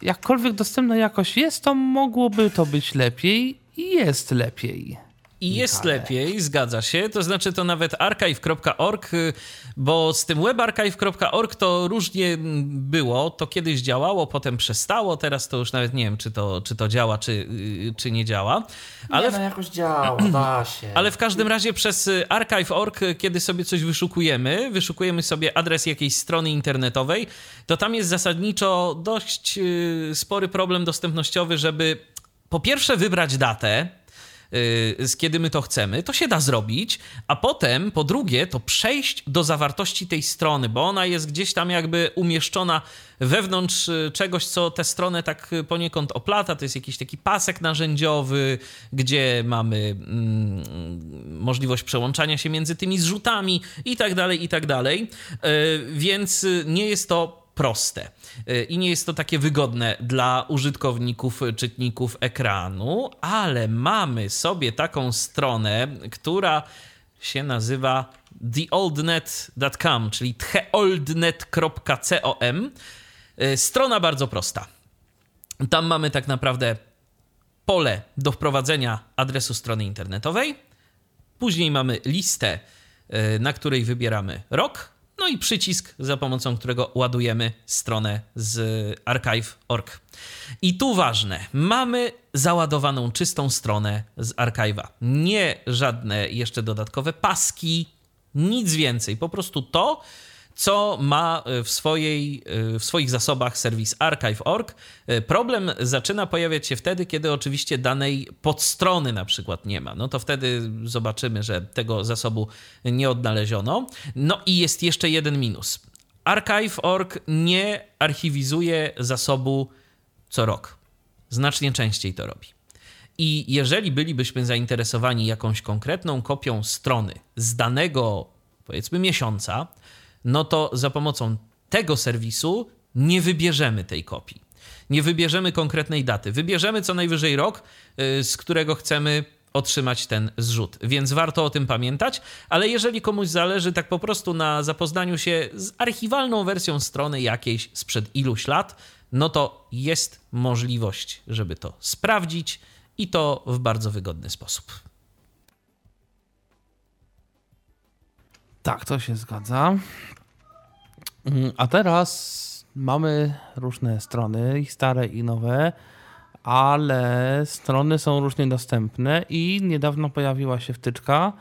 jakkolwiek dostępna jakoś jest, to mogłoby to być lepiej i jest lepiej. I jest lepiej, zgadza się. To znaczy to nawet archive.org, y, bo z tym webarchive.org to różnie mm, było. To kiedyś działało, potem przestało. Teraz to już nawet nie wiem, czy to, czy to działa, czy, y, czy nie działa. Ale Nie, no jakoś działa, [clears throat] da się. Ale w każdym razie przez y, archive.org, kiedy sobie coś wyszukujemy, wyszukujemy sobie adres jakiejś strony internetowej, to tam jest zasadniczo dość spory problem dostępnościowy, żeby po pierwsze wybrać datę, z kiedy my to chcemy, to się da zrobić, a potem po drugie to przejść do zawartości tej strony, bo ona jest gdzieś tam jakby umieszczona wewnątrz y, czegoś, co tę stronę tak y, poniekąd oplata. To jest jakiś taki pasek narzędziowy, gdzie mamy mm, możliwość przełączania się między tymi zrzutami i tak dalej, i tak dalej. Y, Więc y, nie jest to proste y, i nie jest to takie wygodne dla użytkowników, czytników ekranu, ale mamy sobie taką stronę, która się nazywa theoldnet.com, czyli theoldnet.com. Y, Strona bardzo prosta. Tam mamy tak naprawdę pole do wprowadzenia adresu strony internetowej. Później mamy listę, y, na której wybieramy rok. No i przycisk, za pomocą którego ładujemy stronę z archive.org. I tu ważne, mamy załadowaną czystą stronę z archive'a. Nie żadne jeszcze dodatkowe paski, nic więcej. Po prostu to, co ma w, swojej, w swoich zasobach serwis archive.org. Problem zaczyna pojawiać się wtedy, kiedy oczywiście danej podstrony na przykład nie ma. No to wtedy zobaczymy, że tego zasobu nie odnaleziono. No i jest jeszcze jeden minus. Archive.org nie archiwizuje zasobu co rok. Znacznie częściej to robi. I jeżeli bylibyśmy zainteresowani jakąś konkretną kopią strony z danego, powiedzmy, miesiąca, no to za pomocą tego serwisu nie wybierzemy tej kopii. Nie wybierzemy konkretnej daty. Wybierzemy co najwyżej rok, y, z którego chcemy otrzymać ten zrzut. Więc warto o tym pamiętać, ale jeżeli komuś zależy tak po prostu na zapoznaniu się z archiwalną wersją strony jakiejś sprzed iluś lat, no to jest możliwość, żeby to sprawdzić i to w bardzo wygodny sposób. Tak, to się zgadza. Mm, a teraz mamy różne strony, i stare, i nowe, ale strony są różnie dostępne i niedawno pojawiła się wtyczka,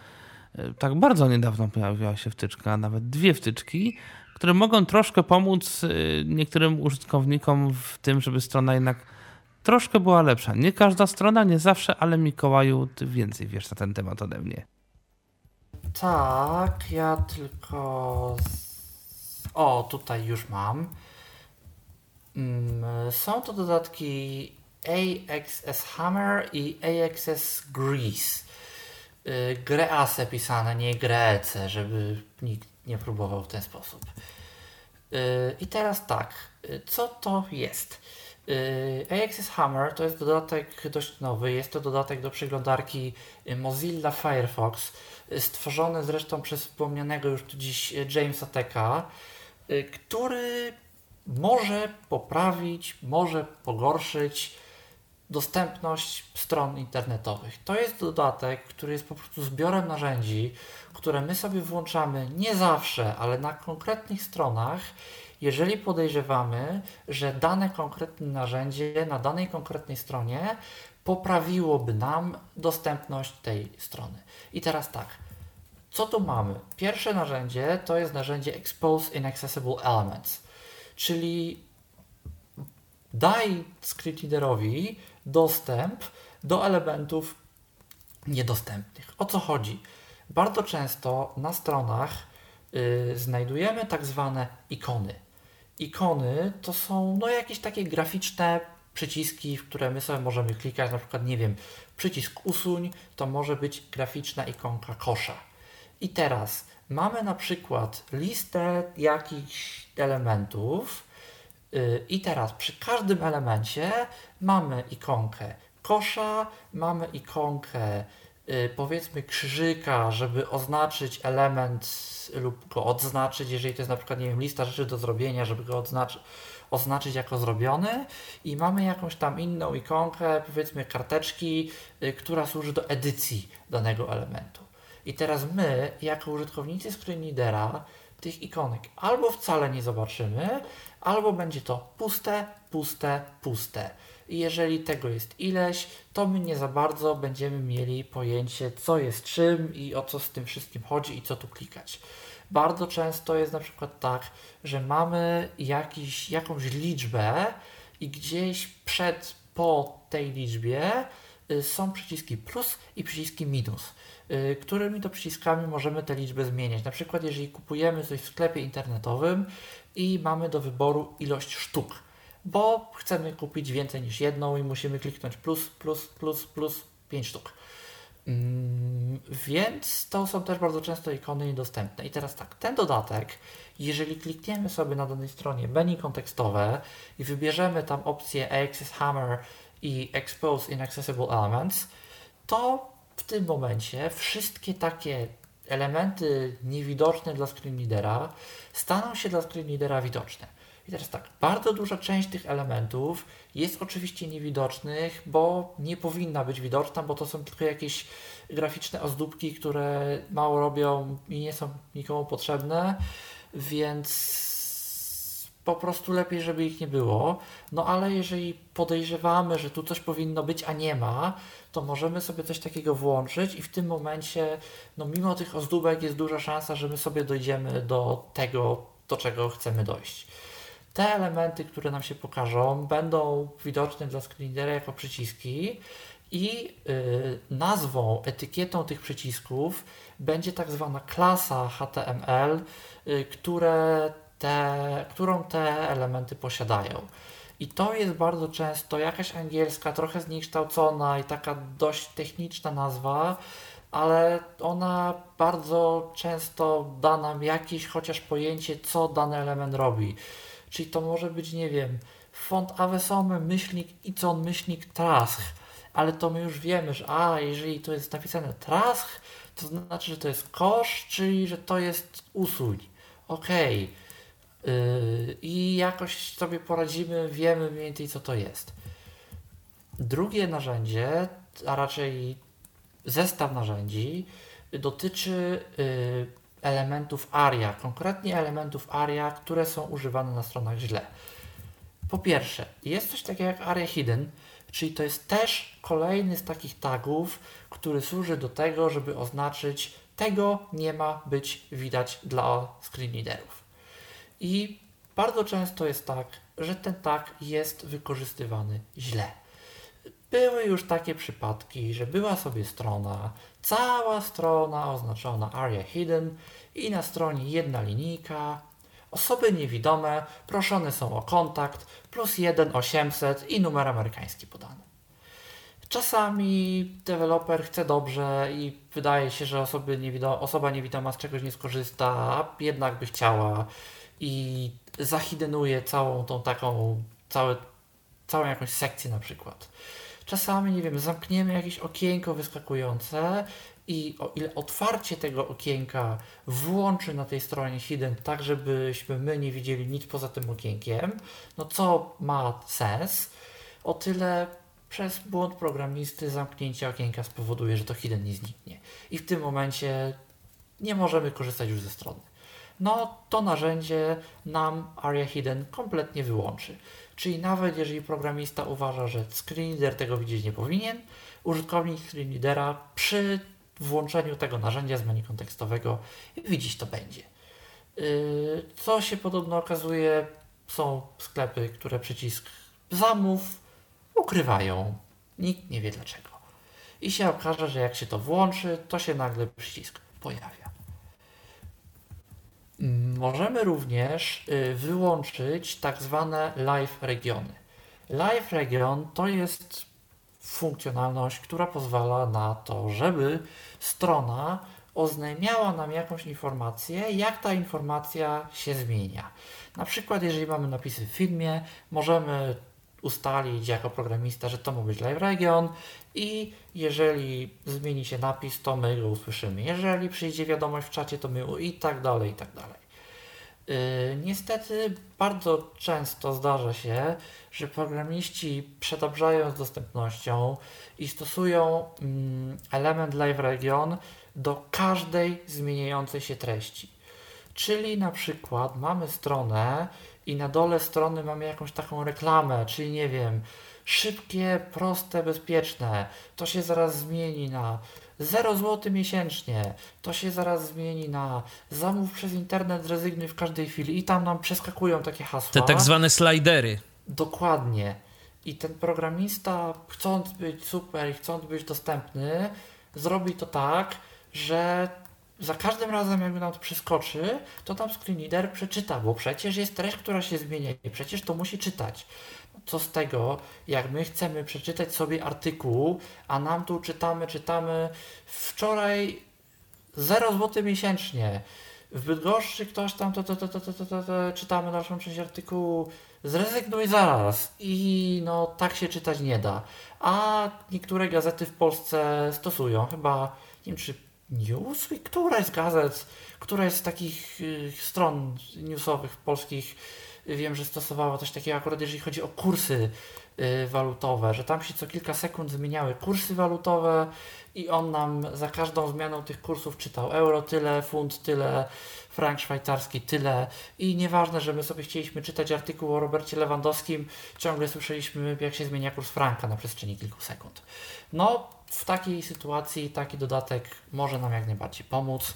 e, tak bardzo niedawno pojawiła się wtyczka, nawet dwie wtyczki, które mogą troszkę pomóc e, niektórym użytkownikom w tym, żeby strona jednak troszkę była lepsza. Nie każda strona, nie zawsze, ale Mikołaju, ty więcej wiesz na ten temat ode mnie. Tak, ja tylko. Z... O, tutaj już mam. Mm, są to dodatki AXS Hammer i AXS Grease. Y, Grease pisane, nie Greece, żeby nikt nie próbował w ten sposób. Y, I teraz tak, y, co to jest? AXS Hammer to jest dodatek dość nowy. Jest to dodatek do przeglądarki Mozilla Firefox, stworzony zresztą przez wspomnianego już tu dziś Jamesa Teka, który może poprawić, może pogorszyć dostępność stron internetowych. To jest dodatek, który jest po prostu zbiorem narzędzi, które my sobie włączamy nie zawsze, ale na konkretnych stronach, jeżeli podejrzewamy, że dane konkretne narzędzie na danej konkretnej stronie poprawiłoby nam dostępność tej strony. I teraz tak, co tu mamy? Pierwsze narzędzie to jest narzędzie Expose Inaccessible Elements, czyli daj scriptreaderowi dostęp do elementów niedostępnych. O co chodzi? Bardzo często na stronach yy, znajdujemy tak zwane ikony. Ikony to są no, jakieś takie graficzne przyciski, w które my sobie możemy klikać, na przykład, nie wiem, przycisk usuń, to może być graficzna ikonka kosza. I teraz mamy na przykład listę jakichś elementów, Y, I teraz przy każdym elemencie mamy ikonkę kosza, mamy ikonkę y, powiedzmy krzyżyka, żeby oznaczyć element lub go odznaczyć, jeżeli to jest na przykład, nie wiem, lista rzeczy do zrobienia, żeby go odznaczyć oznaczyć jako zrobiony i mamy jakąś tam inną ikonkę, powiedzmy karteczki, y, która służy do edycji danego elementu. I teraz my, jako użytkownicy screenreadera, tych ikonek albo wcale nie zobaczymy, albo będzie to puste, puste, puste. I jeżeli tego jest ileś, to my nie za bardzo będziemy mieli pojęcie, co jest czym i o co z tym wszystkim chodzi i co tu klikać. Bardzo często jest na przykład tak, że mamy jakiś, jakąś liczbę i gdzieś przed, po tej liczbie y, są przyciski plus i przyciski minus, y, którymi to przyciskami możemy tę liczbę zmieniać. Na przykład, jeżeli kupujemy coś w sklepie internetowym i mamy do wyboru ilość sztuk, bo chcemy kupić więcej niż jedną i musimy kliknąć plus, plus, plus, plus 5 sztuk. Mm, więc to są też bardzo często ikony niedostępne. I teraz tak, ten dodatek, jeżeli klikniemy sobie na danej stronie menu kontekstowe i wybierzemy tam opcję Access Hammer i Expose Inaccessible Elements, to w tym momencie wszystkie takie elementy niewidoczne dla screenreadera staną się dla screenreadera widoczne. I teraz tak, bardzo duża część tych elementów jest oczywiście niewidocznych, bo nie powinna być widoczna, bo to są tylko jakieś graficzne ozdóbki, które mało robią i nie są nikomu potrzebne, więc po prostu lepiej, żeby ich nie było. No ale jeżeli podejrzewamy, że tu coś powinno być, a nie ma, to możemy sobie coś takiego włączyć i w tym momencie, no mimo tych ozdóbek jest duża szansa, że my sobie dojdziemy do tego, do czego chcemy dojść. Te elementy, które nam się pokażą, będą widoczne dla screenera jako przyciski i yy, nazwą, etykietą tych przycisków będzie tak zwana klasa HTML, yy, które te, którą te elementy posiadają. I to jest bardzo często jakaś angielska, trochę zniekształcona i taka dość techniczna nazwa, ale ona bardzo często da nam jakieś chociaż pojęcie, co dany element robi. Czyli to może być, nie wiem, font Avesome, myślnik, icon, myślnik, trask. Ale to my już wiemy, że a, jeżeli to jest napisane trask, to znaczy, że to jest kosz, czyli że to jest usuń. Okej. Okay. Yy, I jakoś sobie poradzimy, wiemy mniej więcej co to jest. Drugie narzędzie, a raczej zestaw narzędzi, dotyczy yy, elementów ARIA, konkretnie elementów ARIA, które są używane na stronach źle. Po pierwsze, jest coś takiego jak ARIA Hidden, czyli to jest też kolejny z takich tagów, który służy do tego, żeby oznaczyć tego nie ma być widać dla screenreaderów. I bardzo często jest tak, że ten tag jest wykorzystywany źle. Były już takie przypadki, że była sobie strona, cała strona oznaczona Area Hidden i na stronie jedna linijka, osoby niewidome proszone są o kontakt plus 1 800 i numer amerykański podany. Czasami deweloper chce dobrze i wydaje się, że osoby niewidoma, osoba niewidoma z czegoś nie skorzysta, a jednak by chciała i zahidenuje całą tą taką, całe, całą jakąś sekcję na przykład. Czasami, nie wiem, zamkniemy jakieś okienko wyskakujące i o ile otwarcie tego okienka włączy na tej stronie hidden tak, żebyśmy my nie widzieli nic poza tym okienkiem, no co ma sens, o tyle przez błąd programisty zamknięcie okienka spowoduje, że to hidden nie zniknie. I w tym momencie nie możemy korzystać już ze strony. No to narzędzie nam ARIA Hidden kompletnie wyłączy. Czyli nawet jeżeli programista uważa, że screenreader tego widzieć nie powinien, użytkownik screenreadera przy włączeniu tego narzędzia z menu kontekstowego widzieć to będzie. Yy, co się podobno okazuje, są sklepy, które przycisk zamów ukrywają. Nikt nie wie dlaczego. I się okaże, że jak się to włączy, to się nagle przycisk pojawia. Możemy również y, wyłączyć tak zwane live regiony. Live region to jest funkcjonalność, która pozwala na to, żeby strona oznajmiała nam jakąś informację, jak ta informacja się zmienia. Na przykład, jeżeli mamy napisy w filmie, możemy ustalić jako programista, że to ma być live region i jeżeli zmieni się napis, to my go usłyszymy. Jeżeli przyjdzie wiadomość w czacie, to my i tak dalej, i tak dalej. Yy, niestety bardzo często zdarza się, że programiści przedobrzają z dostępnością i stosują mm, element live region do każdej zmieniającej się treści. Czyli na przykład mamy stronę i na dole strony mamy jakąś taką reklamę, czyli nie wiem, szybkie, proste, bezpieczne. To się zaraz zmieni na 0 zł miesięcznie. To się zaraz zmieni na zamów przez internet, zrezygnuj w każdej chwili. I tam nam przeskakują takie hasła. Te tak zwane slidery. Dokładnie. I ten programista, chcąc być super i chcąc być dostępny, zrobi to tak, że za każdym razem, jak nam to przeskoczy, to tam screenreader przeczyta, bo przecież jest treść, która się zmienia i przecież to musi czytać co z tego, jak my chcemy przeczytać sobie artykuł, a nam tu czytamy, czytamy wczoraj 0 zł miesięcznie. W Bydgoszczy ktoś tam to, to, to, to, to, to, to, to czytamy dalszą część artykułu. Zrezygnuj zaraz i no tak się czytać nie da. A niektóre gazety w Polsce stosują, chyba nie wiem czy Newsweek, która jest gazet, która z takich y, stron newsowych polskich wiem, że stosowała coś takiego akurat jeżeli chodzi o kursy y, walutowe, że tam się co kilka sekund zmieniały kursy walutowe i on nam za każdą zmianą tych kursów czytał euro tyle, funt tyle, frank szwajcarski tyle i nieważne, że my sobie chcieliśmy czytać artykuł o Robercie Lewandowskim, ciągle słyszeliśmy jak się zmienia kurs franka na przestrzeni kilku sekund. No, w takiej sytuacji taki dodatek może nam jak najbardziej pomóc.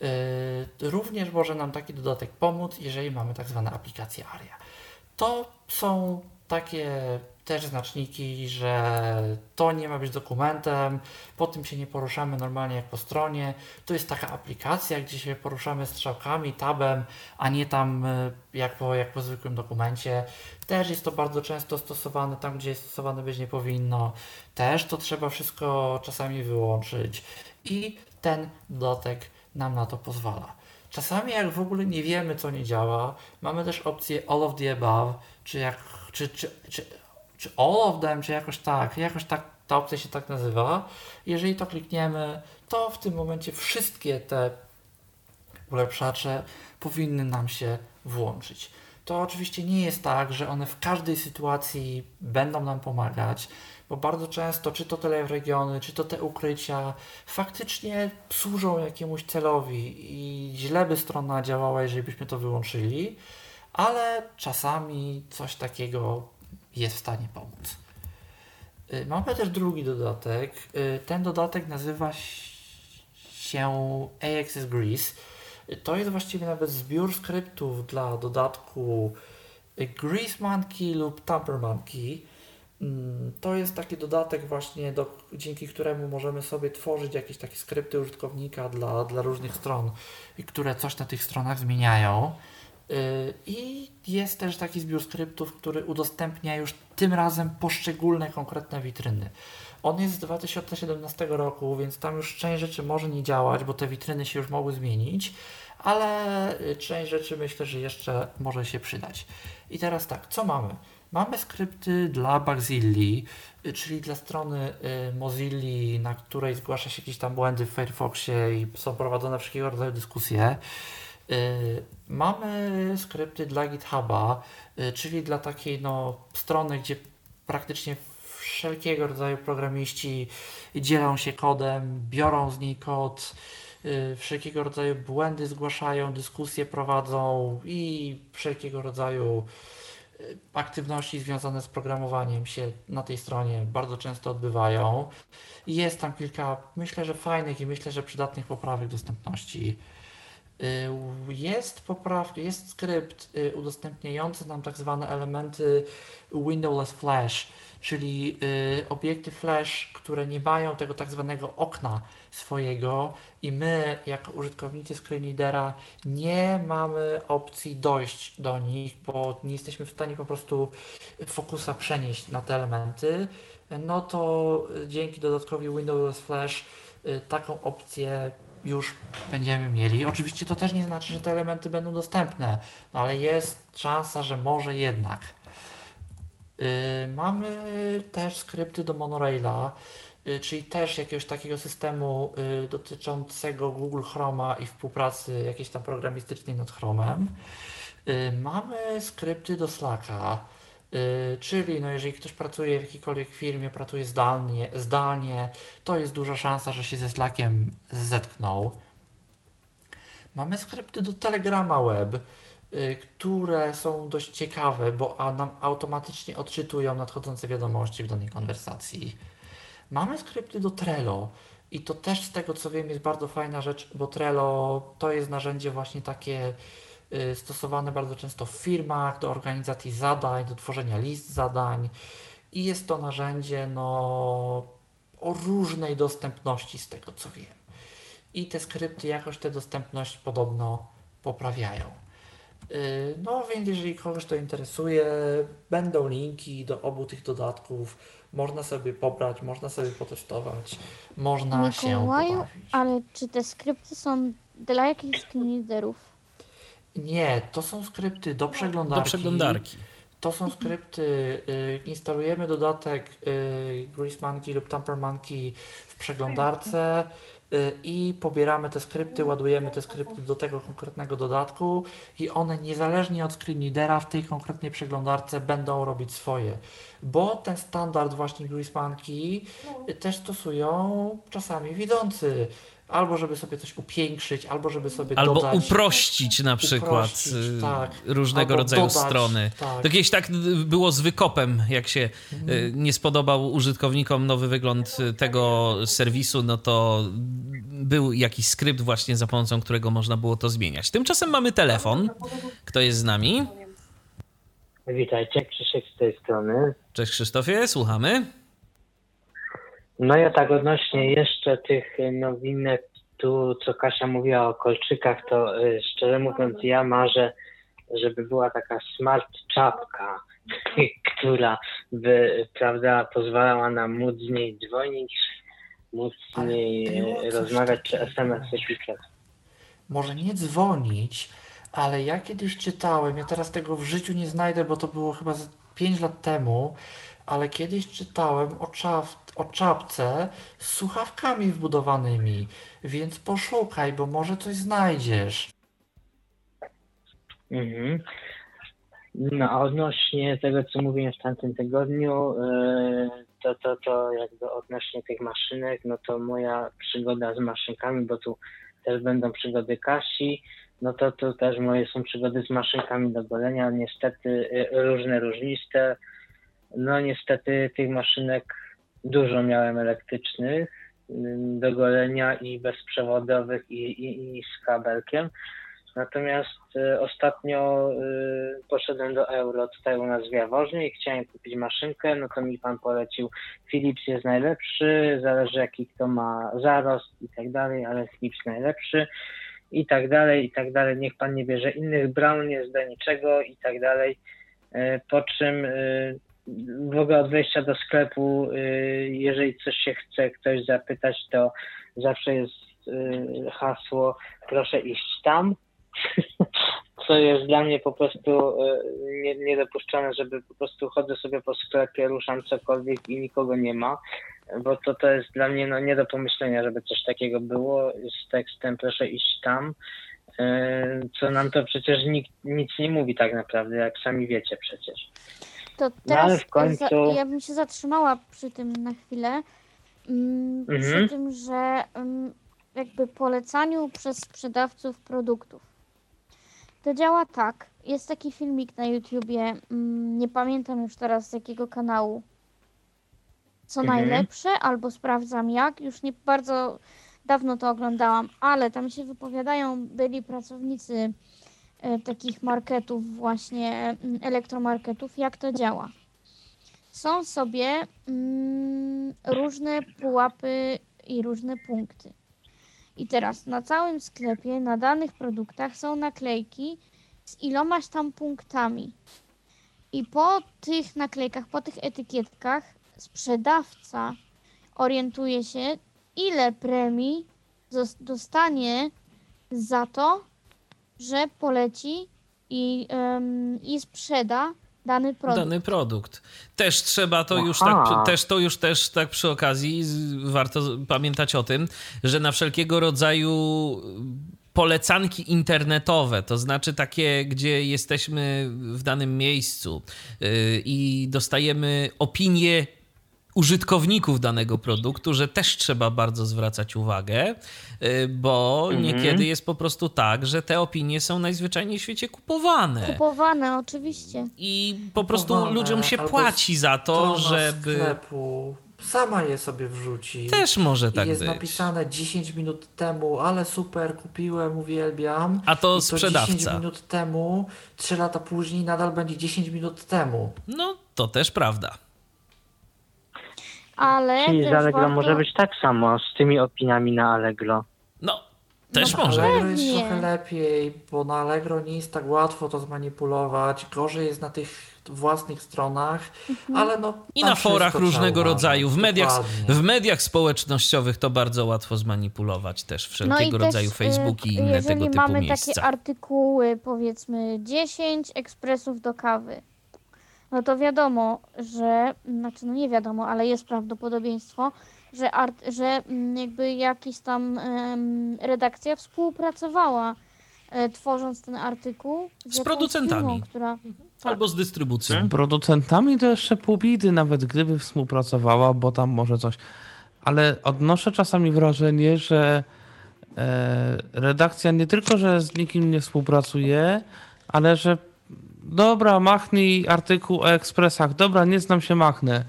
Yy, również może nam taki dodatek pomóc, jeżeli mamy tak zwane aplikacje ARIA. To są takie też znaczniki, że to nie ma być dokumentem, po tym się nie poruszamy normalnie jak po stronie. To jest taka aplikacja, gdzie się poruszamy strzałkami, tabem, a nie tam y, jak po, jak po zwykłym dokumencie. Też jest to bardzo często stosowane tam, gdzie stosowane być nie powinno. Też to trzeba wszystko czasami wyłączyć i ten dodatek nam na to pozwala. Czasami jak w ogóle nie wiemy, co nie działa, mamy też opcję all of the above, czy jak, czy, czy, czy, czy all of them, czy jakoś tak, jakoś tak ta opcja się tak nazywa. Jeżeli to klikniemy, to w tym momencie wszystkie te ulepszacze powinny nam się włączyć. To oczywiście nie jest tak, że one w każdej sytuacji będą nam pomagać, bo bardzo często, czy to teleregiony, czy to te ukrycia, faktycznie służą jakiemuś celowi i źle by strona działała, jeżeli byśmy to wyłączyli, ale czasami coś takiego jest w stanie pomóc. Y, mamy też drugi dodatek. Y, ten dodatek nazywa się AXS Grease. Y, to jest właściwie nawet zbiór skryptów dla dodatku Grease Monkey lub Tamper Monkey. Mm, to jest taki dodatek właśnie, do, dzięki któremu możemy sobie tworzyć jakieś takie skrypty użytkownika dla, dla różnych stron, które coś na tych stronach zmieniają. Y, I jest też taki zbiór skryptów, który udostępnia już tym razem poszczególne konkretne witryny. On jest z 2017 roku, więc tam już część rzeczy może nie działać, bo te witryny się już mogły zmienić, ale y, część rzeczy myślę, że jeszcze może się przydać. I teraz tak, co mamy? Mamy skrypty dla Bugzilli, y, czyli dla strony Mozilla, na której zgłasza się jakieś tam błędy w Firefoxie i są prowadzone wszelkiego rodzaju dyskusje. Y, mamy skrypty dla GitHuba, y, czyli dla takiej no, strony, gdzie praktycznie wszelkiego rodzaju programiści dzielą się kodem, biorą z niej kod, y, wszelkiego rodzaju błędy zgłaszają, dyskusje prowadzą i wszelkiego rodzaju aktywności związane z programowaniem się na tej stronie bardzo często odbywają. Jest tam kilka, myślę, że fajnych i myślę, że przydatnych poprawek dostępności. Y, jest poprawka, jest skrypt y, udostępniający nam tak zwane elementy windowless flash, czyli obiekty flash, które nie mają tego tak zwanego okna swojego i my jako użytkownicy screenreadera nie mamy opcji dojść do nich, bo nie jesteśmy w stanie po prostu fokusa przenieść na te elementy, no to dzięki dodatkowi Windowless Flash taką opcję już będziemy mieli. Oczywiście to też nie znaczy, że te elementy będą dostępne, no ale jest szansa, że może jednak. Yy, mamy też skrypty do monoraila, czyli też jakiegoś takiego systemu yy, dotyczącego Google Chroma i współpracy jakiejś tam programistycznej nad Chromem. Y, mamy skrypty do Slacka, y, czyli no jeżeli ktoś pracuje w jakiejkolwiek firmie, pracuje zdalnie, zdalnie, to jest duża szansa, że się ze Slackiem zetknął. Mamy skrypty do Telegrama Web, y, które są dość ciekawe, bo nam automatycznie odczytują nadchodzące wiadomości w danej konwersacji. Mamy skrypty do Trello i to też z tego co wiem jest bardzo fajna rzecz, bo Trello to jest narzędzie właśnie takie Y, stosowane bardzo często w firmach do organizacji zadań, do tworzenia list zadań i jest to narzędzie no, o różnej dostępności z tego co wiem. I te skrypty jakoś tę dostępność podobno poprawiają. Y, no więc jeżeli kogoś to interesuje, będą linki do obu tych dodatków. Można sobie pobrać, można sobie potestować, można Mikołaju, się pobawić. ale czy te skrypty są dla jakichś screenreaderów? Nie, to są skrypty do przeglądarki. Do przeglądarki. To są skrypty, y, instalujemy dodatek y, Grease Monkey lub Tamper Monkey w przeglądarce i pobieramy te skrypty, ładujemy te skrypty do tego konkretnego dodatku i one niezależnie od screenreadera w tej konkretnej przeglądarce będą robić swoje. Bo ten standard właśnie Monkey y, też stosują czasami widzący albo żeby sobie coś upiększyć, albo żeby sobie albo dodać... uprościć na przykład uprościć, y, tak. różnego albo rodzaju dodać, strony. Tak. To kiedyś tak było z wykopem, jak się mhm. nie spodobał użytkownikom nowy wygląd tego serwisu, no to był jakiś skrypt właśnie za pomocą którego można było to zmieniać. Tymczasem mamy telefon. Kto jest z nami? Witajcie, Krzysiek z tej strony. Cześć Krzysztofie, słuchamy. No ja tak odnośnie jeszcze tych nowinek, tu co Kasia mówiła o kolczykach, to y, szczerze mówiąc ja marzę, żeby była taka smart czapka, [laughs] która by, prawda, pozwalała nam móc z niej dzwonić, móc z niej y, rozmawiać czy SMS-y pisać. może nie dzwonić, ale ja kiedyś czytałem, ja teraz tego w życiu nie znajdę, bo to było chyba 5 lat temu, ale kiedyś czytałem o, czap, o czapce z słuchawkami wbudowanymi, więc poszukaj, bo może coś znajdziesz. Mhm. No, a odnośnie tego, co mówiłem w tamtym tygodniu, e, to, to, to jakby odnośnie tych maszynek, no to moja przygoda z maszynkami, bo tu też będą przygody Kasi, no to tu też moje są przygody z maszynkami do golenia, niestety e, różne, różniste. No niestety tych maszynek dużo miałem elektrycznych do golenia i bezprzewodowych i, i, i z kabelkiem. Natomiast y, ostatnio y, poszedłem do Euro tutaj u nas w Jaworznie i chciałem kupić maszynkę, no to mi pan polecił Philips jest najlepszy, zależy jaki kto ma zarost i tak dalej, ale Philips najlepszy i tak dalej, i tak dalej. Niech pan nie bierze innych Brown, nie zda niczego i tak dalej. Y, po czym ogóle od wejścia do sklepu, y, jeżeli coś się chce ktoś zapytać, to zawsze jest y, hasło proszę iść tam, [laughs] co jest dla mnie po prostu y, nie, niedopuszczalne, żeby po prostu chodzę sobie po sklepie, ruszam cokolwiek i nikogo nie ma, bo to, to jest dla mnie no, nie do pomyślenia, żeby coś takiego było z tekstem proszę iść tam, co nam to przecież nikt nic nie mówi tak naprawdę, jak sami wiecie przecież. To No, teraz w końcu- ja bym się zatrzymała przy tym na chwilę. Mm, Przy Mhm. tym, że mm, jakby polecaniu przez sprzedawców produktów. To działa tak. Jest taki filmik na YouTubie, mm, nie pamiętam już teraz z jakiego kanału. Co Mhm. najlepsze, albo sprawdzam jak. Już nie bardzo dawno to oglądałam, ale tam się wypowiadają byli pracownicy takich marketów, właśnie mm, elektromarketów, jak to działa. Są sobie mm, różne pułapy i różne punkty. I teraz na całym sklepie, na danych produktach są naklejki z ilomaś tam punktami. I po tych naklejkach, po tych etykietkach sprzedawca orientuje się, ile premii dostanie za to, że poleci i, em, i sprzeda dany produkt. Dany produkt. Też trzeba to już Aha. tak, też to już też tak przy okazji warto pamiętać o tym, że na wszelkiego rodzaju polecanki internetowe, to znaczy takie, gdzie jesteśmy w danym miejscu yy, i dostajemy opinie użytkowników danego produktu, że też trzeba bardzo zwracać uwagę, yy, bo Mhm. niekiedy jest po prostu tak, że te opinie są najzwyczajniej w świecie kupowane. Kupowane oczywiście. I po prostu Kupowane, ludziom się albo płaci za to, żeby. sklepu sama je sobie wrzuci. Też może I tak jest być. napisane 10 minut temu, ale super, kupiłem, uwielbiam. A to I to sprzedawca. 10 minut temu, 3 lata później nadal będzie 10 minut temu. No, to też prawda. Ale Czyli z Allegro warto... może być tak samo z tymi opiniami na Allegro. No, też No, może. Allegro jest Pewnie. trochę lepiej, bo na Allegro nie jest tak łatwo to zmanipulować. Gorzej jest na tych własnych stronach, Mhm. ale no. I na forach różnego trzeba rodzaju, w mediach, Dokładnie. w mediach społecznościowych to bardzo łatwo zmanipulować też wszelkiego No rodzaju też, Facebook i y, inne jeżeli tego typu mamy miejsca. takie artykuły, powiedzmy 10 ekspresów do kawy, no to wiadomo, że, znaczy no nie wiadomo, ale jest prawdopodobieństwo, że, art, że mm, jakby jakaś tam em, redakcja współpracowała e, tworząc ten artykuł Z jakąś producentami. firmą, która Albo z dystrybucją. Z producentami to jeszcze pół bidy, nawet gdyby współpracowała, bo tam może coś. Ale odnoszę czasami wrażenie, że e, redakcja nie tylko, że z nikim nie współpracuje, ale że dobra, machnij artykuł o ekspresach, dobra, nie znam się, machnę.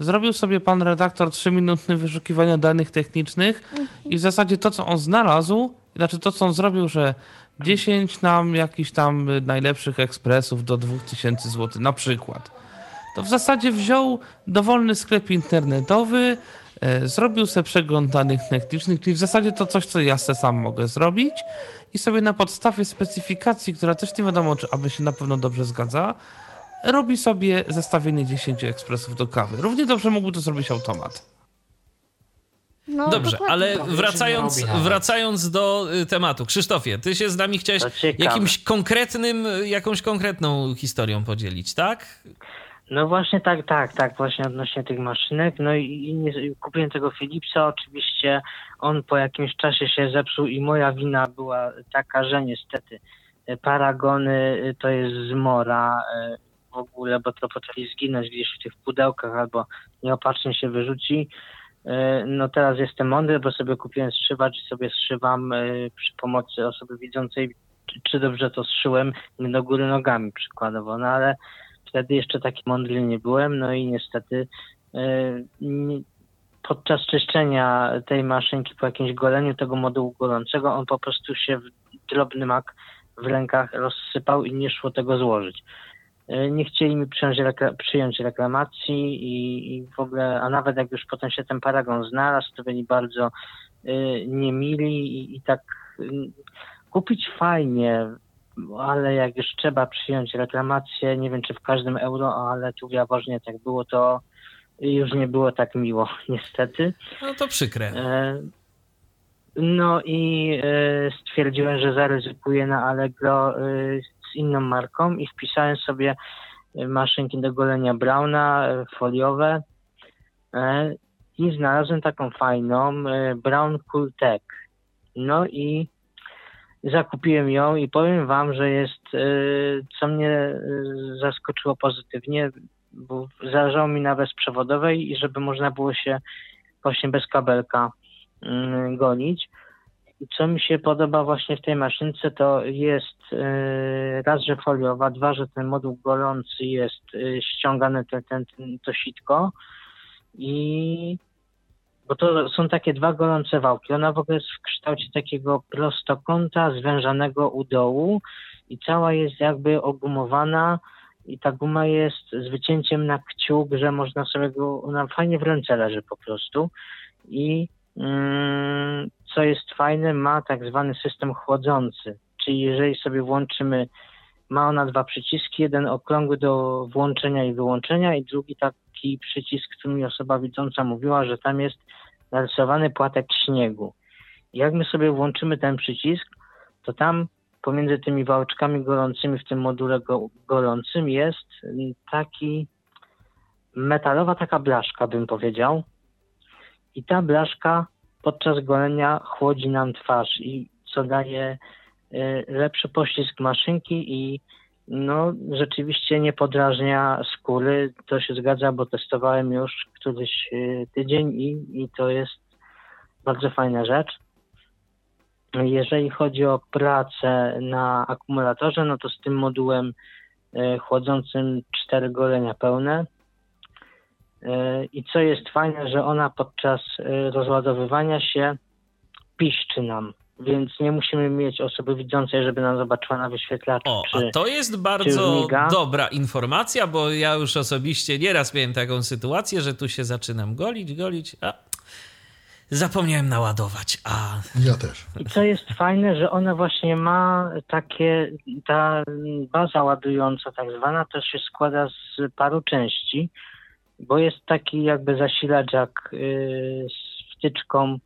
Zrobił sobie pan redaktor trzyminutne wyszukiwania danych technicznych i w zasadzie to, co on znalazł, znaczy to, co on zrobił, że 10 nam jakichś tam najlepszych ekspresów do 2000 zł na przykład. To w zasadzie wziął dowolny sklep internetowy, e, zrobił sobie przegląd danych technicznych, czyli w zasadzie to coś, co ja se sam mogę zrobić i sobie na podstawie specyfikacji, która też nie wiadomo, czy aby się na pewno dobrze zgadza, robi sobie zestawienie 10 ekspresów do kawy. Równie dobrze mógłby to zrobić automat. No, Dobrze, ale To wracając, wracając do y, tematu. Krzysztofie, ty się z nami chciałeś jakimś konkretnym, y, jakąś konkretną historią podzielić, tak? No właśnie tak, tak, tak, właśnie odnośnie tych maszynek. No i, i kupiłem tego Philipsa, oczywiście on po jakimś czasie się zepsuł i moja wina była taka, że niestety e, paragony e, to jest zmora e, w ogóle, bo to potrafi zginąć gdzieś w tych pudełkach albo nieopatrznie się wyrzuci. No teraz jestem mądry, bo sobie kupiłem strzywacz i sobie zszywam przy pomocy osoby widzącej, czy, dobrze to zszyłem, do góry nogami przykładowo, no ale wtedy jeszcze taki mądry nie byłem, no i niestety e, podczas czyszczenia tej maszynki po jakimś goleniu tego modułu golącego, on po prostu się w drobny mak w rękach rozsypał i nie szło tego złożyć. E, Nie chcieli mi przyjąć, przyjąć reklamacji i, i w ogóle, a nawet jak już potem się ten paragon znalazł, to byli bardzo e, niemili i, i tak y, kupić fajnie, ale jak już trzeba przyjąć reklamację, nie wiem czy w każdym euro, ale tu w Jaworznie tak było, to już nie było tak miło, [laughs] niestety. No to przykre. E, No i e, stwierdziłem, że zaryzykuję na Allegro e, z inną marką i wpisałem sobie maszynki do golenia Brauna foliowe i znalazłem taką fajną Brown Cool Tech. No i zakupiłem ją i powiem wam, że jest, e, co mnie e, zaskoczyło pozytywnie, bo zależało mi na bezprzewodowej i żeby można było się właśnie bez kabelka mm, gonić. I co mi się podoba właśnie w tej maszynce, to jest e, raz, że foliowa, dwa, że ten moduł golący jest ściągane ten, ten, ten, to sitko i bo to są takie dwa golące wałki. Ona w ogóle jest w kształcie takiego prostokąta zwężanego u dołu i cała jest jakby ogumowana i ta guma jest z wycięciem na kciuk, że można sobie go, ona fajnie w ręce leży po prostu i mm, co jest fajne, ma tak zwany system chłodzący, czyli jeżeli sobie włączymy, ma ona dwa przyciski, jeden okrągły do włączenia i wyłączenia i drugi taki przycisk, który mi osoba widząca mówiła, że tam jest narysowany płatek śniegu. Jak my sobie włączymy ten przycisk, to tam pomiędzy tymi wałeczkami gorącymi w tym module go, gorącym jest taki metalowa taka blaszka, bym powiedział. I ta blaszka podczas golenia chłodzi nam twarz i co daje lepszy pościsk maszynki i no rzeczywiście nie podrażnia skóry. To się zgadza, bo testowałem już któryś y, tydzień i, i to jest bardzo fajna rzecz. Jeżeli chodzi o pracę na akumulatorze, no to z tym modułem e, chłodzącym cztery golenia pełne. I co jest fajne, że ona podczas rozładowywania się piszczy nam, więc nie musimy mieć osoby widzącej, żeby nam zobaczyła na wyświetlaczu. O, czy, a to jest bardzo dobra informacja, bo ja już osobiście nieraz miałem taką sytuację, że tu się zaczynam golić, golić, a zapomniałem naładować, a Ja też. I co jest fajne, że ona właśnie ma takie, ta baza ładująca tak zwana, to się składa z paru części, bo jest taki jakby zasilacz jak y, z wtyczką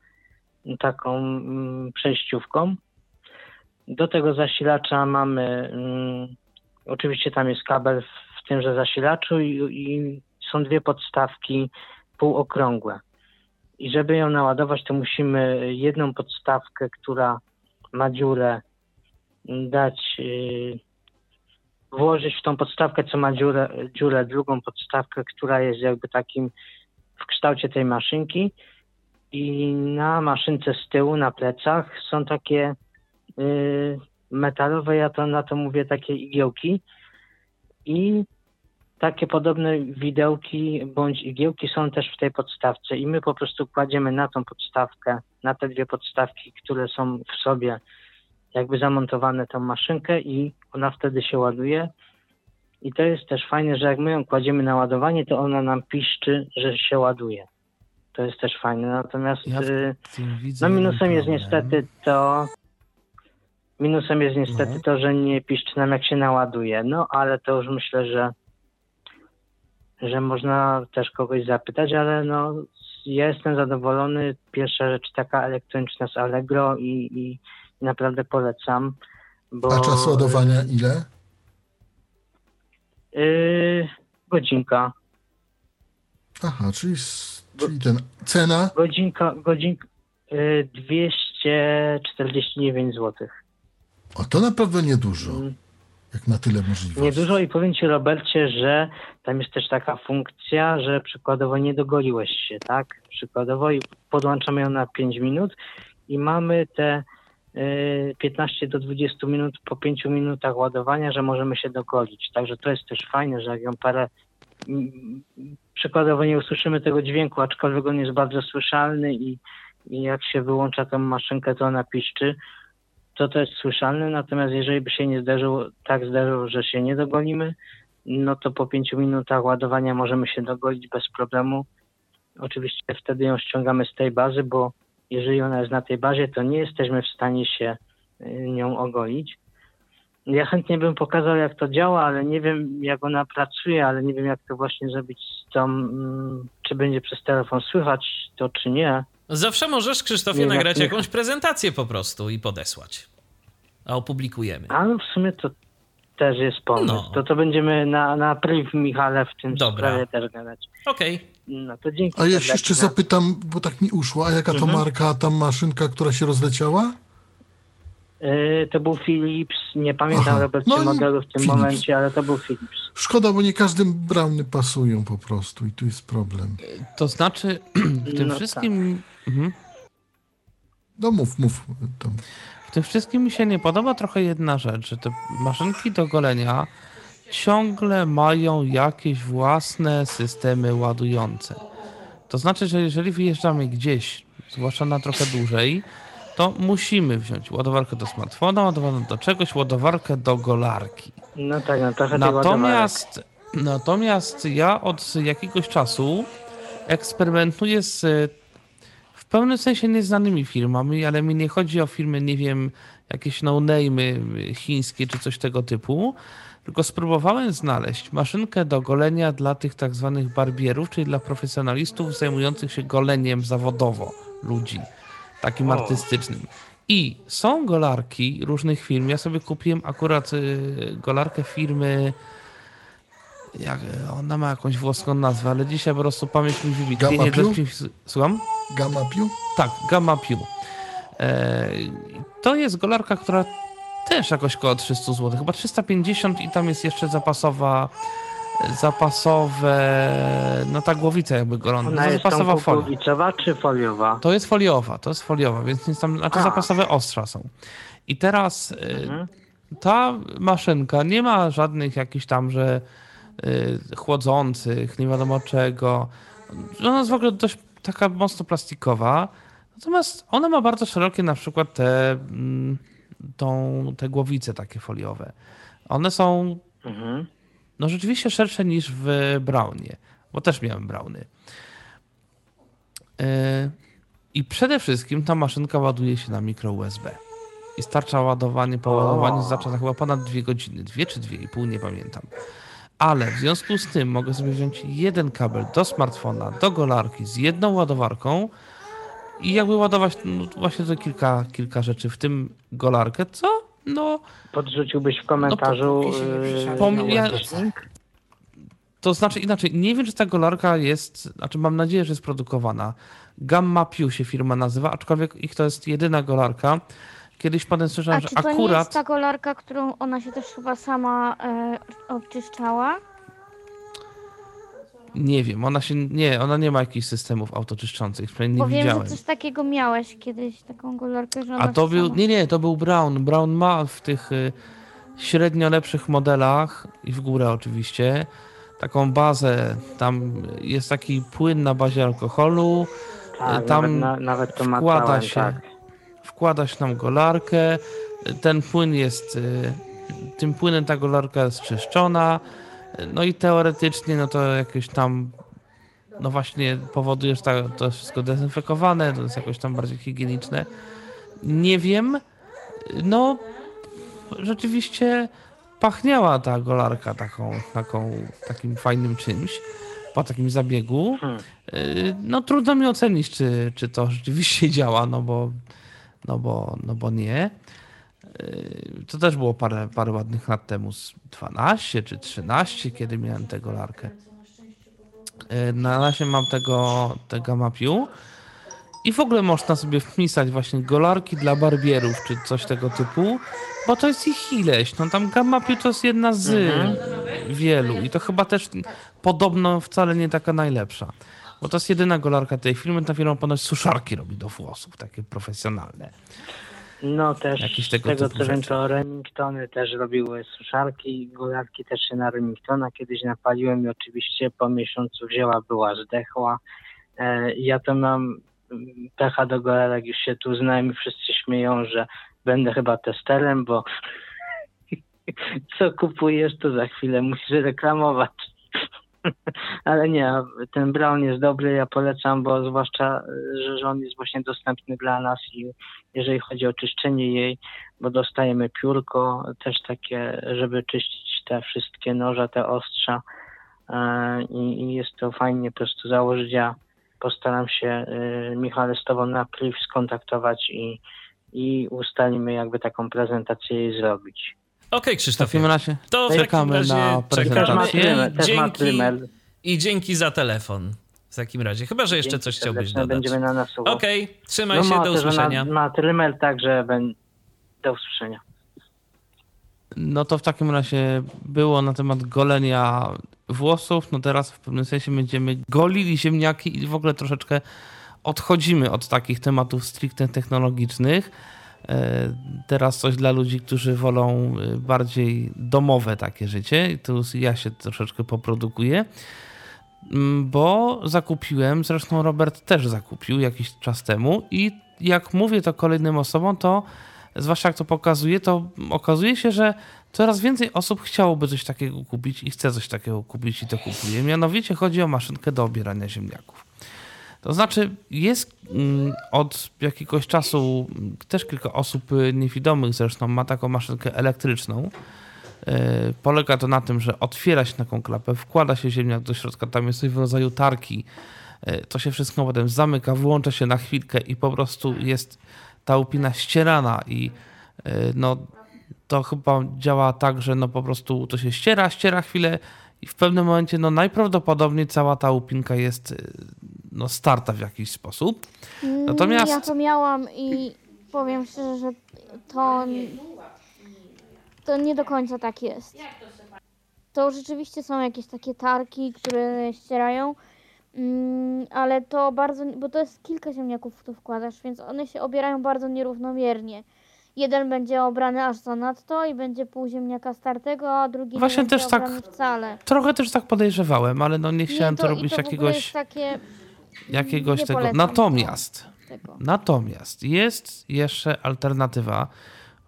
taką mm, przejściówką. Do tego zasilacza mamy, mm, oczywiście tam jest kabel w tymże zasilaczu i, i są dwie podstawki półokrągłe. I żeby ją naładować, to musimy jedną podstawkę, która ma dziurę, dać, yy, włożyć w tą podstawkę, co ma dziurę, dziurę, drugą podstawkę, która jest jakby takim w kształcie tej maszynki. I na maszynce z tyłu, na plecach są takie yy, metalowe, ja to na to mówię takie igiełki. I takie podobne widełki bądź igiełki są też w tej podstawce i my po prostu kładziemy na tą podstawkę, na te dwie podstawki, które są w sobie jakby zamontowane tą maszynkę i ona wtedy się ładuje. I to jest też fajne, że jak my ją kładziemy na ładowanie, to ona nam piszczy, że się ładuje. To jest też fajne. Natomiast Ja y, no minusem jest niestety to minusem jest niestety No. to, że nie piszczy nam jak się naładuje. No ale to już myślę, że że można też kogoś zapytać, ale no ja jestem zadowolony. Pierwsza rzecz taka elektroniczna z Allegro i, i naprawdę polecam. Bo, A czas ładowania ile? Yy, godzinka. Aha, czyli, czyli ten. Cena? Godzinka, godzinka yy, 249 zł. O, to naprawdę niedużo. Jak na tyle możliwości. Niedużo i powiem Ci Robercie, że tam jest też taka funkcja, że przykładowo nie dogoliłeś się, tak? Przykładowo i podłączamy ją na 5 minut i mamy te y, 15 do 20 minut po 5 minutach ładowania, że możemy się dogolić. Także to jest też fajne, że jak ją parę mm, przykładowo nie usłyszymy tego dźwięku, aczkolwiek on jest bardzo słyszalny i, i jak się wyłącza tę maszynkę, to ona piszczy to to jest słyszalne, natomiast jeżeli by się nie zdarzyło, tak zdarzyło, że się nie dogolimy, no to po pięciu minutach ładowania możemy się dogolić bez problemu. Oczywiście wtedy ją ściągamy z tej bazy, bo jeżeli ona jest na tej bazie, to nie jesteśmy w stanie się y, nią ogolić. Ja chętnie bym pokazał, jak to działa, ale nie wiem, jak ona pracuje, ale nie wiem, jak to właśnie zrobić z tą, mm, czy będzie przez telefon słychać to, czy nie. Zawsze możesz, Krzysztofie, Nie, nagrać nie. jakąś prezentację po prostu i podesłać. A opublikujemy. A no w sumie to też jest pomysł. No. To to będziemy na, na priv Michale w tym Dobra. sprawie też gadać. Okej. No to dzięki. A ja się jeszcze zapytam, bo tak mi uszło, a jaka to Mhm. marka, ta maszynka, która się rozleciała? Y, to był Philips, nie pamiętam. Robert No modelu w tym Philips. momencie, ale to był Philips. Szkoda, bo nie każdym browny pasują po prostu i tu jest problem. To znaczy, [clears throat] w tym No wszystkim. Mhm. No mów, mów. Tam. W tym wszystkim mi się nie podoba trochę jedna rzecz, że te maszynki do golenia ciągle mają jakieś własne systemy ładujące. To znaczy, że jeżeli wyjeżdżamy gdzieś, zwłaszcza na trochę dłużej, to musimy wziąć ładowarkę do smartfona, ładowarkę do czegoś, ładowarkę do golarki. No tak, no trochę ładowarek. Natomiast, natomiast ja od jakiegoś czasu eksperymentuję z w pewnym sensie nieznanymi firmami, ale mi nie chodzi o firmy, nie wiem, jakieś no-name'y chińskie czy coś tego typu, tylko spróbowałem znaleźć maszynkę do golenia dla tych tak zwanych barbierów, czyli dla profesjonalistów zajmujących się goleniem zawodowo ludzi, takim artystycznym. I są golarki różnych firm. Ja sobie kupiłem akurat y, golarkę firmy. Jak, ona ma jakąś włoską nazwę, ale dzisiaj po prostu pamięć mi wybitnie. Gamma Nie, Piu? Słucham? Gamma Piu? Tak, Gamma Pew. E, to jest golarka, która też jakoś koło 300 zł, chyba 350 i tam jest jeszcze zapasowa zapasowe, no ta głowica jakby golona, Ona jest zapasowa folia. kukurydzowa czy foliowa? To jest foliowa, to jest foliowa, więc nic tam, znaczy A. zapasowe ostrza są. I teraz y, Mhm. ta maszynka nie ma żadnych jakichś tam, że y, chłodzących, nie wiadomo czego. Ona jest w ogóle dość taka mocno plastikowa. Natomiast ona ma bardzo szerokie na przykład te, mm, tą, te głowice takie foliowe. One są Mhm. No rzeczywiście szersze niż w Brownie, bo też miałem Browny. Yy, I przede wszystkim ta maszynka ładuje się na mikro USB. I starcza ładowanie, po ładowaniu starcza za chyba ponad dwie godziny, dwie czy dwie i pół, nie pamiętam. Ale w związku z tym mogę sobie wziąć jeden kabel do smartfona, do golarki z jedną ładowarką i jakby ładować no, właśnie to kilka, kilka rzeczy, w tym golarkę, co no Podrzuciłbyś w komentarzu yy, przysiadł Pom- na ja-. To znaczy inaczej, nie wiem, czy ta golarka jest, znaczy mam nadzieję, że jest produkowana. Gamma Pew się firma nazywa, aczkolwiek ich to jest jedyna golarka. Kiedyś potem A słyszałem, że czy to nie jest akurat ta golarka, którą ona się też chyba sama e, oczyszczała? Nie wiem, ona się nie, ona nie ma jakichś systemów autoczyszczących, przynajmniej Bo nie wiem, widziałem. że coś takiego miałeś kiedyś, taką golarkę, że ona A to był, nie, nie, to był Brown. Brown ma w tych y, średnio lepszych modelach i w górę oczywiście taką bazę. Tam jest taki płyn na bazie alkoholu. Tak, tam nawet, na, nawet to wkłada macałem, się, tak. wkłada się tam golarkę. Ten płyn jest, y, tym płynem ta golarka jest czyszczona. No i teoretycznie, no to jakieś tam, no właśnie powoduje, że to jest wszystko dezynfekowane, to jest jakoś tam bardziej higieniczne. Nie wiem, no rzeczywiście pachniała ta golarka taką, taką, takim fajnym czymś. po takim zabiegu. Hmm. Y, No trudno mi ocenić, czy, czy to rzeczywiście [laughs] działa, no bo, no bo, no bo nie. Y, To też było parę, parę ładnych lat temu, z 12 czy 13, kiedy miałem tego larkę. Y, Na razie mam tego, tego mapiu. I w ogóle można sobie wpisać właśnie golarki dla barbierów, czy coś tego typu, bo to jest ich ileś. No tam Gamma to jest jedna z wielu i to chyba też podobno wcale nie taka najlepsza. Bo to jest jedyna golarka tej firmy, ta firma ponoć suszarki robi do włosów, takie profesjonalne. No też Jakieś z tego tego co wiem, to Remingtony też robiły suszarki, golarki też się na Remingtona kiedyś napaliłem i oczywiście po miesiącu wzięła, była zdechła. E, ja to mam mm, pecha do golarek, już się tu znałem i wszyscy śmieją, że będę chyba testerem, bo [laughs] co kupujesz, to za chwilę musisz reklamować. [laughs] Ale nie, ten Brown jest dobry, ja polecam, bo zwłaszcza, że on jest właśnie dostępny dla nas i jeżeli chodzi o czyszczenie jej, bo dostajemy piórko też takie, żeby czyścić te wszystkie noże, te ostrza e, i, jest to fajnie po prostu założyć. Ja postaram się, y, Michale, z Tobą na priv skontaktować i, i ustalimy jakby taką prezentację jej zrobić. Okej, W Krzysztofie. takim razie To w takim czekamy razie na prezentację. Dzięki. I dzięki za telefon. W takim razie. Chyba, że jeszcze Dzięki coś chciałbyś dodać. Będziemy na nas Okej, trzymaj no, się, do usłyszenia. Ma, ma trymer, także ben... do usłyszenia. No to w takim razie było na temat golenia włosów. No teraz w pewnym sensie będziemy golili ziemniaki i w ogóle troszeczkę odchodzimy od takich tematów stricte technologicznych. E, Teraz coś dla ludzi, którzy wolą e, bardziej domowe takie życie. Tu ja się troszeczkę poprodukuję. Mm, Bo zakupiłem, zresztą Robert też zakupił jakiś czas temu i jak mówię to kolejnym osobom, to zwłaszcza jak to pokazuje, to okazuje się, że coraz więcej osób chciałoby coś takiego kupić i chce coś takiego kupić i to kupuje. Mianowicie chodzi o maszynkę do obierania ziemniaków. To znaczy, jest mm, od jakiegoś czasu też kilka osób y, niewidomych zresztą ma taką maszynkę elektryczną. Yy, Polega to na tym, że otwiera się taką klapę, wkłada się ziemniak do środka, tam jest coś w rodzaju tarki. Yy, To się wszystko potem zamyka, wyłącza się na chwilkę i po prostu jest ta łupina ścierana i no to chyba działa tak, że no po prostu to się ściera, ściera chwilę i w pewnym momencie no najprawdopodobniej cała ta łupinka jest yy, no starta w jakiś sposób. Natomiast- Ja to miałam i powiem szczerze, że to, to nie do końca tak jest. To rzeczywiście są jakieś takie tarki, które ścierają, mm, ale to bardzo, bo to jest kilka ziemniaków, w to wkładasz, więc one się obierają bardzo nierównomiernie. Jeden będzie obrany aż zanadto i będzie pół ziemniaka startego, a drugi Właśnie nie będzie też tak wcale. Trochę też tak podejrzewałem, ale no nie chciałem Nie, to, i robić to jakiegoś, takie, jakiegoś tego. Natomiast, tego. natomiast jest jeszcze alternatywa,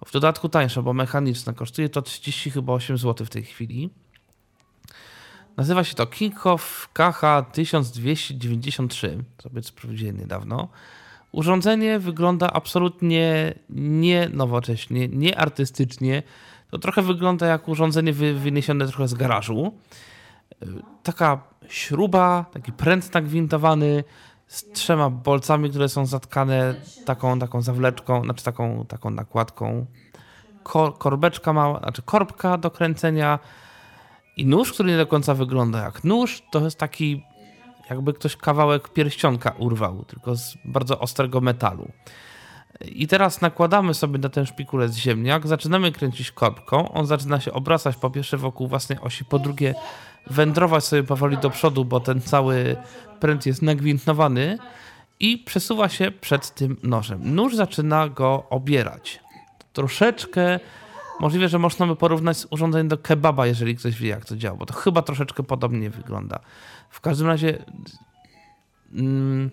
w dodatku tańsza, bo mechaniczna, kosztuje to 30 chyba 8 zł w tej chwili. Nazywa się to Kinghoff KH 1293, sobie sprawdziłem niedawno. Urządzenie wygląda absolutnie nie nowocześnie, nie artystycznie. To trochę wygląda jak urządzenie wy, wyniesione trochę z garażu. Taka śruba, taki pręt nagwintowany z trzema bolcami, które są zatkane taką, taką zawleczką, znaczy taką, taką nakładką. Kor, korbeczka mała, znaczy korbka do kręcenia i nóż, który nie do końca wygląda jak nóż. To jest taki jakby ktoś kawałek pierścionka urwał, tylko z bardzo ostrego metalu. I teraz nakładamy sobie na ten szpikulec ziemniak, zaczynamy kręcić korbką, on zaczyna się obracać po pierwsze wokół własnej osi, po drugie wędrować sobie powoli do przodu, bo ten cały pręt jest nagwintowany i przesuwa się przed tym nożem. Nóż zaczyna go obierać. Troszeczkę, możliwe, że można by porównać z do kebaba, jeżeli ktoś wie jak to działa, bo to chyba troszeczkę podobnie wygląda. W każdym razie mm,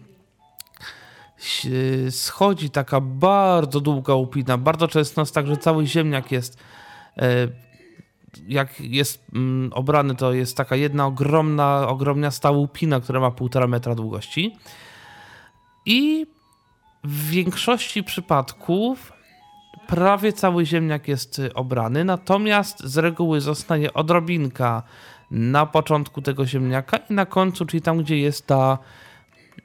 schodzi taka bardzo długa łupina. Bardzo często jest tak, że cały ziemniak jest e, jak jest mm, obrany, to jest taka jedna ogromna, ogromniasta łupina, która ma półtora metra długości. I w większości przypadków prawie cały ziemniak jest y, obrany, natomiast z reguły zostaje odrobinka na początku tego ziemniaka i na końcu, czyli tam, gdzie jest ta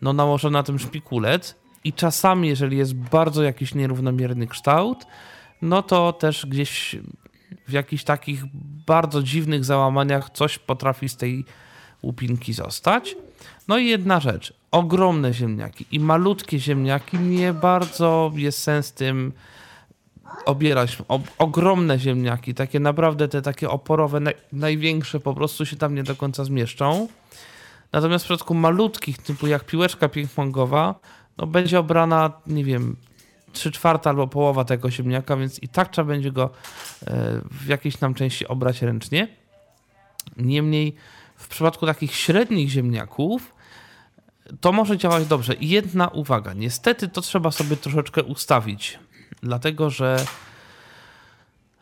no, nałożona na tym szpikulec. I czasami, jeżeli jest bardzo jakiś nierównomierny kształt, no to też gdzieś w jakichś takich bardzo dziwnych załamaniach coś potrafi z tej łupinki zostać. No i jedna rzecz. Ogromne ziemniaki i malutkie ziemniaki nie bardzo jest sens tym obierać. Ogromne ziemniaki, takie naprawdę te takie oporowe, naj, największe po prostu się tam nie do końca zmieszczą. Natomiast w przypadku malutkich, typu jak piłeczka ping-pongowa, no będzie obrana, nie wiem, 3 czwarta albo połowa tego ziemniaka, więc i tak trzeba będzie go e, w jakiejś tam części obrać ręcznie. Niemniej w przypadku takich średnich ziemniaków to może działać dobrze. Jedna uwaga, niestety to trzeba sobie troszeczkę ustawić, dlatego że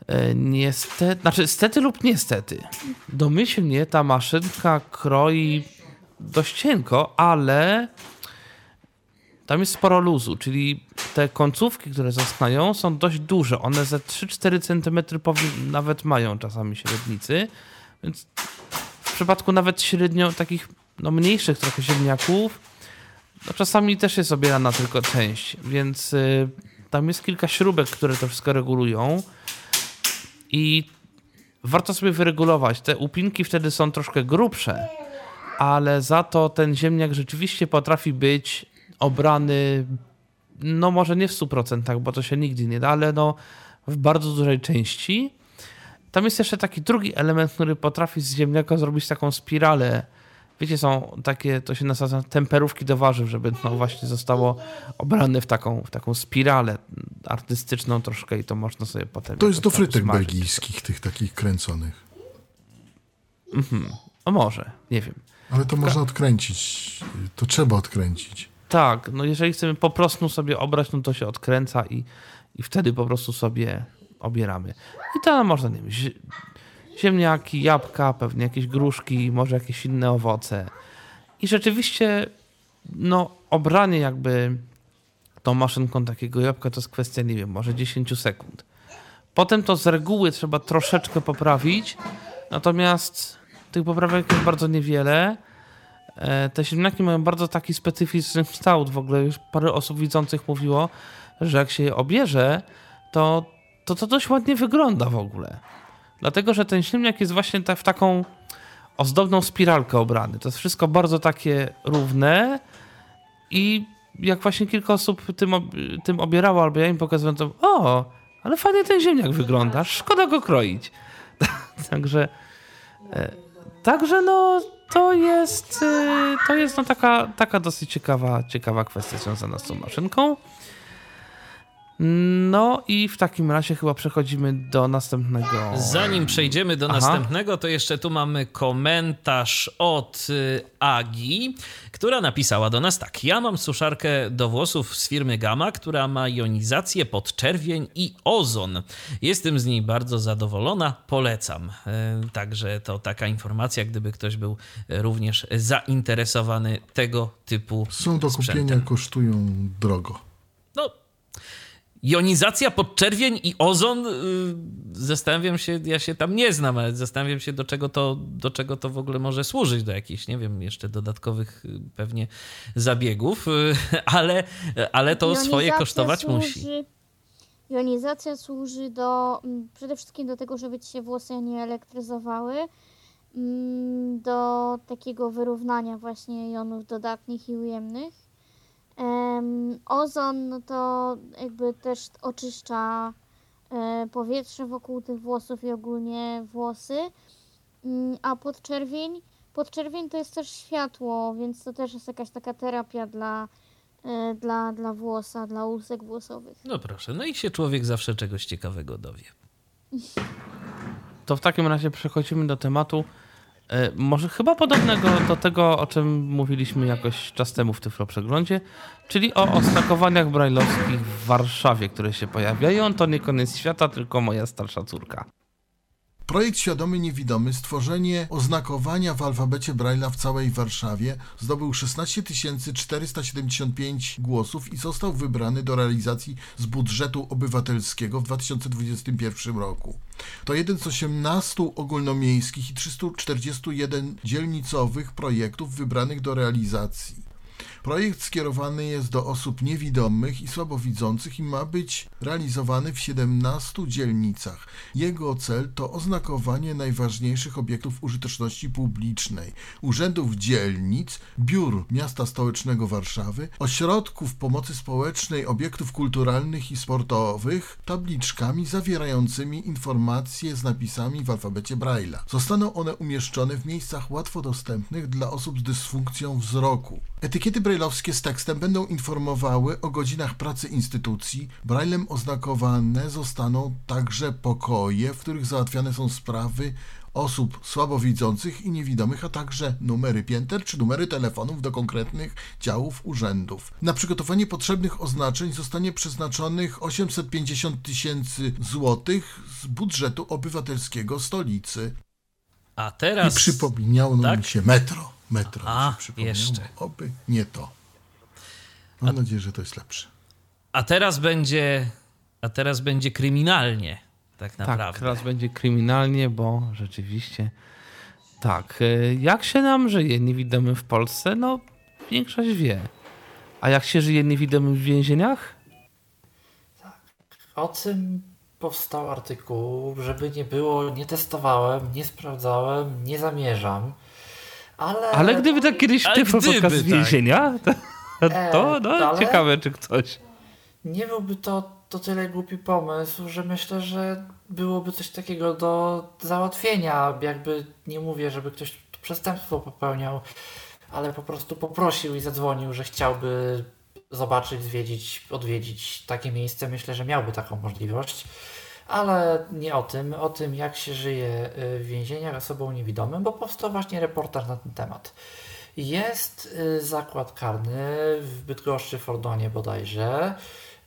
e, niestety, znaczy stety lub niestety, domyślnie ta maszynka kroi dość cienko, ale tam jest sporo luzu, czyli te końcówki, które zostają, są dość duże. One ze 3-4 cm nawet mają czasami średnicy, więc w przypadku nawet średnio takich no, mniejszych trochę ziemniaków, no, czasami też jest obierana tylko część, więc y, tam jest kilka śrubek, które to wszystko regulują i warto sobie wyregulować. Te upinki wtedy są troszkę grubsze, ale za to ten ziemniak rzeczywiście potrafi być obrany, no może nie w 100%, bo to się nigdy nie da, ale no w bardzo dużej części. Tam jest jeszcze taki drugi element, który potrafi z ziemniaka zrobić taką spiralę. Wiecie, są takie, to się nazywa temperówki do warzyw, żeby no właśnie zostało obrane w taką, w taką spiralę artystyczną troszkę i to można sobie potem... To jest do frytek belgijskich, tych takich kręconych. Mhm. O może, nie wiem. Ale to można odkręcić. To trzeba odkręcić. Tak, no jeżeli chcemy po prostu sobie obrać, no to się odkręca i, i wtedy po prostu sobie obieramy. I to można, nie wiem, ziemniaki, jabłka, pewnie jakieś gruszki, może jakieś inne owoce. I rzeczywiście, no, obranie jakby tą maszynką takiego jabłka to jest kwestia, nie wiem, może 10 sekund. Potem to z reguły trzeba troszeczkę poprawić, natomiast tych poprawek jest bardzo niewiele. E, te ziemniaki mają bardzo taki specyficzny kształt. W ogóle już parę osób widzących mówiło, że jak się je obierze, to to, to dość ładnie wygląda w ogóle. Dlatego, że ten ziemniak jest właśnie w taką ozdobną spiralkę obrany. To jest wszystko bardzo takie równe i jak właśnie kilka osób tym, tym obierało, albo ja im pokazywałem, to o, ale fajnie ten ziemniak wygląda, szkoda go kroić. [laughs] także, e, także no, to jest, y, to jest no taka, taka dosyć ciekawa, ciekawa kwestia związana z tą maszynką. No i w takim razie chyba przechodzimy do następnego. Zanim przejdziemy do Aha. następnego, to jeszcze tu mamy komentarz od y, Agi, która napisała do nas tak. Ja mam suszarkę do włosów z firmy Gama, która ma jonizację podczerwień i ozon. Jestem z niej bardzo zadowolona, polecam. E, także to taka informacja, gdyby ktoś był również zainteresowany tego typu Są do sprzętem. kupienia, kosztują drogo. Jonizacja, podczerwień i ozon, y, zastanawiam się, ja się tam nie znam, ale zastanawiam się, do czego to, do czego to w ogóle może służyć, do jakichś, nie wiem, jeszcze dodatkowych y, pewnie zabiegów, y, [laughs] ale, ale to Jonizacja swoje kosztować służy, musi. Jonizacja służy do, mm, przede wszystkim do tego, żeby ci się włosy nie elektryzowały, mm, do takiego wyrównania właśnie jonów dodatnich i ujemnych ozon no to jakby też oczyszcza e, powietrze wokół tych włosów i ogólnie włosy. Mm, a podczerwień, podczerwień to jest też światło, więc to też jest jakaś taka terapia dla, e, dla, dla włosa, dla łusek włosowych. No proszę, no i się człowiek zawsze czegoś ciekawego dowie. To w takim razie przechodzimy do tematu może chyba podobnego do tego, o czym mówiliśmy jakoś czas temu w Tyflo Przeglądzie, czyli o oznakowaniach brajlowskich w Warszawie, które się pojawiają. To nie koniec świata, tylko moja starsza córka. Projekt Świadomy Niewidomy, stworzenie oznakowania w alfabecie Braille'a w całej Warszawie zdobył 16 475 głosów i został wybrany do realizacji z budżetu obywatelskiego w 2021 roku. To jeden z 18 ogólnomiejskich i 341 dzielnicowych projektów wybranych do realizacji. Projekt skierowany jest do osób niewidomych i słabowidzących i ma być realizowany w 17 dzielnicach. Jego cel to oznakowanie najważniejszych obiektów użyteczności publicznej, urzędów dzielnic, biur miasta stołecznego Warszawy, ośrodków pomocy społecznej, obiektów kulturalnych i sportowych, tabliczkami zawierającymi informacje z napisami w alfabecie Braille'a. Zostaną one umieszczone w miejscach łatwo dostępnych dla osób z dysfunkcją wzroku. Etykiety brailleowskie z tekstem będą informowały o godzinach pracy instytucji. Braillem oznakowane zostaną także pokoje, w których załatwiane są sprawy osób słabowidzących i niewidomych, a także numery pięter czy numery telefonów do konkretnych działów urzędów. Na przygotowanie potrzebnych oznaczeń zostanie przeznaczonych 850 tysięcy złotych z budżetu obywatelskiego stolicy. A teraz... I przypomniało Tak? mi się metro. Metro A, jeszcze. Oby nie to. Mam nadzieję, że to jest lepsze. A teraz będzie. A teraz będzie kryminalnie. Tak naprawdę. Tak, teraz będzie kryminalnie, bo rzeczywiście tak. e, Jak się nam żyje niewidomym w Polsce? No, większość wie. A jak się żyje niewidomym w więzieniach? O tym powstał artykuł, żeby nie było, nie testowałem, nie sprawdzałem, nie zamierzam. Ale, Ale gdyby tak kiedyś gdyby, podcast z tak. więzienia, to, to no, ale- ciekawe, czy ktoś... nie byłby to, to tyle głupi pomysł, że myślę, że byłoby coś takiego do załatwienia. Jakby nie mówię, żeby ktoś przestępstwo popełniał, ale po prostu poprosił i zadzwonił, że chciałby zobaczyć, zwiedzić, odwiedzić takie miejsce. Myślę, że miałby taką możliwość. Ale nie o tym, o tym jak się żyje y, w więzieniach osobom niewidomym, bo powstał właśnie reportaż na ten temat. Jest y, zakład karny w Bydgoszczy, Fordonie bodajże,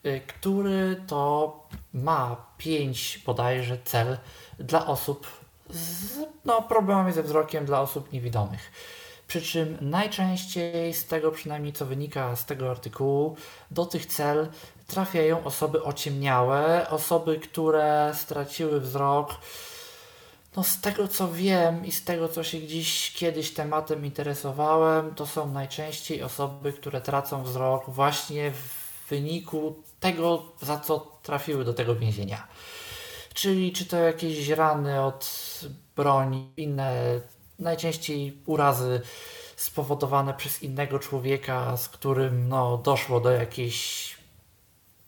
y, który to ma pięć bodajże cel dla osób z no, problemami ze wzrokiem, dla osób niewidomych. Przy czym najczęściej z tego przynajmniej co wynika z tego artykułu, do tych cel trafiają osoby ociemniałe, osoby, które straciły wzrok. No z tego co wiem i z tego co się gdzieś kiedyś tematem interesowałem, to są najczęściej osoby, które tracą wzrok właśnie w wyniku tego, za co trafiły do tego więzienia. Czyli czy to jakieś rany od broni, inne najczęściej urazy spowodowane przez innego człowieka, z którym no, doszło do jakiejś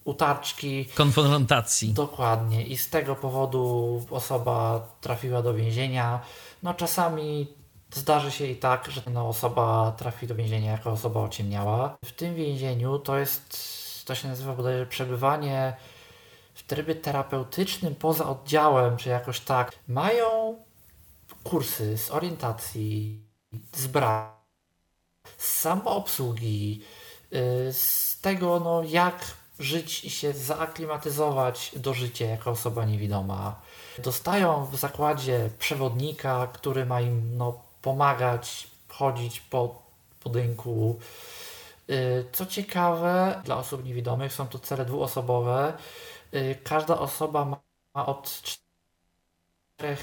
utarczki. Konfrontacji. Dokładnie. I z tego powodu osoba trafiła do więzienia. No czasami zdarzy się i tak, że no, osoba trafi do więzienia jako osoba ociemniała. W tym więzieniu to jest, to się nazywa bodajże przebywanie w trybie terapeutycznym poza oddziałem, czy jakoś tak. Mają kursy z orientacji, z bra, z samoobsługi, yy, z tego, no, jak żyć i się zaaklimatyzować do życia jako osoba niewidoma. Dostają w zakładzie przewodnika, który ma im no, pomagać chodzić po budynku. Yy, Co ciekawe, dla osób niewidomych są to cele dwuosobowe. Yy, Każda osoba ma- od 4,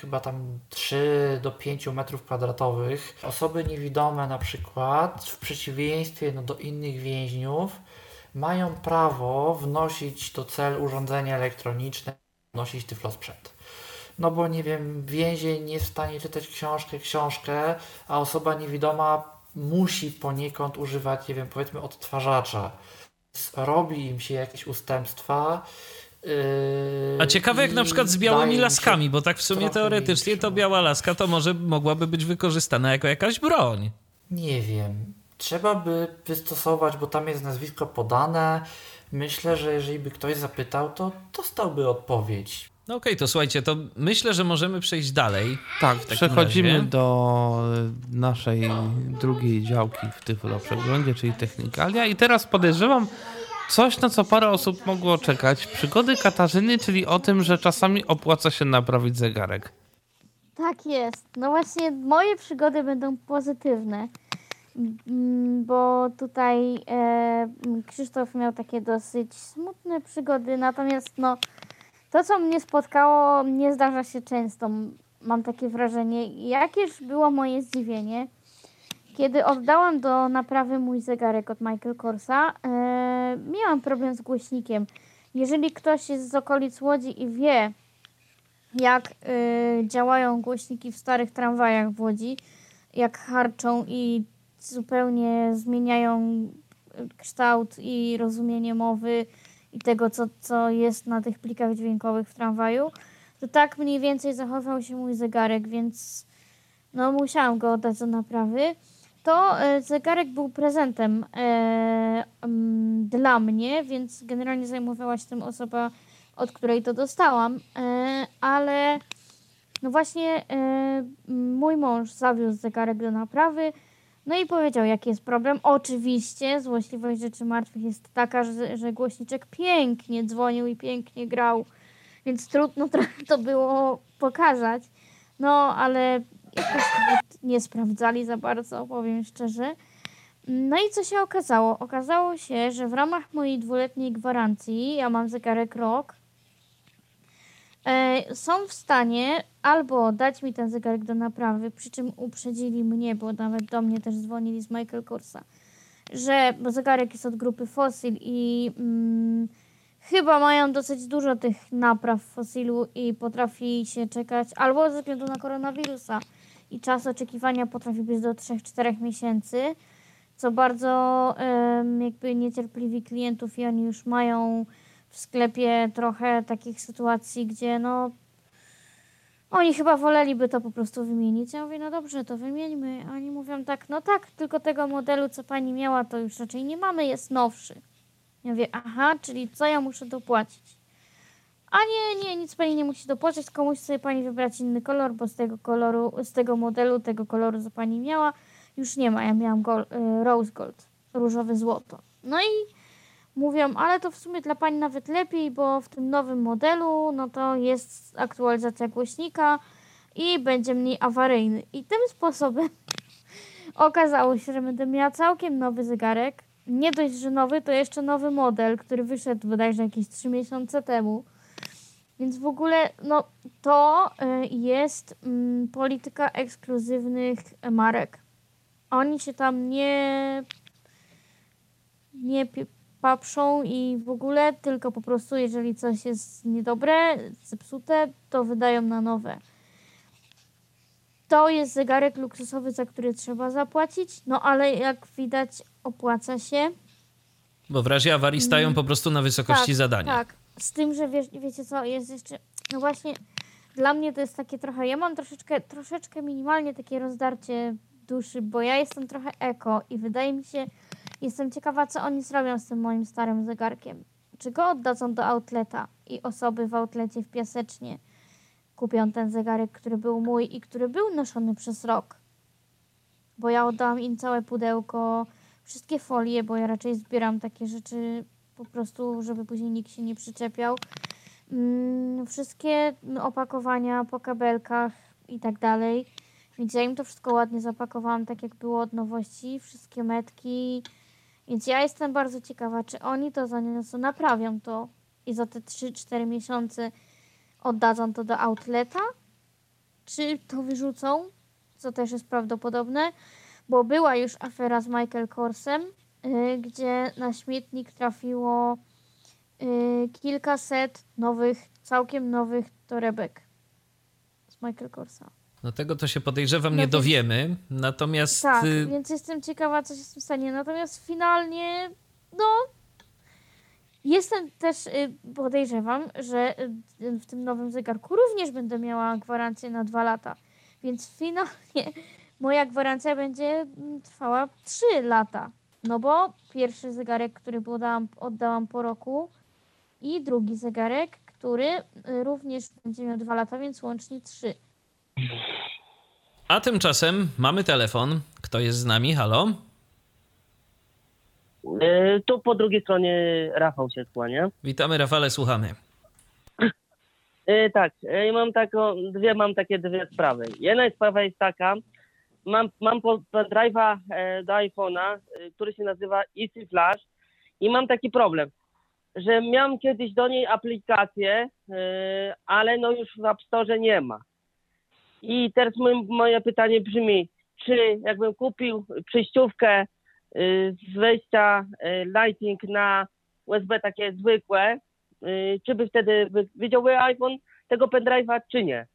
chyba tam 3 do 5 metrów kwadratowych. Osoby niewidome na przykład, w przeciwieństwie no, do innych więźniów, mają prawo wnosić do cel urządzenia elektroniczne, wnosić tyflosprzęt. No bo nie wiem, więzień nie jest w stanie czytać książkę, książkę, a osoba niewidoma musi poniekąd używać, nie wiem, powiedzmy odtwarzacza. Robi im się jakieś ustępstwa. yy, A ciekawe jak na przykład z białymi laskami, bo tak w sumie teoretycznie to biała laska to może mogłaby być wykorzystana jako jakaś broń. Nie wiem. Trzeba by wystosować, bo tam jest nazwisko podane. Myślę, że jeżeli by ktoś zapytał, to dostałby odpowiedź. No okej, to słuchajcie, to myślę, że możemy przejść dalej. Tak, przechodzimy razie. do naszej drugiej działki w Tyflo Przeglądzie, czyli Technikalia. I teraz podejrzewam, coś, na co parę osób mogło czekać. Przygody Katarzyny, czyli o tym, że czasami opłaca się naprawić zegarek. Tak jest. No właśnie moje przygody będą pozytywne, bo tutaj e, Krzysztof miał takie dosyć smutne przygody, natomiast no to, co mnie spotkało, nie zdarza się często. Mam takie wrażenie. Jakież było moje zdziwienie, kiedy oddałam do naprawy mój zegarek od Michael Korsa, e, miałam problem z głośnikiem. Jeżeli ktoś jest z okolic Łodzi i wie, jak y, działają głośniki w starych tramwajach w Łodzi, jak harczą i zupełnie zmieniają kształt i rozumienie mowy i tego, co, co jest na tych plikach dźwiękowych w tramwaju, to tak mniej więcej zachował się mój zegarek, więc no musiałam go oddać do naprawy. To e, zegarek był prezentem e, m, dla mnie, więc generalnie zajmowała się tym osoba, od której to dostałam, e, ale no właśnie e, mój mąż zawiózł zegarek do naprawy, no i powiedział, jaki jest problem. Oczywiście złośliwość rzeczy martwych jest taka, że, że głośniczek pięknie dzwonił i pięknie grał, więc trudno [laughs] trochę to było pokazać. No, ale jakoś nie sprawdzali za bardzo, powiem szczerze. No i co się okazało? Okazało się, że w ramach mojej dwuletniej gwarancji, ja mam zegarek rok, są w stanie albo dać mi ten zegarek do naprawy, przy czym uprzedzili mnie, bo nawet do mnie też dzwonili z Michael Korsa, że bo zegarek jest od grupy Fossil i mm, chyba mają dosyć dużo tych napraw Fossilu i potrafi się czekać, albo ze względu na koronawirusa i czas oczekiwania potrafi być do 3-4 miesięcy, co bardzo em, jakby niecierpliwi klientów i oni już mają w sklepie trochę takich sytuacji, gdzie no oni chyba woleliby to po prostu wymienić. Ja mówię, no dobrze, to wymieńmy. A oni mówią tak, no tak, tylko tego modelu, co pani miała, to już raczej nie mamy, jest nowszy. Ja mówię, aha, czyli co ja muszę dopłacić? A nie, nie, nic pani nie musi dopłacić, tylko musi sobie pani wybrać inny kolor, bo z tego koloru, z tego modelu, tego koloru, co pani miała, już nie ma. Ja miałam gold, rose gold, różowe złoto. No i mówią, ale to w sumie dla pani nawet lepiej, bo w tym nowym modelu, no to jest aktualizacja głośnika i będzie mniej awaryjny. I tym sposobem [laughs] okazało się, że będę miała całkiem nowy zegarek. Nie dość, że nowy, to jeszcze nowy model, który wyszedł bodajże jakieś 3 miesiące temu. Więc w ogóle, no to y, jest mm, polityka ekskluzywnych marek. Oni się tam nie nie paprzą i w ogóle, tylko po prostu jeżeli coś jest niedobre, zepsute, to wydają na nowe. To jest zegarek luksusowy, za który trzeba zapłacić, no ale jak widać opłaca się. Bo w razie awarii stają po prostu na wysokości tak, zadania. Tak, z tym, że wiesz, wiecie co, jest jeszcze, no właśnie dla mnie to jest takie trochę, ja mam troszeczkę, troszeczkę minimalnie takie rozdarcie duszy, bo ja jestem trochę eko i wydaje mi się, jestem ciekawa, co oni zrobią z tym moim starym zegarkiem. Czy go oddadzą do outleta i osoby w outlecie w Piasecznie kupią ten zegarek, który był mój i który był noszony przez rok. Bo ja oddałam im całe pudełko, wszystkie folie, bo ja raczej zbieram takie rzeczy po prostu, żeby później nikt się nie przyczepiał. Mm, wszystkie opakowania po kabelkach i tak dalej. Więc ja im to wszystko ładnie zapakowałam, tak jak było od nowości. Wszystkie metki. Więc ja jestem bardzo ciekawa, czy oni to zaniosą, naprawią to i za te 3-4 miesiące oddadzą to do outleta, czy to wyrzucą, co też jest prawdopodobne, bo była już afera z Michael Korsem, yy, gdzie na śmietnik trafiło yy, kilkaset nowych, całkiem nowych torebek z Michael Korsa. No tego to się podejrzewam No nie dowiemy, natomiast Tak, y, więc jestem ciekawa, co się z tym stanie. Natomiast finalnie, no, jestem też, y, podejrzewam, że y, w tym nowym zegarku również będę miała gwarancję na dwa lata. Więc finalnie [laughs] moja gwarancja będzie mm, trwała 3 lata. No bo pierwszy zegarek, który oddałam, oddałam po roku i drugi zegarek, który również będzie miał dwa lata, więc łącznie 3. a tymczasem mamy telefon. Kto jest z nami? Halo? E, Tu po drugiej stronie Rafał się kłania. Witamy, Rafale, słuchamy. E, Tak, e, mam taką, dwie, mam takie dwie sprawy. Jedna sprawa jest taka, mam, mam pendrive'a do iPhone'a, który się nazywa Easy Flash i mam taki problem, że miałem kiedyś do niej aplikację, ale no już w App Store nie ma. I teraz moje, pytanie brzmi, czy jakbym kupił przejściówkę e, z wejścia e, Lightning na USB takie zwykłe, y, czy by wtedy widziałby iPhone tego pendrive'a, czy nie?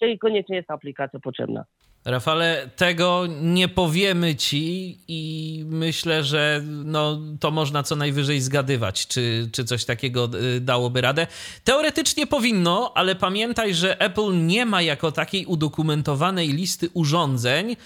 Czyli koniecznie jest aplikacja potrzebna. Rafale, tego nie powiemy ci i myślę, że no, to można co najwyżej zgadywać, czy, czy coś takiego y, dałoby radę. Teoretycznie powinno, ale pamiętaj, że Apple nie ma jako takiej udokumentowanej listy urządzeń,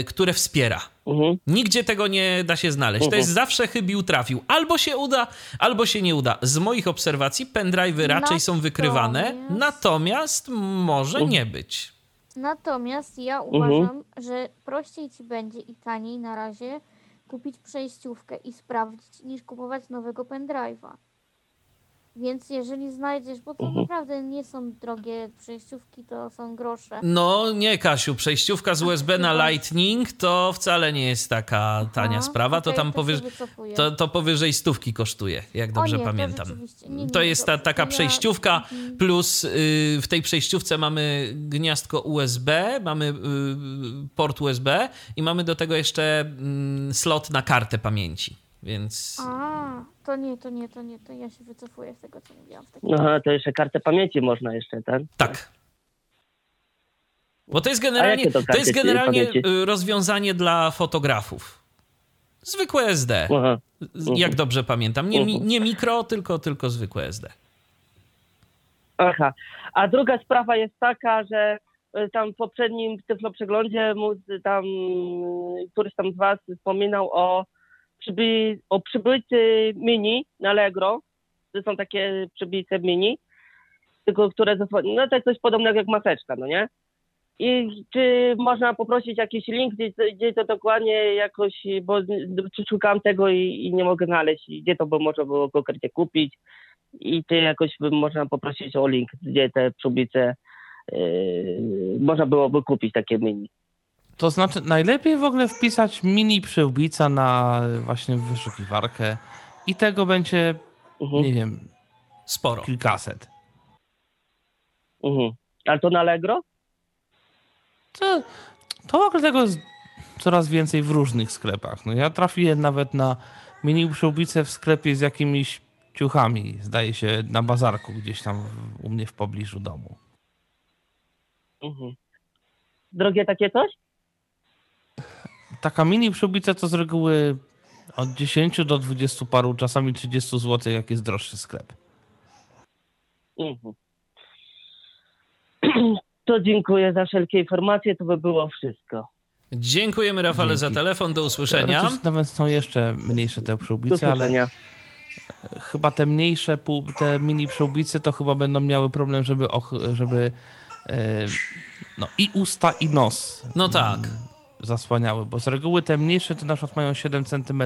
y, które wspiera. Mhm. Nigdzie tego nie da się znaleźć. To Mhm. jest zawsze chybił trafił. Albo się uda, albo się nie uda. Z moich obserwacji pendrive'y raczej są wykrywane, Natomiast- natomiast może Mhm. nie być. Natomiast ja uważam, że prościej ci będzie i taniej na razie kupić przejściówkę i sprawdzić, niż kupować nowego pendrive'a. Więc jeżeli znajdziesz, bo to Mhm. naprawdę nie są drogie przejściówki, to są grosze. No nie, Kasiu, przejściówka z USB na Lightning to wcale nie jest taka tania Aha, sprawa. To tam to się powyż... wycofuję. to, to powyżej stówki kosztuje, jak dobrze nie, to pamiętam. rzeczywiście. Nie, nie, to jest ta, taka to przejściówka, Mhm. plus y, w tej przejściówce mamy gniazdko USB, mamy y, port USB i mamy do tego jeszcze mm, slot na kartę pamięci. Więc A, to nie, to nie, to nie, to ja się wycofuję z tego, co mówiłam. W takim Aha, to jeszcze kartę pamięci można jeszcze, tak? tak. Bo to jest generalnie, to to jest generalnie y, rozwiązanie dla fotografów. Zwykłe SD. Aha. Jak dobrze pamiętam. Nie, Mhm. nie mikro, tylko, tylko zwykłe SD. Aha. A druga sprawa jest taka, że y, tam w poprzednim Tyflo przeglądzie mu- tam y, któryś tam z was wspominał o, przyby, o przybyty mini na Allegro. To są takie przybice mini, tylko które no to jest coś podobnego jak maseczka, no nie? I czy można poprosić jakiś link, gdzie, gdzie to dokładnie jakoś, bo szukam tego i, i nie mogę znaleźć, gdzie to by można było konkretnie kupić i czy jakoś by można poprosić o link, gdzie te przyłbice yy, można byłoby kupić takie mini. To znaczy, najlepiej w ogóle wpisać mini przyłbica na właśnie wyszukiwarkę i tego będzie, Mhm. nie wiem, Sporo. kilkaset. Mhm. Ale to na Allegro? To, to w ogóle tego jest coraz więcej w różnych sklepach. No ja trafiłem nawet na mini przyłbicę w sklepie z jakimiś ciuchami, zdaje się, na bazarku gdzieś tam u mnie w pobliżu domu. Mhm. Drogie takie coś? Taka mini przyłbica to z reguły od 10 do 20 paru, czasami 30 zł, jak jest droższy sklep. Mhm. [clears throat] To dziękuję za wszelkie informacje, to by było wszystko. Dziękujemy Rafale Dzięki. za telefon. Do usłyszenia. Chociaż nawet są jeszcze mniejsze te przyłbice, ale chyba te mniejsze, te mini przyłbice to chyba będą miały problem, żeby, och, żeby e, no i usta i nos No tak. Zasłaniały, bo z reguły te mniejsze to na przykład mają 7 cm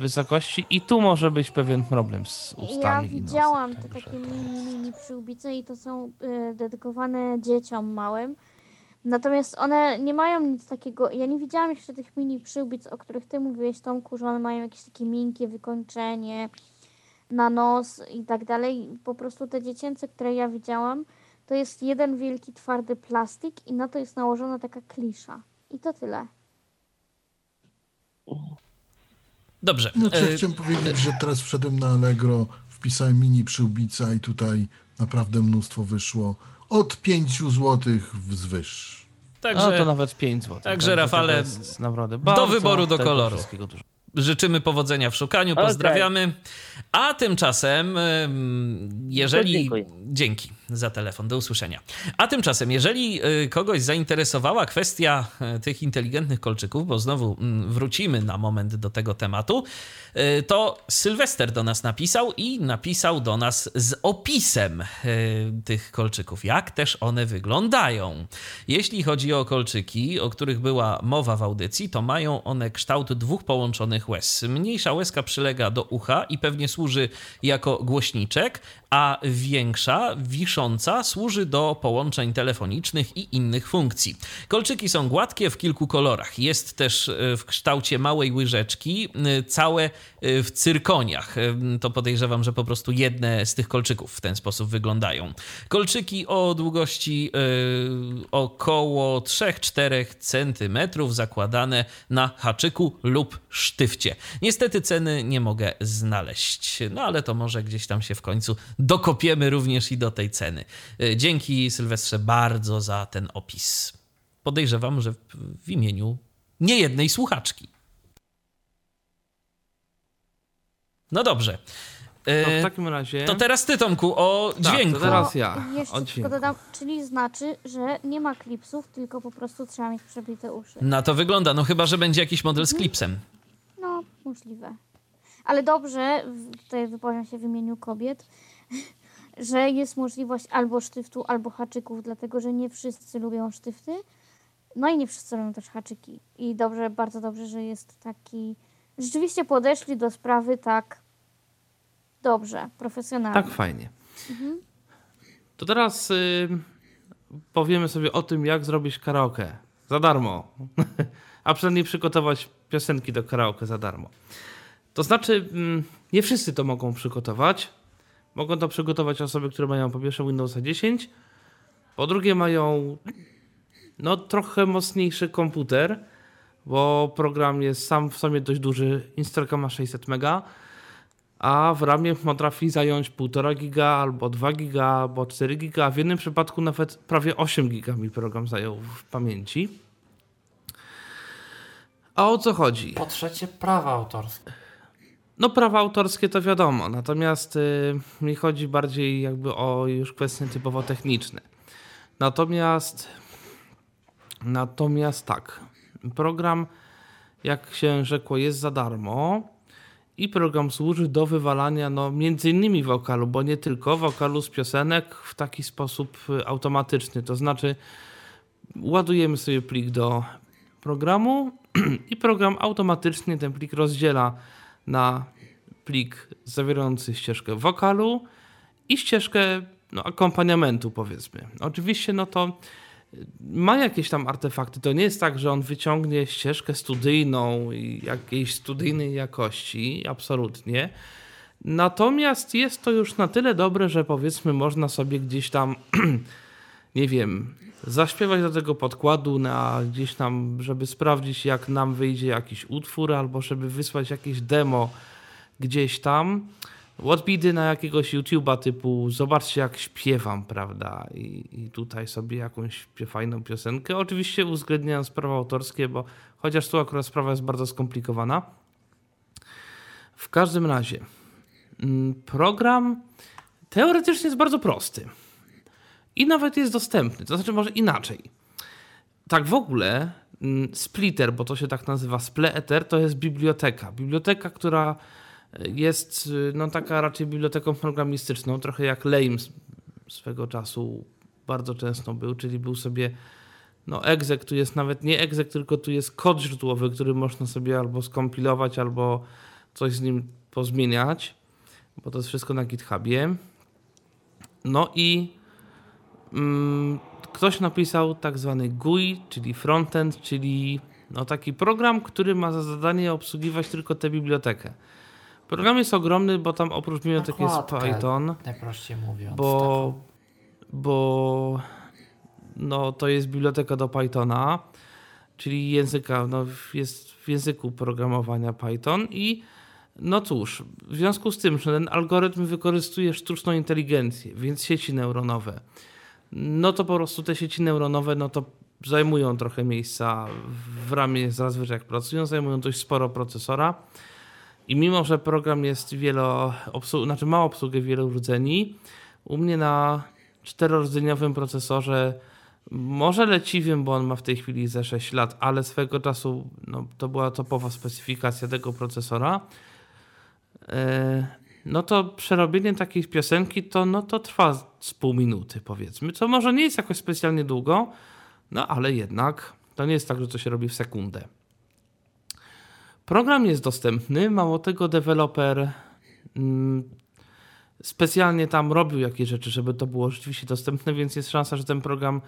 wysokości i tu może być pewien problem z Ja ustami nosem. widziałam te także takie mini, mini przyłbice i to są y, dedykowane dzieciom małym. Natomiast one nie mają nic takiego. Ja nie widziałam jeszcze tych mini przyłbic, o których ty mówiłeś, Tomku, że one mają jakieś takie miękkie wykończenie na nos i tak dalej. Po prostu te dziecięce, które ja widziałam, to jest jeden wielki twardy plastik i na to jest nałożona taka klisza. I to tyle. Dobrze. No co E, chciałem powiedzieć, że teraz wszedłem na Allegro, wpisałem mini przyłbica i tutaj naprawdę mnóstwo wyszło. Od 5 zł wzwyż. Także No to nawet 5 zł. Także, Rafale, jest naprawdę bardzo wyboru, do koloru. życzymy powodzenia w szukaniu. Pozdrawiamy. A tymczasem, em, jeżeli. dziękuję. Dzięki. Za telefon. Do usłyszenia. A tymczasem, jeżeli y, kogoś zainteresowała kwestia y, tych inteligentnych kolczyków, bo znowu mm, wrócimy na moment do tego tematu, y, to Sylwester do nas napisał i napisał do nas z opisem tych kolczyków, jak też one wyglądają. Jeśli chodzi o kolczyki, o których była mowa w audycji, to mają one kształt dwóch połączonych łez. Mniejsza łezka przylega do ucha i pewnie służy jako głośniczek, a większa, wisząca, służy do połączeń telefonicznych i innych funkcji. Kolczyki są gładkie w kilku kolorach. Jest też e, w kształcie małej łyżeczki, e, całe e, w cyrkoniach. To podejrzewam, że po prostu jedne z tych kolczyków w ten sposób wyglądają. Kolczyki o długości około 3-4 cm zakładane na haczyku lub sztywcie. Niestety ceny nie mogę znaleźć, no ale to może gdzieś tam się w końcu dokopiemy również i do tej ceny. E, dzięki Sylwestrze bardzo za ten opis. Podejrzewam, że w imieniu niejednej słuchaczki. No dobrze. E, no w takim razie. To teraz ty, Tomku, o tak, dźwięku. To teraz ja. Jeszcze o dźwięku. dodam, czyli znaczy, że nie ma klipsów, tylko po prostu trzeba mieć przebite uszy. Na to wygląda, no chyba, że będzie jakiś model z klipsem. No, możliwe. Ale dobrze, tutaj wypowiem się w imieniu kobiet, że jest możliwość albo sztyftu, albo haczyków, dlatego że nie wszyscy lubią sztyfty. No i nie wszyscy lubią też haczyki. I dobrze, bardzo dobrze, że jest taki. Rzeczywiście podeszli do sprawy tak dobrze, profesjonalnie. Tak fajnie. Mhm. To teraz y, powiemy sobie o tym, jak zrobić karaoke za darmo. [laughs] A przynajmniej przygotować piosenki do karaoke za darmo. To znaczy, mm, nie wszyscy to mogą przygotować. Mogą to przygotować osoby, które mają po pierwsze Windowsa 10, po drugie mają no trochę mocniejszy komputer, bo program jest sam w sobie dość duży, instalka ma 600 MB, a w ramie potrafi zająć 1,5 giga, albo 2 giga, albo 4 giga, w jednym przypadku nawet prawie 8 giga mi program zajął w pamięci. A o co chodzi? Po trzecie prawa autorskie. No prawa autorskie to wiadomo, natomiast y, mi chodzi bardziej jakby o już kwestie typowo techniczne. Natomiast natomiast tak, program jak się rzekło jest za darmo i program służy do wywalania no między innymi wokalu, bo nie tylko wokalu z piosenek w taki sposób y, automatyczny, to znaczy ładujemy sobie plik do programu [clears throat] i program automatycznie ten plik rozdziela na plik zawierający ścieżkę wokalu i ścieżkę no, akompaniamentu, powiedzmy. Oczywiście, no to ma jakieś tam artefakty. To nie jest tak, że on wyciągnie ścieżkę studyjną i jakiejś studyjnej jakości, absolutnie. Natomiast jest to już na tyle dobre, że powiedzmy można sobie gdzieś tam, [clears throat] nie wiem, zaśpiewać do tego podkładu na gdzieś tam, żeby sprawdzić jak nam wyjdzie jakiś utwór, albo żeby wysłać jakieś demo gdzieś tam. Odbidy na jakiegoś YouTube'a typu zobaczcie jak śpiewam, prawda? I, I, tutaj sobie jakąś fajną piosenkę. Oczywiście uwzględniając prawa autorskie, bo chociaż tu akurat sprawa jest bardzo skomplikowana. W każdym razie mm, program teoretycznie jest bardzo prosty. I nawet jest dostępny. To znaczy może inaczej. Tak w ogóle mm, Splitter, bo to się tak nazywa, Spleeter, to jest biblioteka. Biblioteka, która jest no, taka raczej biblioteką programistyczną, trochę jak Lame swego czasu bardzo często był, czyli był sobie no exec, tu jest nawet nie exec, tylko tu jest kod źródłowy, który można sobie albo skompilować, albo coś z nim pozmieniać, bo to jest wszystko na GitHubie. No i ktoś napisał tak zwany GUI, czyli frontend, czyli no taki program, który ma za zadanie obsługiwać tylko tę bibliotekę. Program jest ogromny, bo tam oprócz biblioteki jest Python. Najprościej mówiąc. Bo, bo no, to jest biblioteka do Pythona, czyli języka, no, jest w języku programowania Python i no cóż, w związku z tym, że ten algorytm wykorzystuje sztuczną inteligencję, więc sieci neuronowe, no to po prostu te sieci neuronowe, no to zajmują trochę miejsca w ramie zazwyczaj jak pracują, zajmują dość sporo procesora. I mimo, że program jest wielo, znaczy ma obsługę wielu rdzeni, u mnie na czterordzeniowym procesorze, może leciwym, bo on ma w tej chwili ze 6 lat, ale swego czasu no, to była topowa specyfikacja tego procesora. E, no to przerobienie takiej piosenki to, no to trwa z pół minuty powiedzmy, co może nie jest jakoś specjalnie długo, no ale jednak to nie jest tak, że to się robi w sekundę. Program jest dostępny, mało tego deweloper mm, specjalnie tam robił jakieś rzeczy, żeby to było rzeczywiście dostępne, więc jest szansa, że ten program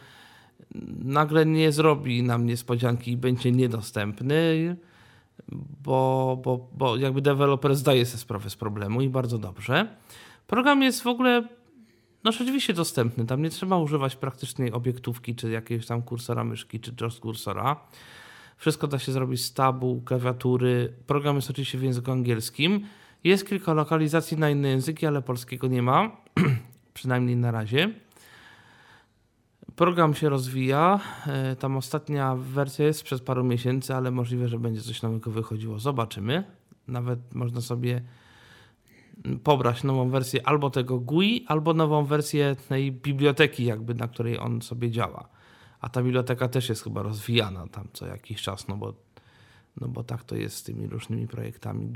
nagle nie zrobi nam niespodzianki i będzie niedostępny, bo, bo, bo jakby deweloper zdaje sobie sprawę z problemu i bardzo dobrze. Program jest w ogóle no rzeczywiście dostępny. Tam nie trzeba używać praktycznie obiektówki, czy jakiegoś tam kursora myszki, czy JAWS kursora. Wszystko da się zrobić z tabu, klawiatury. Program jest oczywiście w języku angielskim. Jest kilka lokalizacji na inne języki, ale polskiego nie ma, [clears throat] przynajmniej na razie. Program się rozwija. E, tam ostatnia wersja jest przez paru miesięcy, ale możliwe, że będzie coś nowego wychodziło. Zobaczymy. Nawet można sobie pobrać nową wersję albo tego GUI, albo nową wersję tej biblioteki, jakby na której on sobie działa. A ta biblioteka też jest chyba rozwijana tam co jakiś czas, no bo, no bo tak to jest z tymi różnymi projektami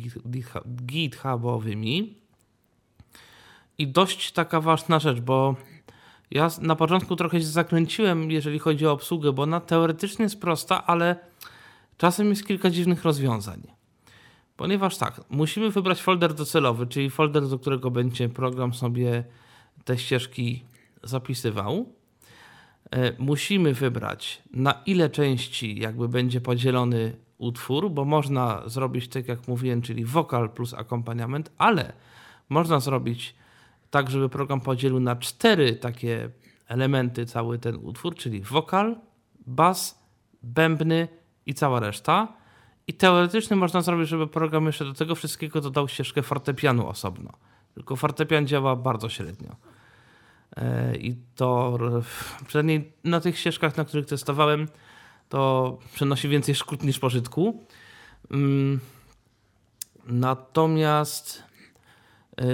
GitHubowymi. I dość taka ważna rzecz, bo ja na początku trochę się zakręciłem, jeżeli chodzi o obsługę, bo ona teoretycznie jest prosta, ale czasem jest kilka dziwnych rozwiązań. Ponieważ tak, musimy wybrać folder docelowy, czyli folder, do którego będzie program sobie te ścieżki zapisywał. E, musimy wybrać na ile części jakby będzie podzielony utwór, bo można zrobić tak jak mówiłem, czyli wokal plus akompaniament, ale można zrobić tak, żeby program podzielił na cztery takie elementy cały ten utwór, czyli wokal, bas, bębny i cała reszta. I teoretycznie można zrobić, żeby program jeszcze do tego wszystkiego dodał ścieżkę fortepianu osobno. Tylko fortepian działa bardzo średnio. E, I to przynajmniej na tych ścieżkach, na których testowałem, to przynosi więcej szkód niż pożytku. Mm, natomiast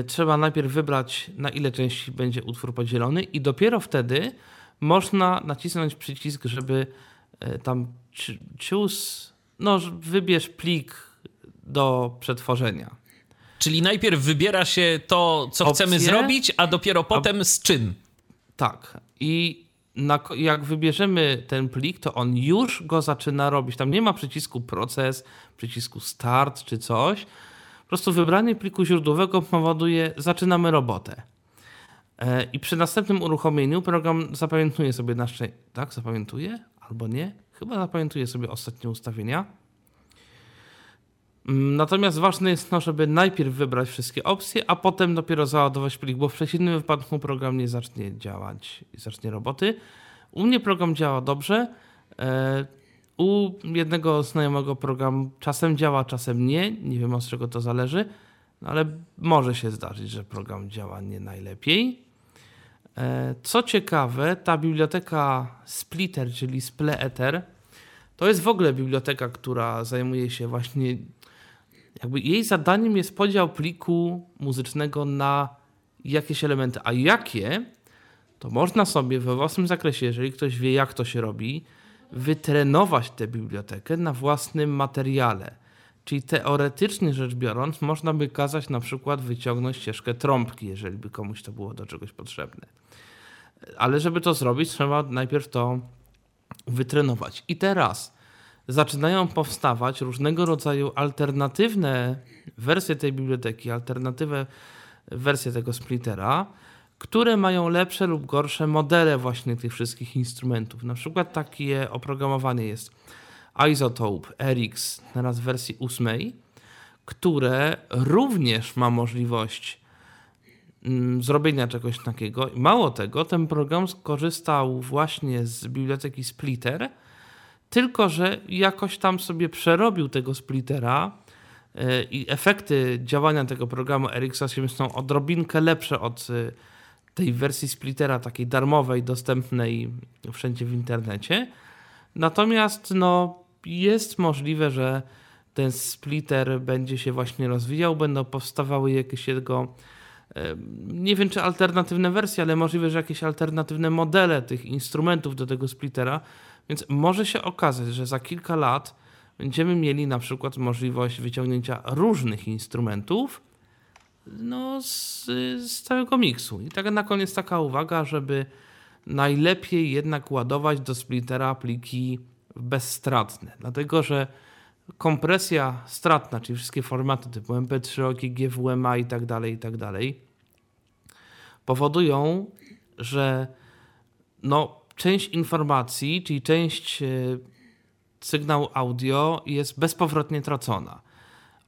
trzeba najpierw wybrać, na ile części będzie utwór podzielony, i dopiero wtedy można nacisnąć przycisk, żeby e, tam choose, no wybierz plik do przetworzenia. Czyli najpierw wybiera się to, co Opcje, chcemy zrobić, a dopiero potem a... z czym. Tak. I na, jak wybierzemy ten plik, to on już go zaczyna robić. Tam nie ma przycisku proces, przycisku start czy coś. Po prostu wybranie pliku źródłowego powoduje, zaczynamy robotę. E, I przy następnym uruchomieniu program zapamiętuje sobie nasze. Tak, zapamiętuje? Albo nie? Chyba zapamiętuje sobie ostatnie ustawienia. Mm, natomiast ważne jest to, żeby najpierw wybrać wszystkie opcje, a potem dopiero załadować plik, bo w przeciwnym wypadku program nie zacznie działać i zacznie roboty. U mnie program działa dobrze. U jednego znajomego program czasem działa, czasem nie. Nie wiem od czego to zależy, no ale może się zdarzyć, że program działa nie najlepiej. E, co ciekawe, ta biblioteka Splitter, czyli Spleeter, to jest w ogóle biblioteka, która zajmuje się właśnie jakby jej zadaniem jest podział pliku muzycznego na jakieś elementy. A jakie, to można sobie we własnym zakresie, jeżeli ktoś wie, jak to się robi, wytrenować tę bibliotekę na własnym materiale. Czyli teoretycznie rzecz biorąc, można by kazać na przykład wyciągnąć ścieżkę trąbki, jeżeli by komuś to było do czegoś potrzebne. Ale żeby to zrobić, trzeba najpierw to wytrenować. I teraz zaczynają powstawać różnego rodzaju alternatywne wersje tej biblioteki, alternatywne wersje tego splittera, które mają lepsze lub gorsze modele właśnie tych wszystkich instrumentów. Na przykład takie oprogramowanie jest Isotope RX teraz w wersji 8, które również ma możliwość mm, zrobienia czegoś takiego. Mało tego, ten program skorzystał właśnie z biblioteki Splitter, tylko że jakoś tam sobie przerobił tego splittera e, i efekty działania tego programu RX8 są odrobinkę lepsze od e, tej wersji splittera takiej darmowej, dostępnej wszędzie w internecie. Natomiast no, jest możliwe, że ten splitter będzie się właśnie rozwijał, będą powstawały jakieś jego Nie wiem, czy alternatywne wersje, ale możliwe, że jakieś alternatywne modele tych instrumentów do tego splittera. Więc może się okazać, że za kilka lat będziemy mieli na przykład możliwość wyciągnięcia różnych instrumentów no, z, z całego miksu. I tak na koniec taka uwaga, żeby najlepiej jednak ładować do splittera pliki bezstratne, dlatego że kompresja stratna, czyli wszystkie formaty typu MP3, OGG, WMA i tak dalej, i tak dalej, powodują, że no, część informacji, czyli część e, sygnału audio jest bezpowrotnie tracona.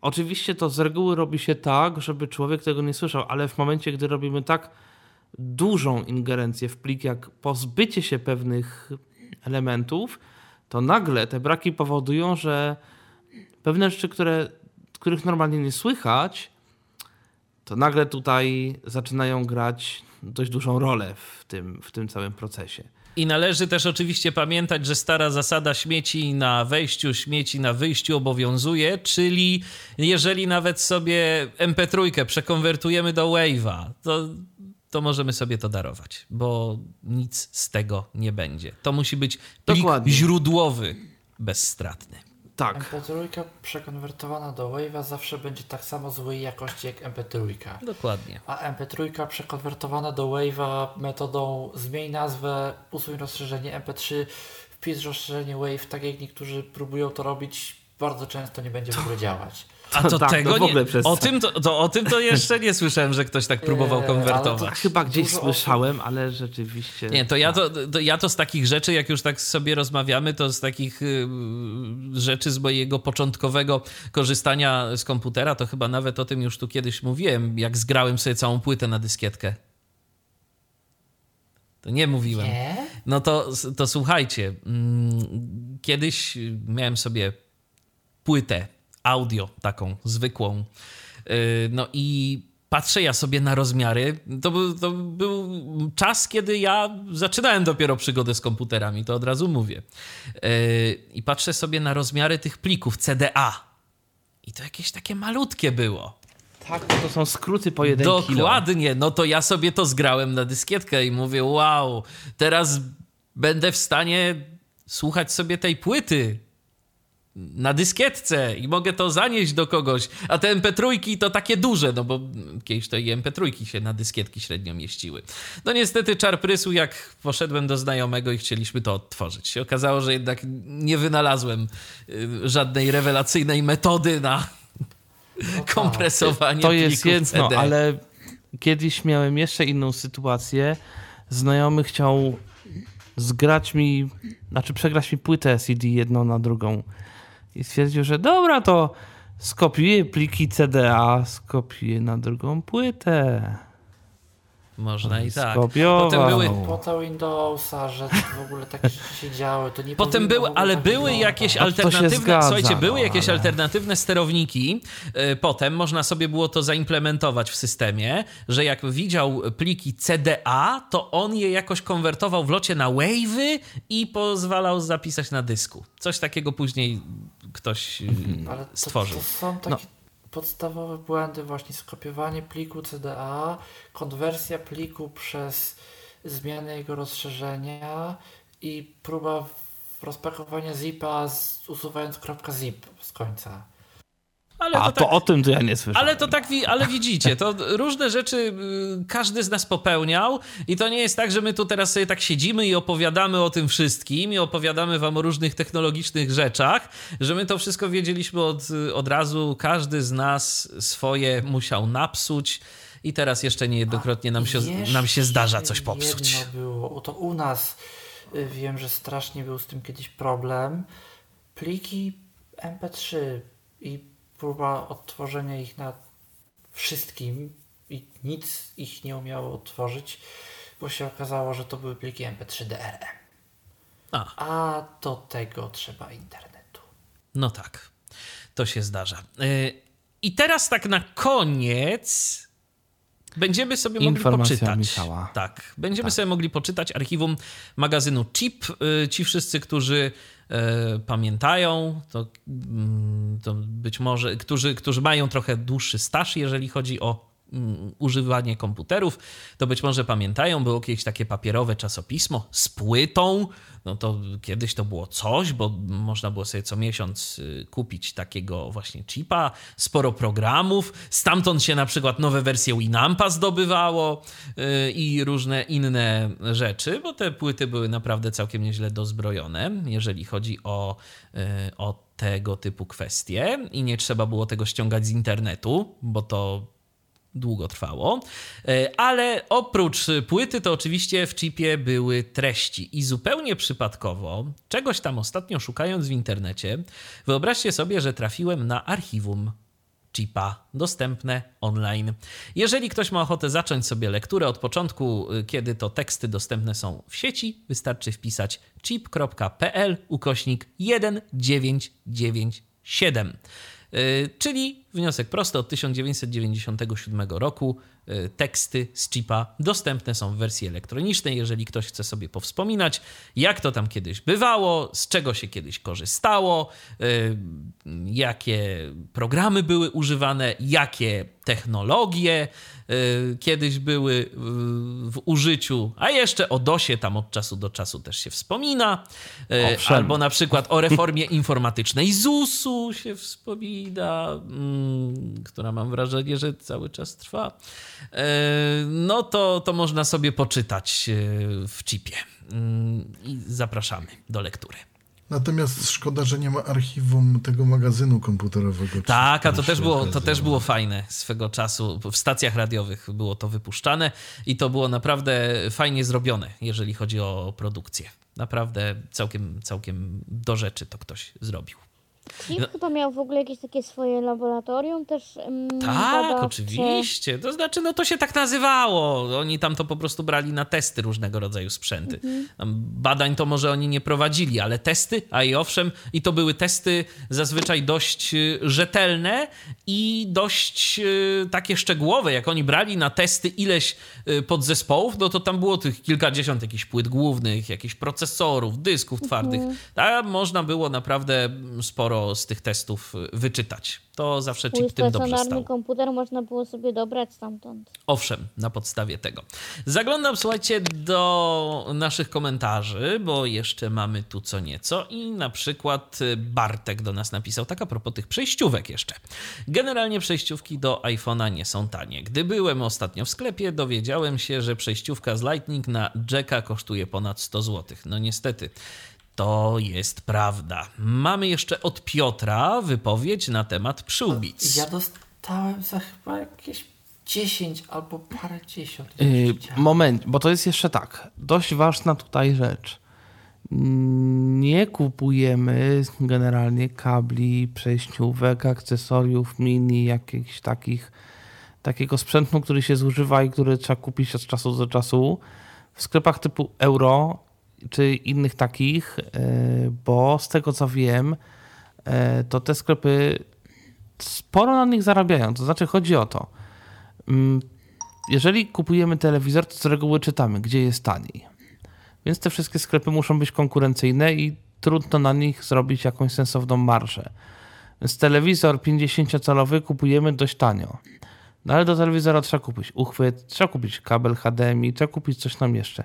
Oczywiście to z reguły robi się tak, żeby człowiek tego nie słyszał, ale w momencie, gdy robimy tak dużą ingerencję w plik, jak pozbycie się pewnych elementów, to nagle te braki powodują, że pewne rzeczy, które, których normalnie nie słychać, to nagle tutaj zaczynają grać dość dużą rolę w tym, w tym całym procesie. I należy też oczywiście pamiętać, że stara zasada śmieci na wejściu, śmieci na wyjściu obowiązuje, czyli jeżeli nawet sobie MP3 przekonwertujemy do Wave'a, to, to możemy sobie to darować, bo nic z tego nie będzie. To musi być plik Dokładnie. źródłowy, bezstratny. Tak. MP3 przekonwertowana do Wave'a zawsze będzie tak samo złej jakości jak MP3. Dokładnie. A MP3 przekonwertowana do Wave'a metodą zmień nazwę, usuń rozszerzenie MP3, wpisz rozszerzenie Wave, tak jak niektórzy próbują to robić, bardzo często nie będzie w ogóle działać. A to [laughs] tak, tego nie, o, tym to, to, o tym to jeszcze nie słyszałem, że ktoś tak próbował konwertować. Chyba gdzieś słyszałem, ale rzeczywiście... Nie, to ja to, to ja to z takich rzeczy, jak już tak sobie rozmawiamy, to z takich y, rzeczy z mojego początkowego korzystania z komputera, to chyba nawet o tym już tu kiedyś mówiłem, jak zgrałem sobie całą płytę na dyskietkę. To nie mówiłem. Nie? No to, to słuchajcie, mm, kiedyś miałem sobie płytę audio, taką zwykłą. Y, no i patrzę ja sobie na rozmiary. To był, to był czas, kiedy ja zaczynałem dopiero przygodę z komputerami, to od razu mówię. Y, I patrzę sobie na rozmiary tych plików CDA. I to jakieś takie malutkie było. Tak, to są skróty po jeden Dokładnie, kilo. no to ja sobie to zgrałem na dyskietkę i mówię, wow, teraz będę w stanie słuchać sobie tej płyty na dyskietce i mogę to zanieść do kogoś, a te MP3 to takie duże, no bo kiedyś to i MP3 się na dyskietki średnio mieściły. No niestety czar prysł, jak poszedłem do znajomego i chcieliśmy to odtworzyć. Się okazało, że jednak nie wynalazłem y, żadnej rewelacyjnej metody na no tak. kompresowanie To jest jedno, CD. ale kiedyś miałem jeszcze inną sytuację. Znajomy chciał zgrać mi, znaczy przegrać mi płytę CD jedną na drugą i stwierdził, że dobra, to skopiuję pliki CDA, skopiuję na drugą płytę. Można i tak. Potem były po Windowsa, że w ogóle takie rzeczy się działy. To nie Potem były, ale tak były jakieś alternatywne, zgadza, słuchajcie, były no, jakieś ale... alternatywne sterowniki. E, potem można sobie było to zaimplementować w systemie, że jak widział pliki CDA, to on je jakoś konwertował w locie na wave'y i pozwalał zapisać na dysku. Coś takiego później ktoś mhm. ale stworzył. To, to są takie no podstawowe błędy, właśnie skopiowanie pliku CDA, konwersja pliku przez zmianę jego rozszerzenia i próba rozpakowania zipa z, usuwając .zip z końca. Ale A to, tak, o tym to ja nie słyszałem. Ale to tak, ale widzicie, to różne rzeczy y, każdy z nas popełniał i to nie jest tak, że my tu teraz sobie tak siedzimy i opowiadamy o tym wszystkim i opowiadamy wam o różnych technologicznych rzeczach, że my to wszystko wiedzieliśmy od, od razu, każdy z nas swoje musiał napsuć i teraz jeszcze niejednokrotnie nam się, nam się zdarza coś popsuć. Jedno było, to u nas y, wiem, że strasznie był z tym kiedyś problem. Pliki MP3 i próba odtworzenia ich na wszystkim i nic ich nie umiało odtworzyć, bo się okazało, że to były pliki MP3 DRM. A. A do tego trzeba internetu. No tak, to się zdarza. Y, I teraz tak na koniec będziemy sobie mogli poczytać. Michała. Tak, będziemy tak. sobie mogli poczytać archiwum magazynu Chip. Y, ci wszyscy, którzy e, pamiętają, to, mm, to być może, którzy, którzy mają trochę dłuższy staż, jeżeli chodzi o używanie komputerów, to być może pamiętają, było kiedyś takie papierowe czasopismo z płytą. No to kiedyś to było coś, bo można było sobie co miesiąc y, kupić takiego właśnie chipa, sporo programów. Stamtąd się na przykład nowe wersje Winampa zdobywało y, i różne inne rzeczy, bo te płyty były naprawdę całkiem nieźle dozbrojone, jeżeli chodzi o, y, o tego typu kwestie i nie trzeba było tego ściągać z internetu, bo to długo trwało. E, ale oprócz płyty, to oczywiście w chipie były treści. I zupełnie przypadkowo, czegoś tam ostatnio szukając w internecie, wyobraźcie sobie, że trafiłem na archiwum chipa dostępne online. Jeżeli ktoś ma ochotę zacząć sobie lekturę od początku, y, kiedy to teksty dostępne są w sieci, wystarczy wpisać chip.pl ukośnik 1997. Y, czyli wniosek prosty od 1997 roku. Y, teksty z chipa dostępne są w wersji elektronicznej. Jeżeli ktoś chce sobie powspominać, jak to tam kiedyś bywało, z czego się kiedyś korzystało, y, jakie programy były używane, jakie technologie kiedyś były w użyciu, a jeszcze o DOSie tam od czasu do czasu też się wspomina. Owszem. Albo na przykład o reformie informatycznej ZUS-u się wspomina, mm, która mam wrażenie, że cały czas trwa. No to, to można sobie poczytać w chipie. Mm, I zapraszamy do lektury. Natomiast szkoda, że nie ma archiwum tego magazynu komputerowego. Tak, a to też, było, to też było fajne swego czasu. W stacjach radiowych było to wypuszczane i to było naprawdę fajnie zrobione, jeżeli chodzi o produkcję. Naprawdę całkiem, całkiem do rzeczy to ktoś zrobił. Kim no. chyba miał w ogóle jakieś takie swoje laboratorium też mm, Tak, badawcze. oczywiście. To znaczy, no to się tak nazywało. Oni tam to po prostu brali na testy różnego rodzaju sprzęty. Mhm. Badań to może oni nie prowadzili, ale testy, a i owszem, i to były testy zazwyczaj dość y, rzetelne i dość y, takie szczegółowe. Jak oni brali na testy ileś y, podzespołów, no to tam było tych kilkadziesiąt jakichś płyt głównych, jakichś procesorów, dysków twardych. Mhm. Tam można było naprawdę sporo sporo z tych testów wyczytać. To zawsze chip tym dobrze stał. komputer można było sobie dobrać stamtąd. Owszem, na podstawie tego. Zaglądam, słuchajcie, do naszych komentarzy, bo jeszcze mamy tu co nieco i na przykład Bartek do nas napisał, tak a propos tych przejściówek jeszcze. Generalnie przejściówki do iPhone'a nie są tanie. Gdy byłem ostatnio w sklepie, dowiedziałem się, że przejściówka z Lightning na Jacka kosztuje ponad 100 zł. No niestety, to jest prawda. Mamy jeszcze od Piotra wypowiedź na temat przyłbic. Ja dostałem za chyba jakieś 10 albo parę dziesiąt. Yy, moment, bo to jest jeszcze tak. Dość ważna tutaj rzecz. Nie kupujemy generalnie kabli, przejściówek, akcesoriów mini, jakichś takich, takiego sprzętu, który się zużywa i który trzeba kupić od czasu do czasu. W sklepach typu euro czy innych takich, e, bo z tego co wiem, e, to te sklepy sporo na nich zarabiają. To znaczy, chodzi o to, mm, jeżeli kupujemy telewizor, to z reguły czytamy, gdzie jest taniej. Więc te wszystkie sklepy muszą być konkurencyjne i trudno na nich zrobić jakąś sensowną marżę. Więc telewizor 50-calowy kupujemy dość tanio. No ale do telewizora trzeba kupić uchwyt, trzeba kupić kabel HDMI, trzeba kupić coś tam jeszcze.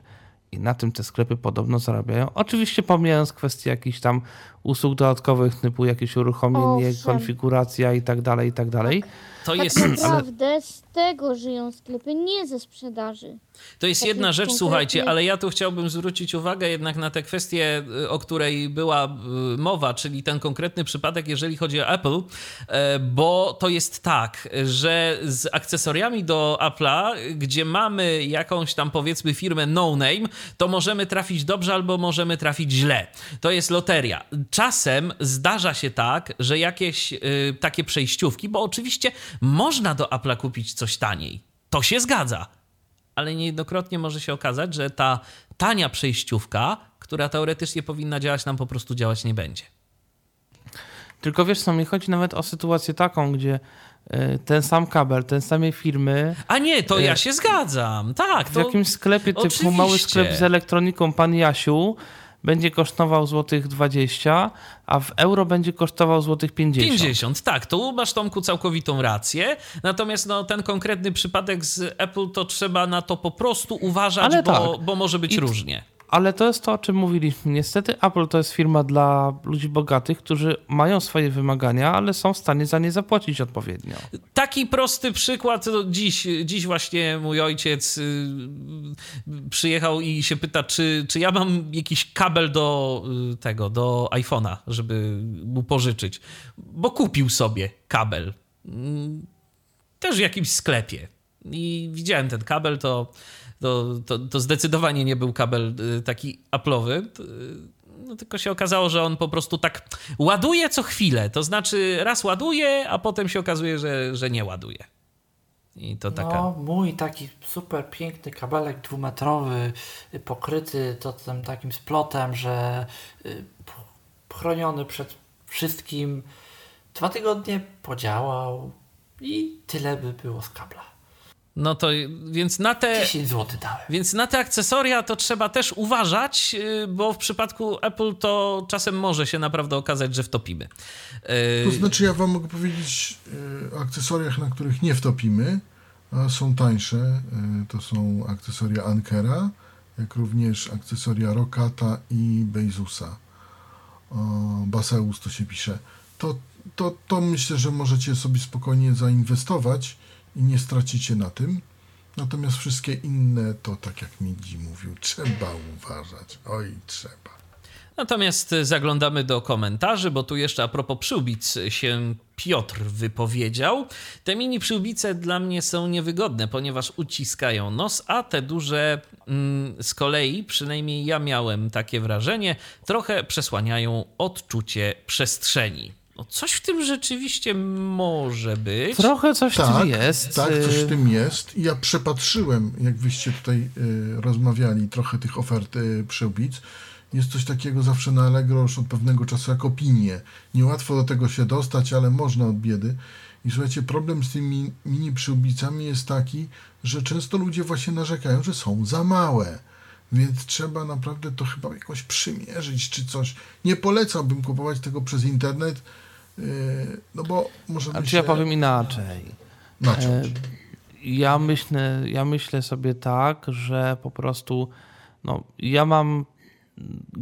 I na tym te sklepy podobno zarabiają. Oczywiście pomijając kwestie jakichś tam usług dodatkowych, typu jakieś uruchomienie, Owszem. konfiguracja i tak dalej, i tak dalej. To tak jest... naprawdę z tego żyją sklepy, nie ze sprzedaży. To jest jedna rzecz, słuchajcie, ale ja tu chciałbym zwrócić uwagę jednak na tę kwestię, y, o której była y, mowa, czyli ten konkretny przypadek, jeżeli chodzi o Apple, e, bo to jest tak, że z akcesoriami do Apple'a, gdzie mamy jakąś tam powiedzmy firmę no name, to możemy trafić dobrze albo możemy trafić źle. To jest loteria. Czasem zdarza się tak, że jakieś y, takie przejściówki, bo oczywiście można do Apple'a kupić coś taniej. To się zgadza ale niejednokrotnie może się okazać, że ta tania przejściówka, która teoretycznie powinna działać, nam po prostu działać nie będzie. Tylko wiesz co, mi chodzi nawet o sytuację taką, gdzie e, ten sam kabel, ten samej firmy. A nie, to ja e, się zgadzam. Tak. W jakimś sklepie typu mały sklep z elektroniką, pan Jasiu będzie kosztował złotych 20, a w euro będzie kosztował złotych 50. 50, tak, tu masz Tomku całkowitą rację. Natomiast no, ten konkretny przypadek z Apple to trzeba na to po prostu uważać, bo, tak. bo może być I- różnie. Ale to jest to, o czym mówiliśmy. Niestety Apple to jest firma dla ludzi bogatych, którzy mają swoje wymagania, ale są w stanie za nie zapłacić odpowiednio. Taki prosty przykład. to Dziś, dziś właśnie mój ojciec y, przyjechał i się pyta, czy, czy ja mam jakiś kabel do y, tego, do iPhone'a, żeby mu pożyczyć. Bo kupił sobie kabel. Mm, Też w jakimś sklepie. I widziałem ten kabel, to, to, to, to zdecydowanie nie był kabel y, taki Apple'owy. To, y, No tylko się okazało, że on po prostu tak ładuje co chwilę. To znaczy raz ładuje, a potem się okazuje, że, że nie ładuje. I to taka. No, mój taki super piękny kabelek dwumetrowy, y, pokryty tym takim splotem, że chroniony przed wszystkim. Dwa tygodnie podziałał i tyle by było z kabla. No to więc na te. 10 zł dałem. Więc na te akcesoria to trzeba też uważać, yy, bo w przypadku Apple to czasem może się naprawdę okazać, że wtopimy. Yy, To znaczy, ja wam mogę powiedzieć e, o akcesoriach, na których nie wtopimy, a są tańsze. To są akcesoria Ankera, jak również akcesoria Rokata i Bezusa. O, Baseus to się pisze. To, to, to myślę, że możecie sobie spokojnie zainwestować i nie stracicie na tym. Natomiast wszystkie inne, to tak jak Midzi mówił, trzeba uważać. Oj, trzeba. Natomiast zaglądamy do komentarzy, bo tu jeszcze a propos przyłbic się Piotr wypowiedział. Te mini przyłbice dla mnie są niewygodne, ponieważ uciskają nos, a te duże mm, z kolei, przynajmniej ja miałem takie wrażenie, trochę przesłaniają odczucie przestrzeni. No coś w tym rzeczywiście może być. Trochę coś w tak, tym jest. Tak, coś Y, w tym jest. I Ja przepatrzyłem, jak wyście tutaj y, rozmawiali, trochę tych ofert y, przyłbic. Jest coś takiego zawsze na Allegro już od pewnego czasu jak opinie. Niełatwo do tego się dostać, ale można od biedy. I słuchajcie, problem z tymi mini przyłbicami jest taki, że często ludzie właśnie narzekają, że są za małe. Więc trzeba naprawdę to chyba jakoś przymierzyć czy coś. Nie polecałbym kupować tego przez internet, yy, no bo może A być czy ja się powiem inaczej? naciąć. E, Ja myślę, ja myślę sobie tak, że po prostu no, ja mam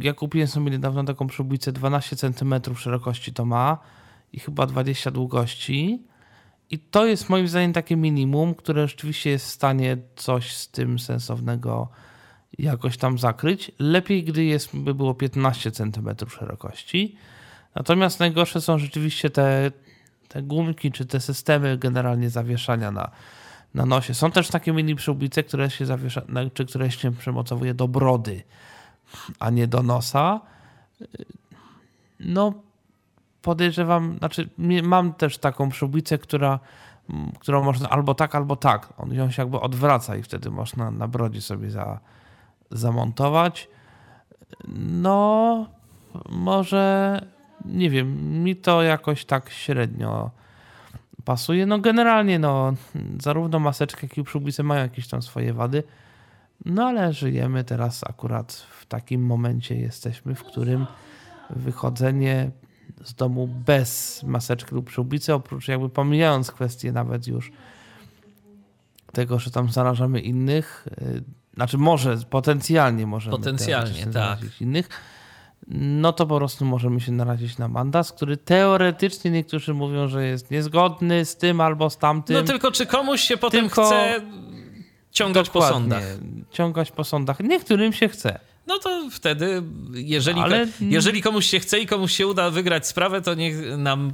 ja kupiłem sobie niedawno taką przyłbicę 12 cm szerokości to ma i chyba 20 długości i to jest moim zdaniem takie minimum, które rzeczywiście jest w stanie coś z tym sensownego jakoś tam zakryć. Lepiej, gdy jest, by było 15 cm szerokości. Natomiast najgorsze są rzeczywiście te, te gumki, czy te systemy generalnie zawieszania na, na nosie. Są też takie mini przyłbice, które się zawiesza, czy które się przymocowuje do brody, a nie do nosa. No, podejrzewam, znaczy mam też taką przyłbicę, która, którą można albo tak, albo tak. On ją się jakby odwraca i wtedy można na brodzie sobie za, zamontować. No, może nie wiem, mi to jakoś tak średnio pasuje. No generalnie no, zarówno maseczka, jak i przyłbice mają jakieś tam swoje wady. No ale żyjemy teraz akurat w takim momencie jesteśmy, w którym wychodzenie z domu bez maseczki lub przyłbicy, oprócz jakby pomijając kwestię nawet już tego, że tam zarażamy innych, y, znaczy może potencjalnie możemy Potencjalnie, tak. innych, no to po prostu możemy się narazić na mandat, który teoretycznie niektórzy mówią, że jest niezgodny z tym albo z tamtym. No tylko czy komuś się potem Tylko- chce ciągać po sądach? Ciągać po sądach. Niektórym się chce. No to wtedy, jeżeli, Ale- jeżeli komuś się chce i komuś się uda wygrać sprawę, to niech nam y,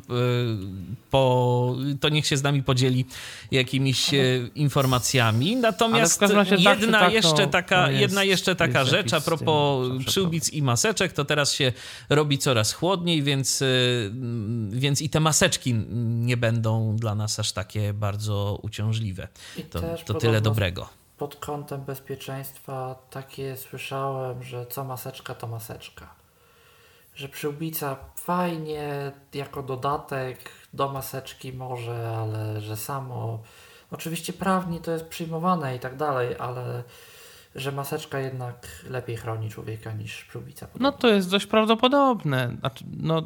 po, to niech się z nami podzieli jakimiś y, informacjami. Natomiast jedna, tak, jeszcze to- taka, to jest- jedna jeszcze taka rzecz a tym propos przyłbic i maseczek, to teraz się robi coraz chłodniej, więc, y, więc i te maseczki nie będą dla nas aż takie bardzo uciążliwe. I To, to tyle dobrego. Pod kątem bezpieczeństwa takie słyszałem, że co maseczka to maseczka. Że przyłbica fajnie jako dodatek do maseczki może, ale że samo. Oczywiście prawnie to jest przyjmowane i tak dalej, ale że maseczka jednak lepiej chroni człowieka niż przyłbica. No to jest dość prawdopodobne. Znaczy, no,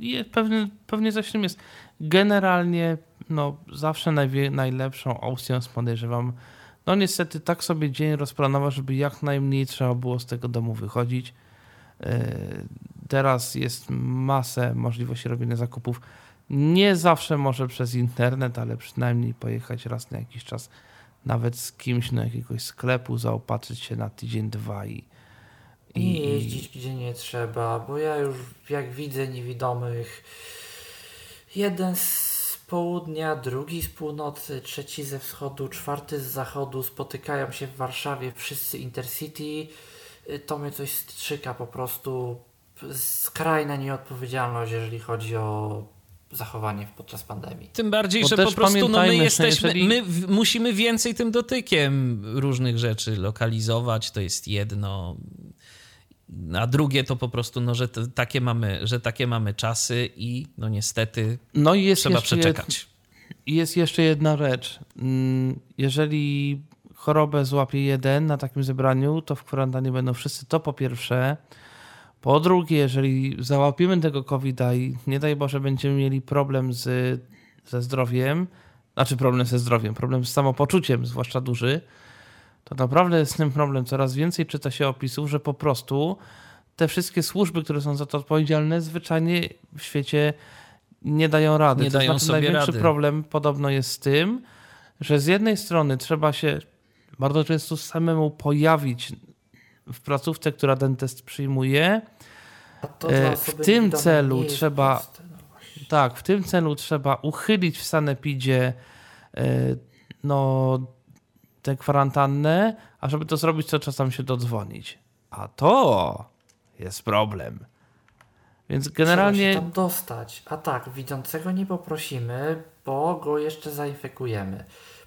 je, pewnie, pewnie coś w tym jest. Generalnie no, zawsze najwie, najlepszą opcją jest podejrzewam, no niestety tak sobie dzień rozplanować, żeby jak najmniej trzeba było z tego domu wychodzić. Yy, teraz jest masę możliwości robienia zakupów. Nie zawsze może przez internet, ale przynajmniej pojechać raz na jakiś czas, nawet z kimś do jakiegoś sklepu, zaopatrzyć się na tydzień, dwa i. I nie jeździć gdzie nie trzeba, bo ja już jak widzę niewidomych, jeden z południa, drugi z północy, trzeci ze wschodu, czwarty z zachodu spotykają się w Warszawie, wszyscy Intercity. Y, to mnie coś strzyka po prostu. Skrajna nieodpowiedzialność, jeżeli chodzi o zachowanie podczas pandemii. Tym bardziej, Bo że po prostu no, my jesteśmy, jeżeli... my w, musimy więcej tym dotykiem różnych rzeczy lokalizować, to jest jedno. A drugie to po prostu, no, że takie mamy, że takie mamy czasy i no niestety no i trzeba przeczekać. jest jeszcze jedna rzecz. Mm, jeżeli chorobę złapie jeden na takim zebraniu, to w kwarantannie będą wszyscy. To po pierwsze. Po drugie, jeżeli załapiemy tego covid i nie daj Boże będziemy mieli problem z, ze zdrowiem, znaczy problem ze zdrowiem, problem z samopoczuciem, zwłaszcza duży, to naprawdę jest ten problem. Coraz więcej czyta się opisów, że po prostu te wszystkie służby, które są za to odpowiedzialne, zwyczajnie w świecie nie dają rady. Nie to dają znaczy, sobie największy rady. problem podobno jest z tym, że z jednej strony trzeba się bardzo często samemu pojawić w placówce, która ten test przyjmuje. E, w tym celu trzeba no tak, w tym celu trzeba uchylić w sanepidzie e, no tę kwarantannę, a żeby to zrobić, to tam się dodzwonić. A to jest problem. Więc generalnie. Trzeba się tam dostać. A tak, widzącego nie poprosimy, bo go jeszcze zainfekujemy.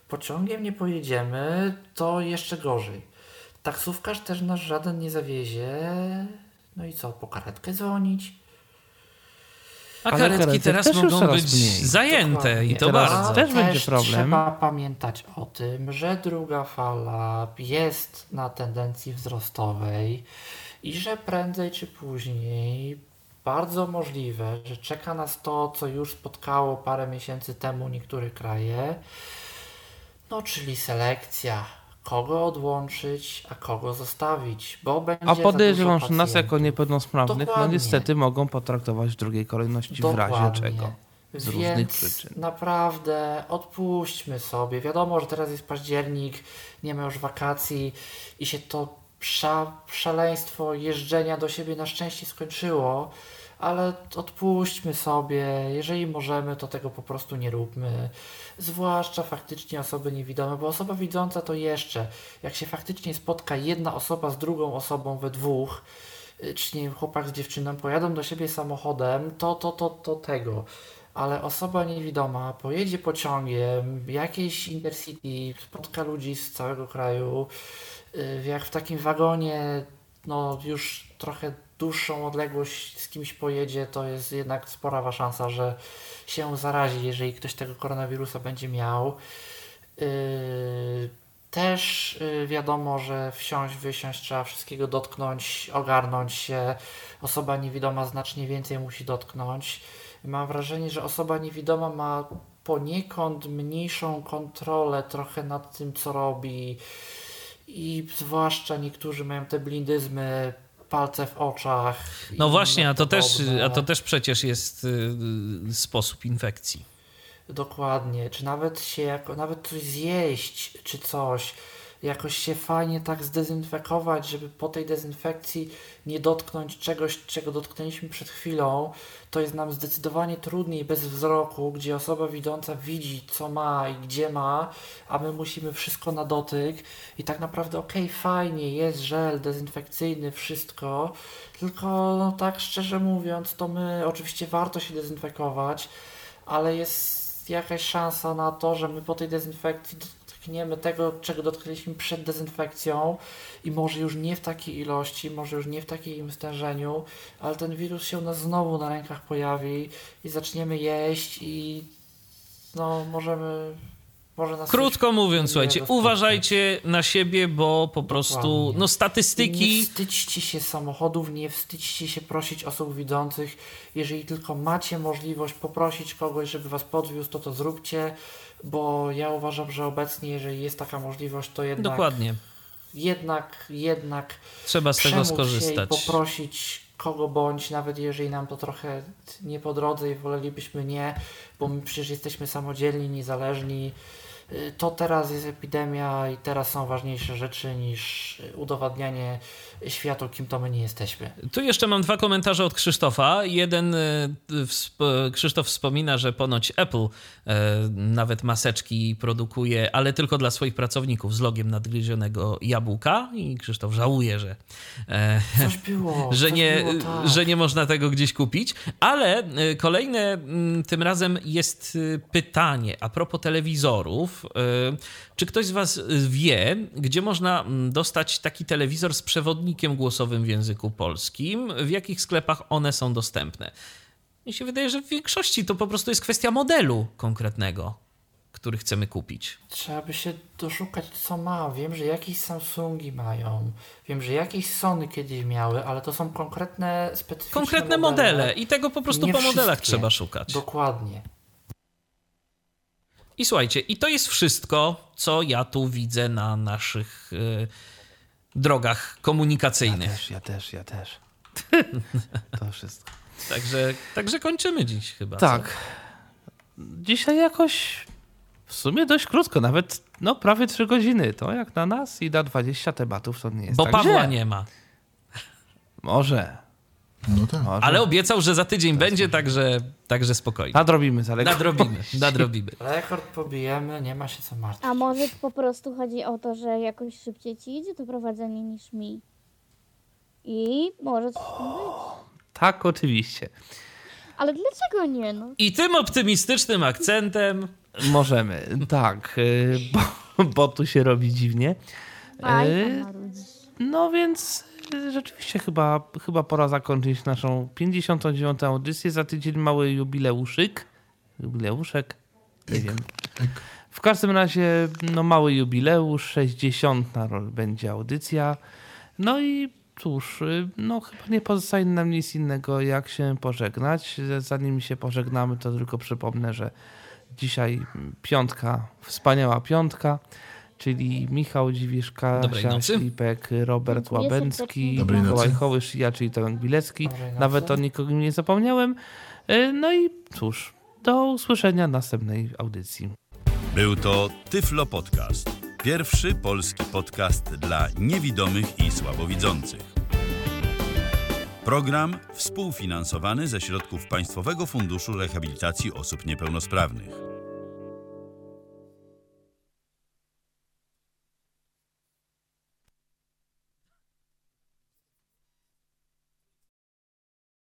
Pociągiem nie pojedziemy, to jeszcze gorzej. Taksówkarz też nas żaden nie zawiezie. No i co, po karetkę dzwonić? A karetki teraz mogą być mniej. zajęte Dokładnie. i to teraz bardzo. Też, też będzie problem. Trzeba pamiętać o tym, że druga fala jest na tendencji wzrostowej i że prędzej czy później bardzo możliwe, że czeka nas to, co już spotkało parę miesięcy temu niektóre kraje, no czyli selekcja kogo odłączyć, a kogo zostawić, bo będzie A podejrzewam, że nas jako niepełnosprawnych, no Dokładnie. no niestety mogą potraktować w drugiej kolejności Dokładnie. w razie czego. Z Więc różnych przyczyn. naprawdę odpuśćmy sobie. Wiadomo, że teraz jest październik, nie ma już wakacji i się to sza, szaleństwo jeżdżenia do siebie na szczęście skończyło, ale odpuśćmy sobie. Jeżeli możemy, to tego po prostu nie róbmy zwłaszcza faktycznie osoby niewidome, bo osoba widząca to jeszcze, jak się faktycznie spotka jedna osoba z drugą osobą we dwóch, czy nie wiem, chłopak z dziewczyną pojadą do siebie samochodem, to, to, to, to tego. Ale osoba niewidoma pojedzie pociągiem, jakieś intercity, spotka ludzi z całego kraju, y, jak w takim wagonie, no już trochę dłuższą odległość z kimś pojedzie, to jest jednak spora szansa, że się zarazi, jeżeli ktoś tego koronawirusa będzie miał. Yy, też yy, wiadomo, że wsiąść, wysiąść, trzeba wszystkiego dotknąć, ogarnąć się. Osoba niewidoma znacznie więcej musi dotknąć. Mam wrażenie, że osoba niewidoma ma poniekąd mniejszą kontrolę trochę nad tym, co robi. I zwłaszcza niektórzy mają te blindyzmy palce w oczach. No właśnie, a to, też, a to też przecież jest y, sposób infekcji. Dokładnie. Czy nawet się jako, nawet coś zjeść, czy coś jakoś się fajnie tak zdezynfekować, żeby po tej dezynfekcji nie dotknąć czegoś, czego dotknęliśmy przed chwilą, to jest nam zdecydowanie trudniej bez wzroku, gdzie osoba widząca widzi, co ma i gdzie ma, a my musimy wszystko na dotyk. I tak naprawdę okej, okay, fajnie, jest żel dezynfekcyjny, wszystko, tylko no tak szczerze mówiąc, to my oczywiście warto się dezynfekować, ale jest jakaś szansa na to, że my po tej dezynfekcji dotkniemy tego, czego dotknęliśmy przed dezynfekcją i może już nie w takiej ilości, może już nie w takim stężeniu, ale ten wirus się u nas znowu na rękach pojawi i zaczniemy jeść i no możemy może nas Krótko mówiąc, nie słuchajcie, uważajcie na siebie, bo po prostu no Nie statystyki wstydźcie się samochodów, nie wstydźcie się prosić osób widzących. Jeżeli tylko macie możliwość poprosić kogoś, żeby was podwiózł, to to zróbcie, bo ja uważam, że obecnie, jeżeli jest taka możliwość, to jednak, dokładnie jednak, jednak trzeba z tego przemóc się i skorzystać. poprosić kogo bądź, nawet jeżeli nam to trochę nie po drodze i wolelibyśmy nie, bo my przecież jesteśmy samodzielni, niezależni. Y, To teraz jest epidemia i teraz są ważniejsze rzeczy niż y, udowadnianie światu, kim to my nie jesteśmy. Tu jeszcze mam dwa komentarze od Krzysztofa. Jeden, e, Krzysztof wspomina, że ponoć Apple e, nawet maseczki produkuje, ale tylko dla swoich pracowników z logiem nadgryzionego jabłka i Krzysztof żałuje, że, e, Coś było, [laughs] że, nie, było, tak. że nie można tego gdzieś kupić. Ale kolejne mm, tym razem jest pytanie a propos telewizorów. Czy ktoś z Was wie, gdzie można mm, dostać taki telewizor z przewodnikiem głosowym w języku polskim? W jakich sklepach one są dostępne? Mi się wydaje, że w większości to po prostu jest kwestia modelu konkretnego, który chcemy kupić. Trzeba by się doszukać, co ma. Wiem, że jakieś Samsungi mają. Wiem, że jakieś Sony kiedyś miały, ale to są konkretne, specyficzne Konkretne modele i tego po prostu Nie po modelach wszystkie. trzeba szukać. Dokładnie. I słuchajcie, i to jest wszystko, co ja tu widzę na naszych e, drogach Ja komunikacyjnych. też, ja też, ja też. [laughs] to wszystko. Także, także kończymy dziś chyba. co? Tak. Dzisiaj jakoś w sumie dość krótko, nawet no prawie 3 godziny. To jak na nas i na 20 tematów to nie jest Bo tak Pawła źle. nie ma. Może, No tak. może. Ale obiecał, że za tydzień będzie, także, także spokojnie. Nadrobimy zaległość. Nadrobimy, [laughs] nadrobimy. Rekord pobijemy, nie ma się co martwić. A może po prostu chodzi o to, że jakoś szybciej ci idzie to prowadzenie niż mi. I może coś w tym być. [gasps] Tak, oczywiście. Ale dlaczego nie, no? I tym optymistycznym akcentem Możemy, tak, y, bo, bo tu się robi dziwnie. Aj, Y, tam. No więc rzeczywiście chyba, chyba pora zakończyć naszą 59. audycję. Za tydzień mały jubileuszyk. Jubileuszek? Nie wiem. W każdym razie no, mały jubileusz, 60. rol będzie audycja. No i cóż, no chyba nie pozostaje nam nic innego jak się pożegnać. Zanim się pożegnamy, to tylko przypomnę, że dzisiaj piątka, wspaniała piątka, czyli Michał Dziwisz, Dobrej Kasia nocy. Ślipek, Robert Łabęcki, Mikołaj. Hołysz, ja, czyli Tomek Bilecki. Nawet o nikogo nie zapomniałem. Y, No i cóż, do usłyszenia następnej audycji. Był to Tyflo Podcast. Pierwszy polski podcast dla niewidomych i słabowidzących. Program współfinansowany ze środków Państwowego Funduszu Rehabilitacji Osób Niepełnosprawnych.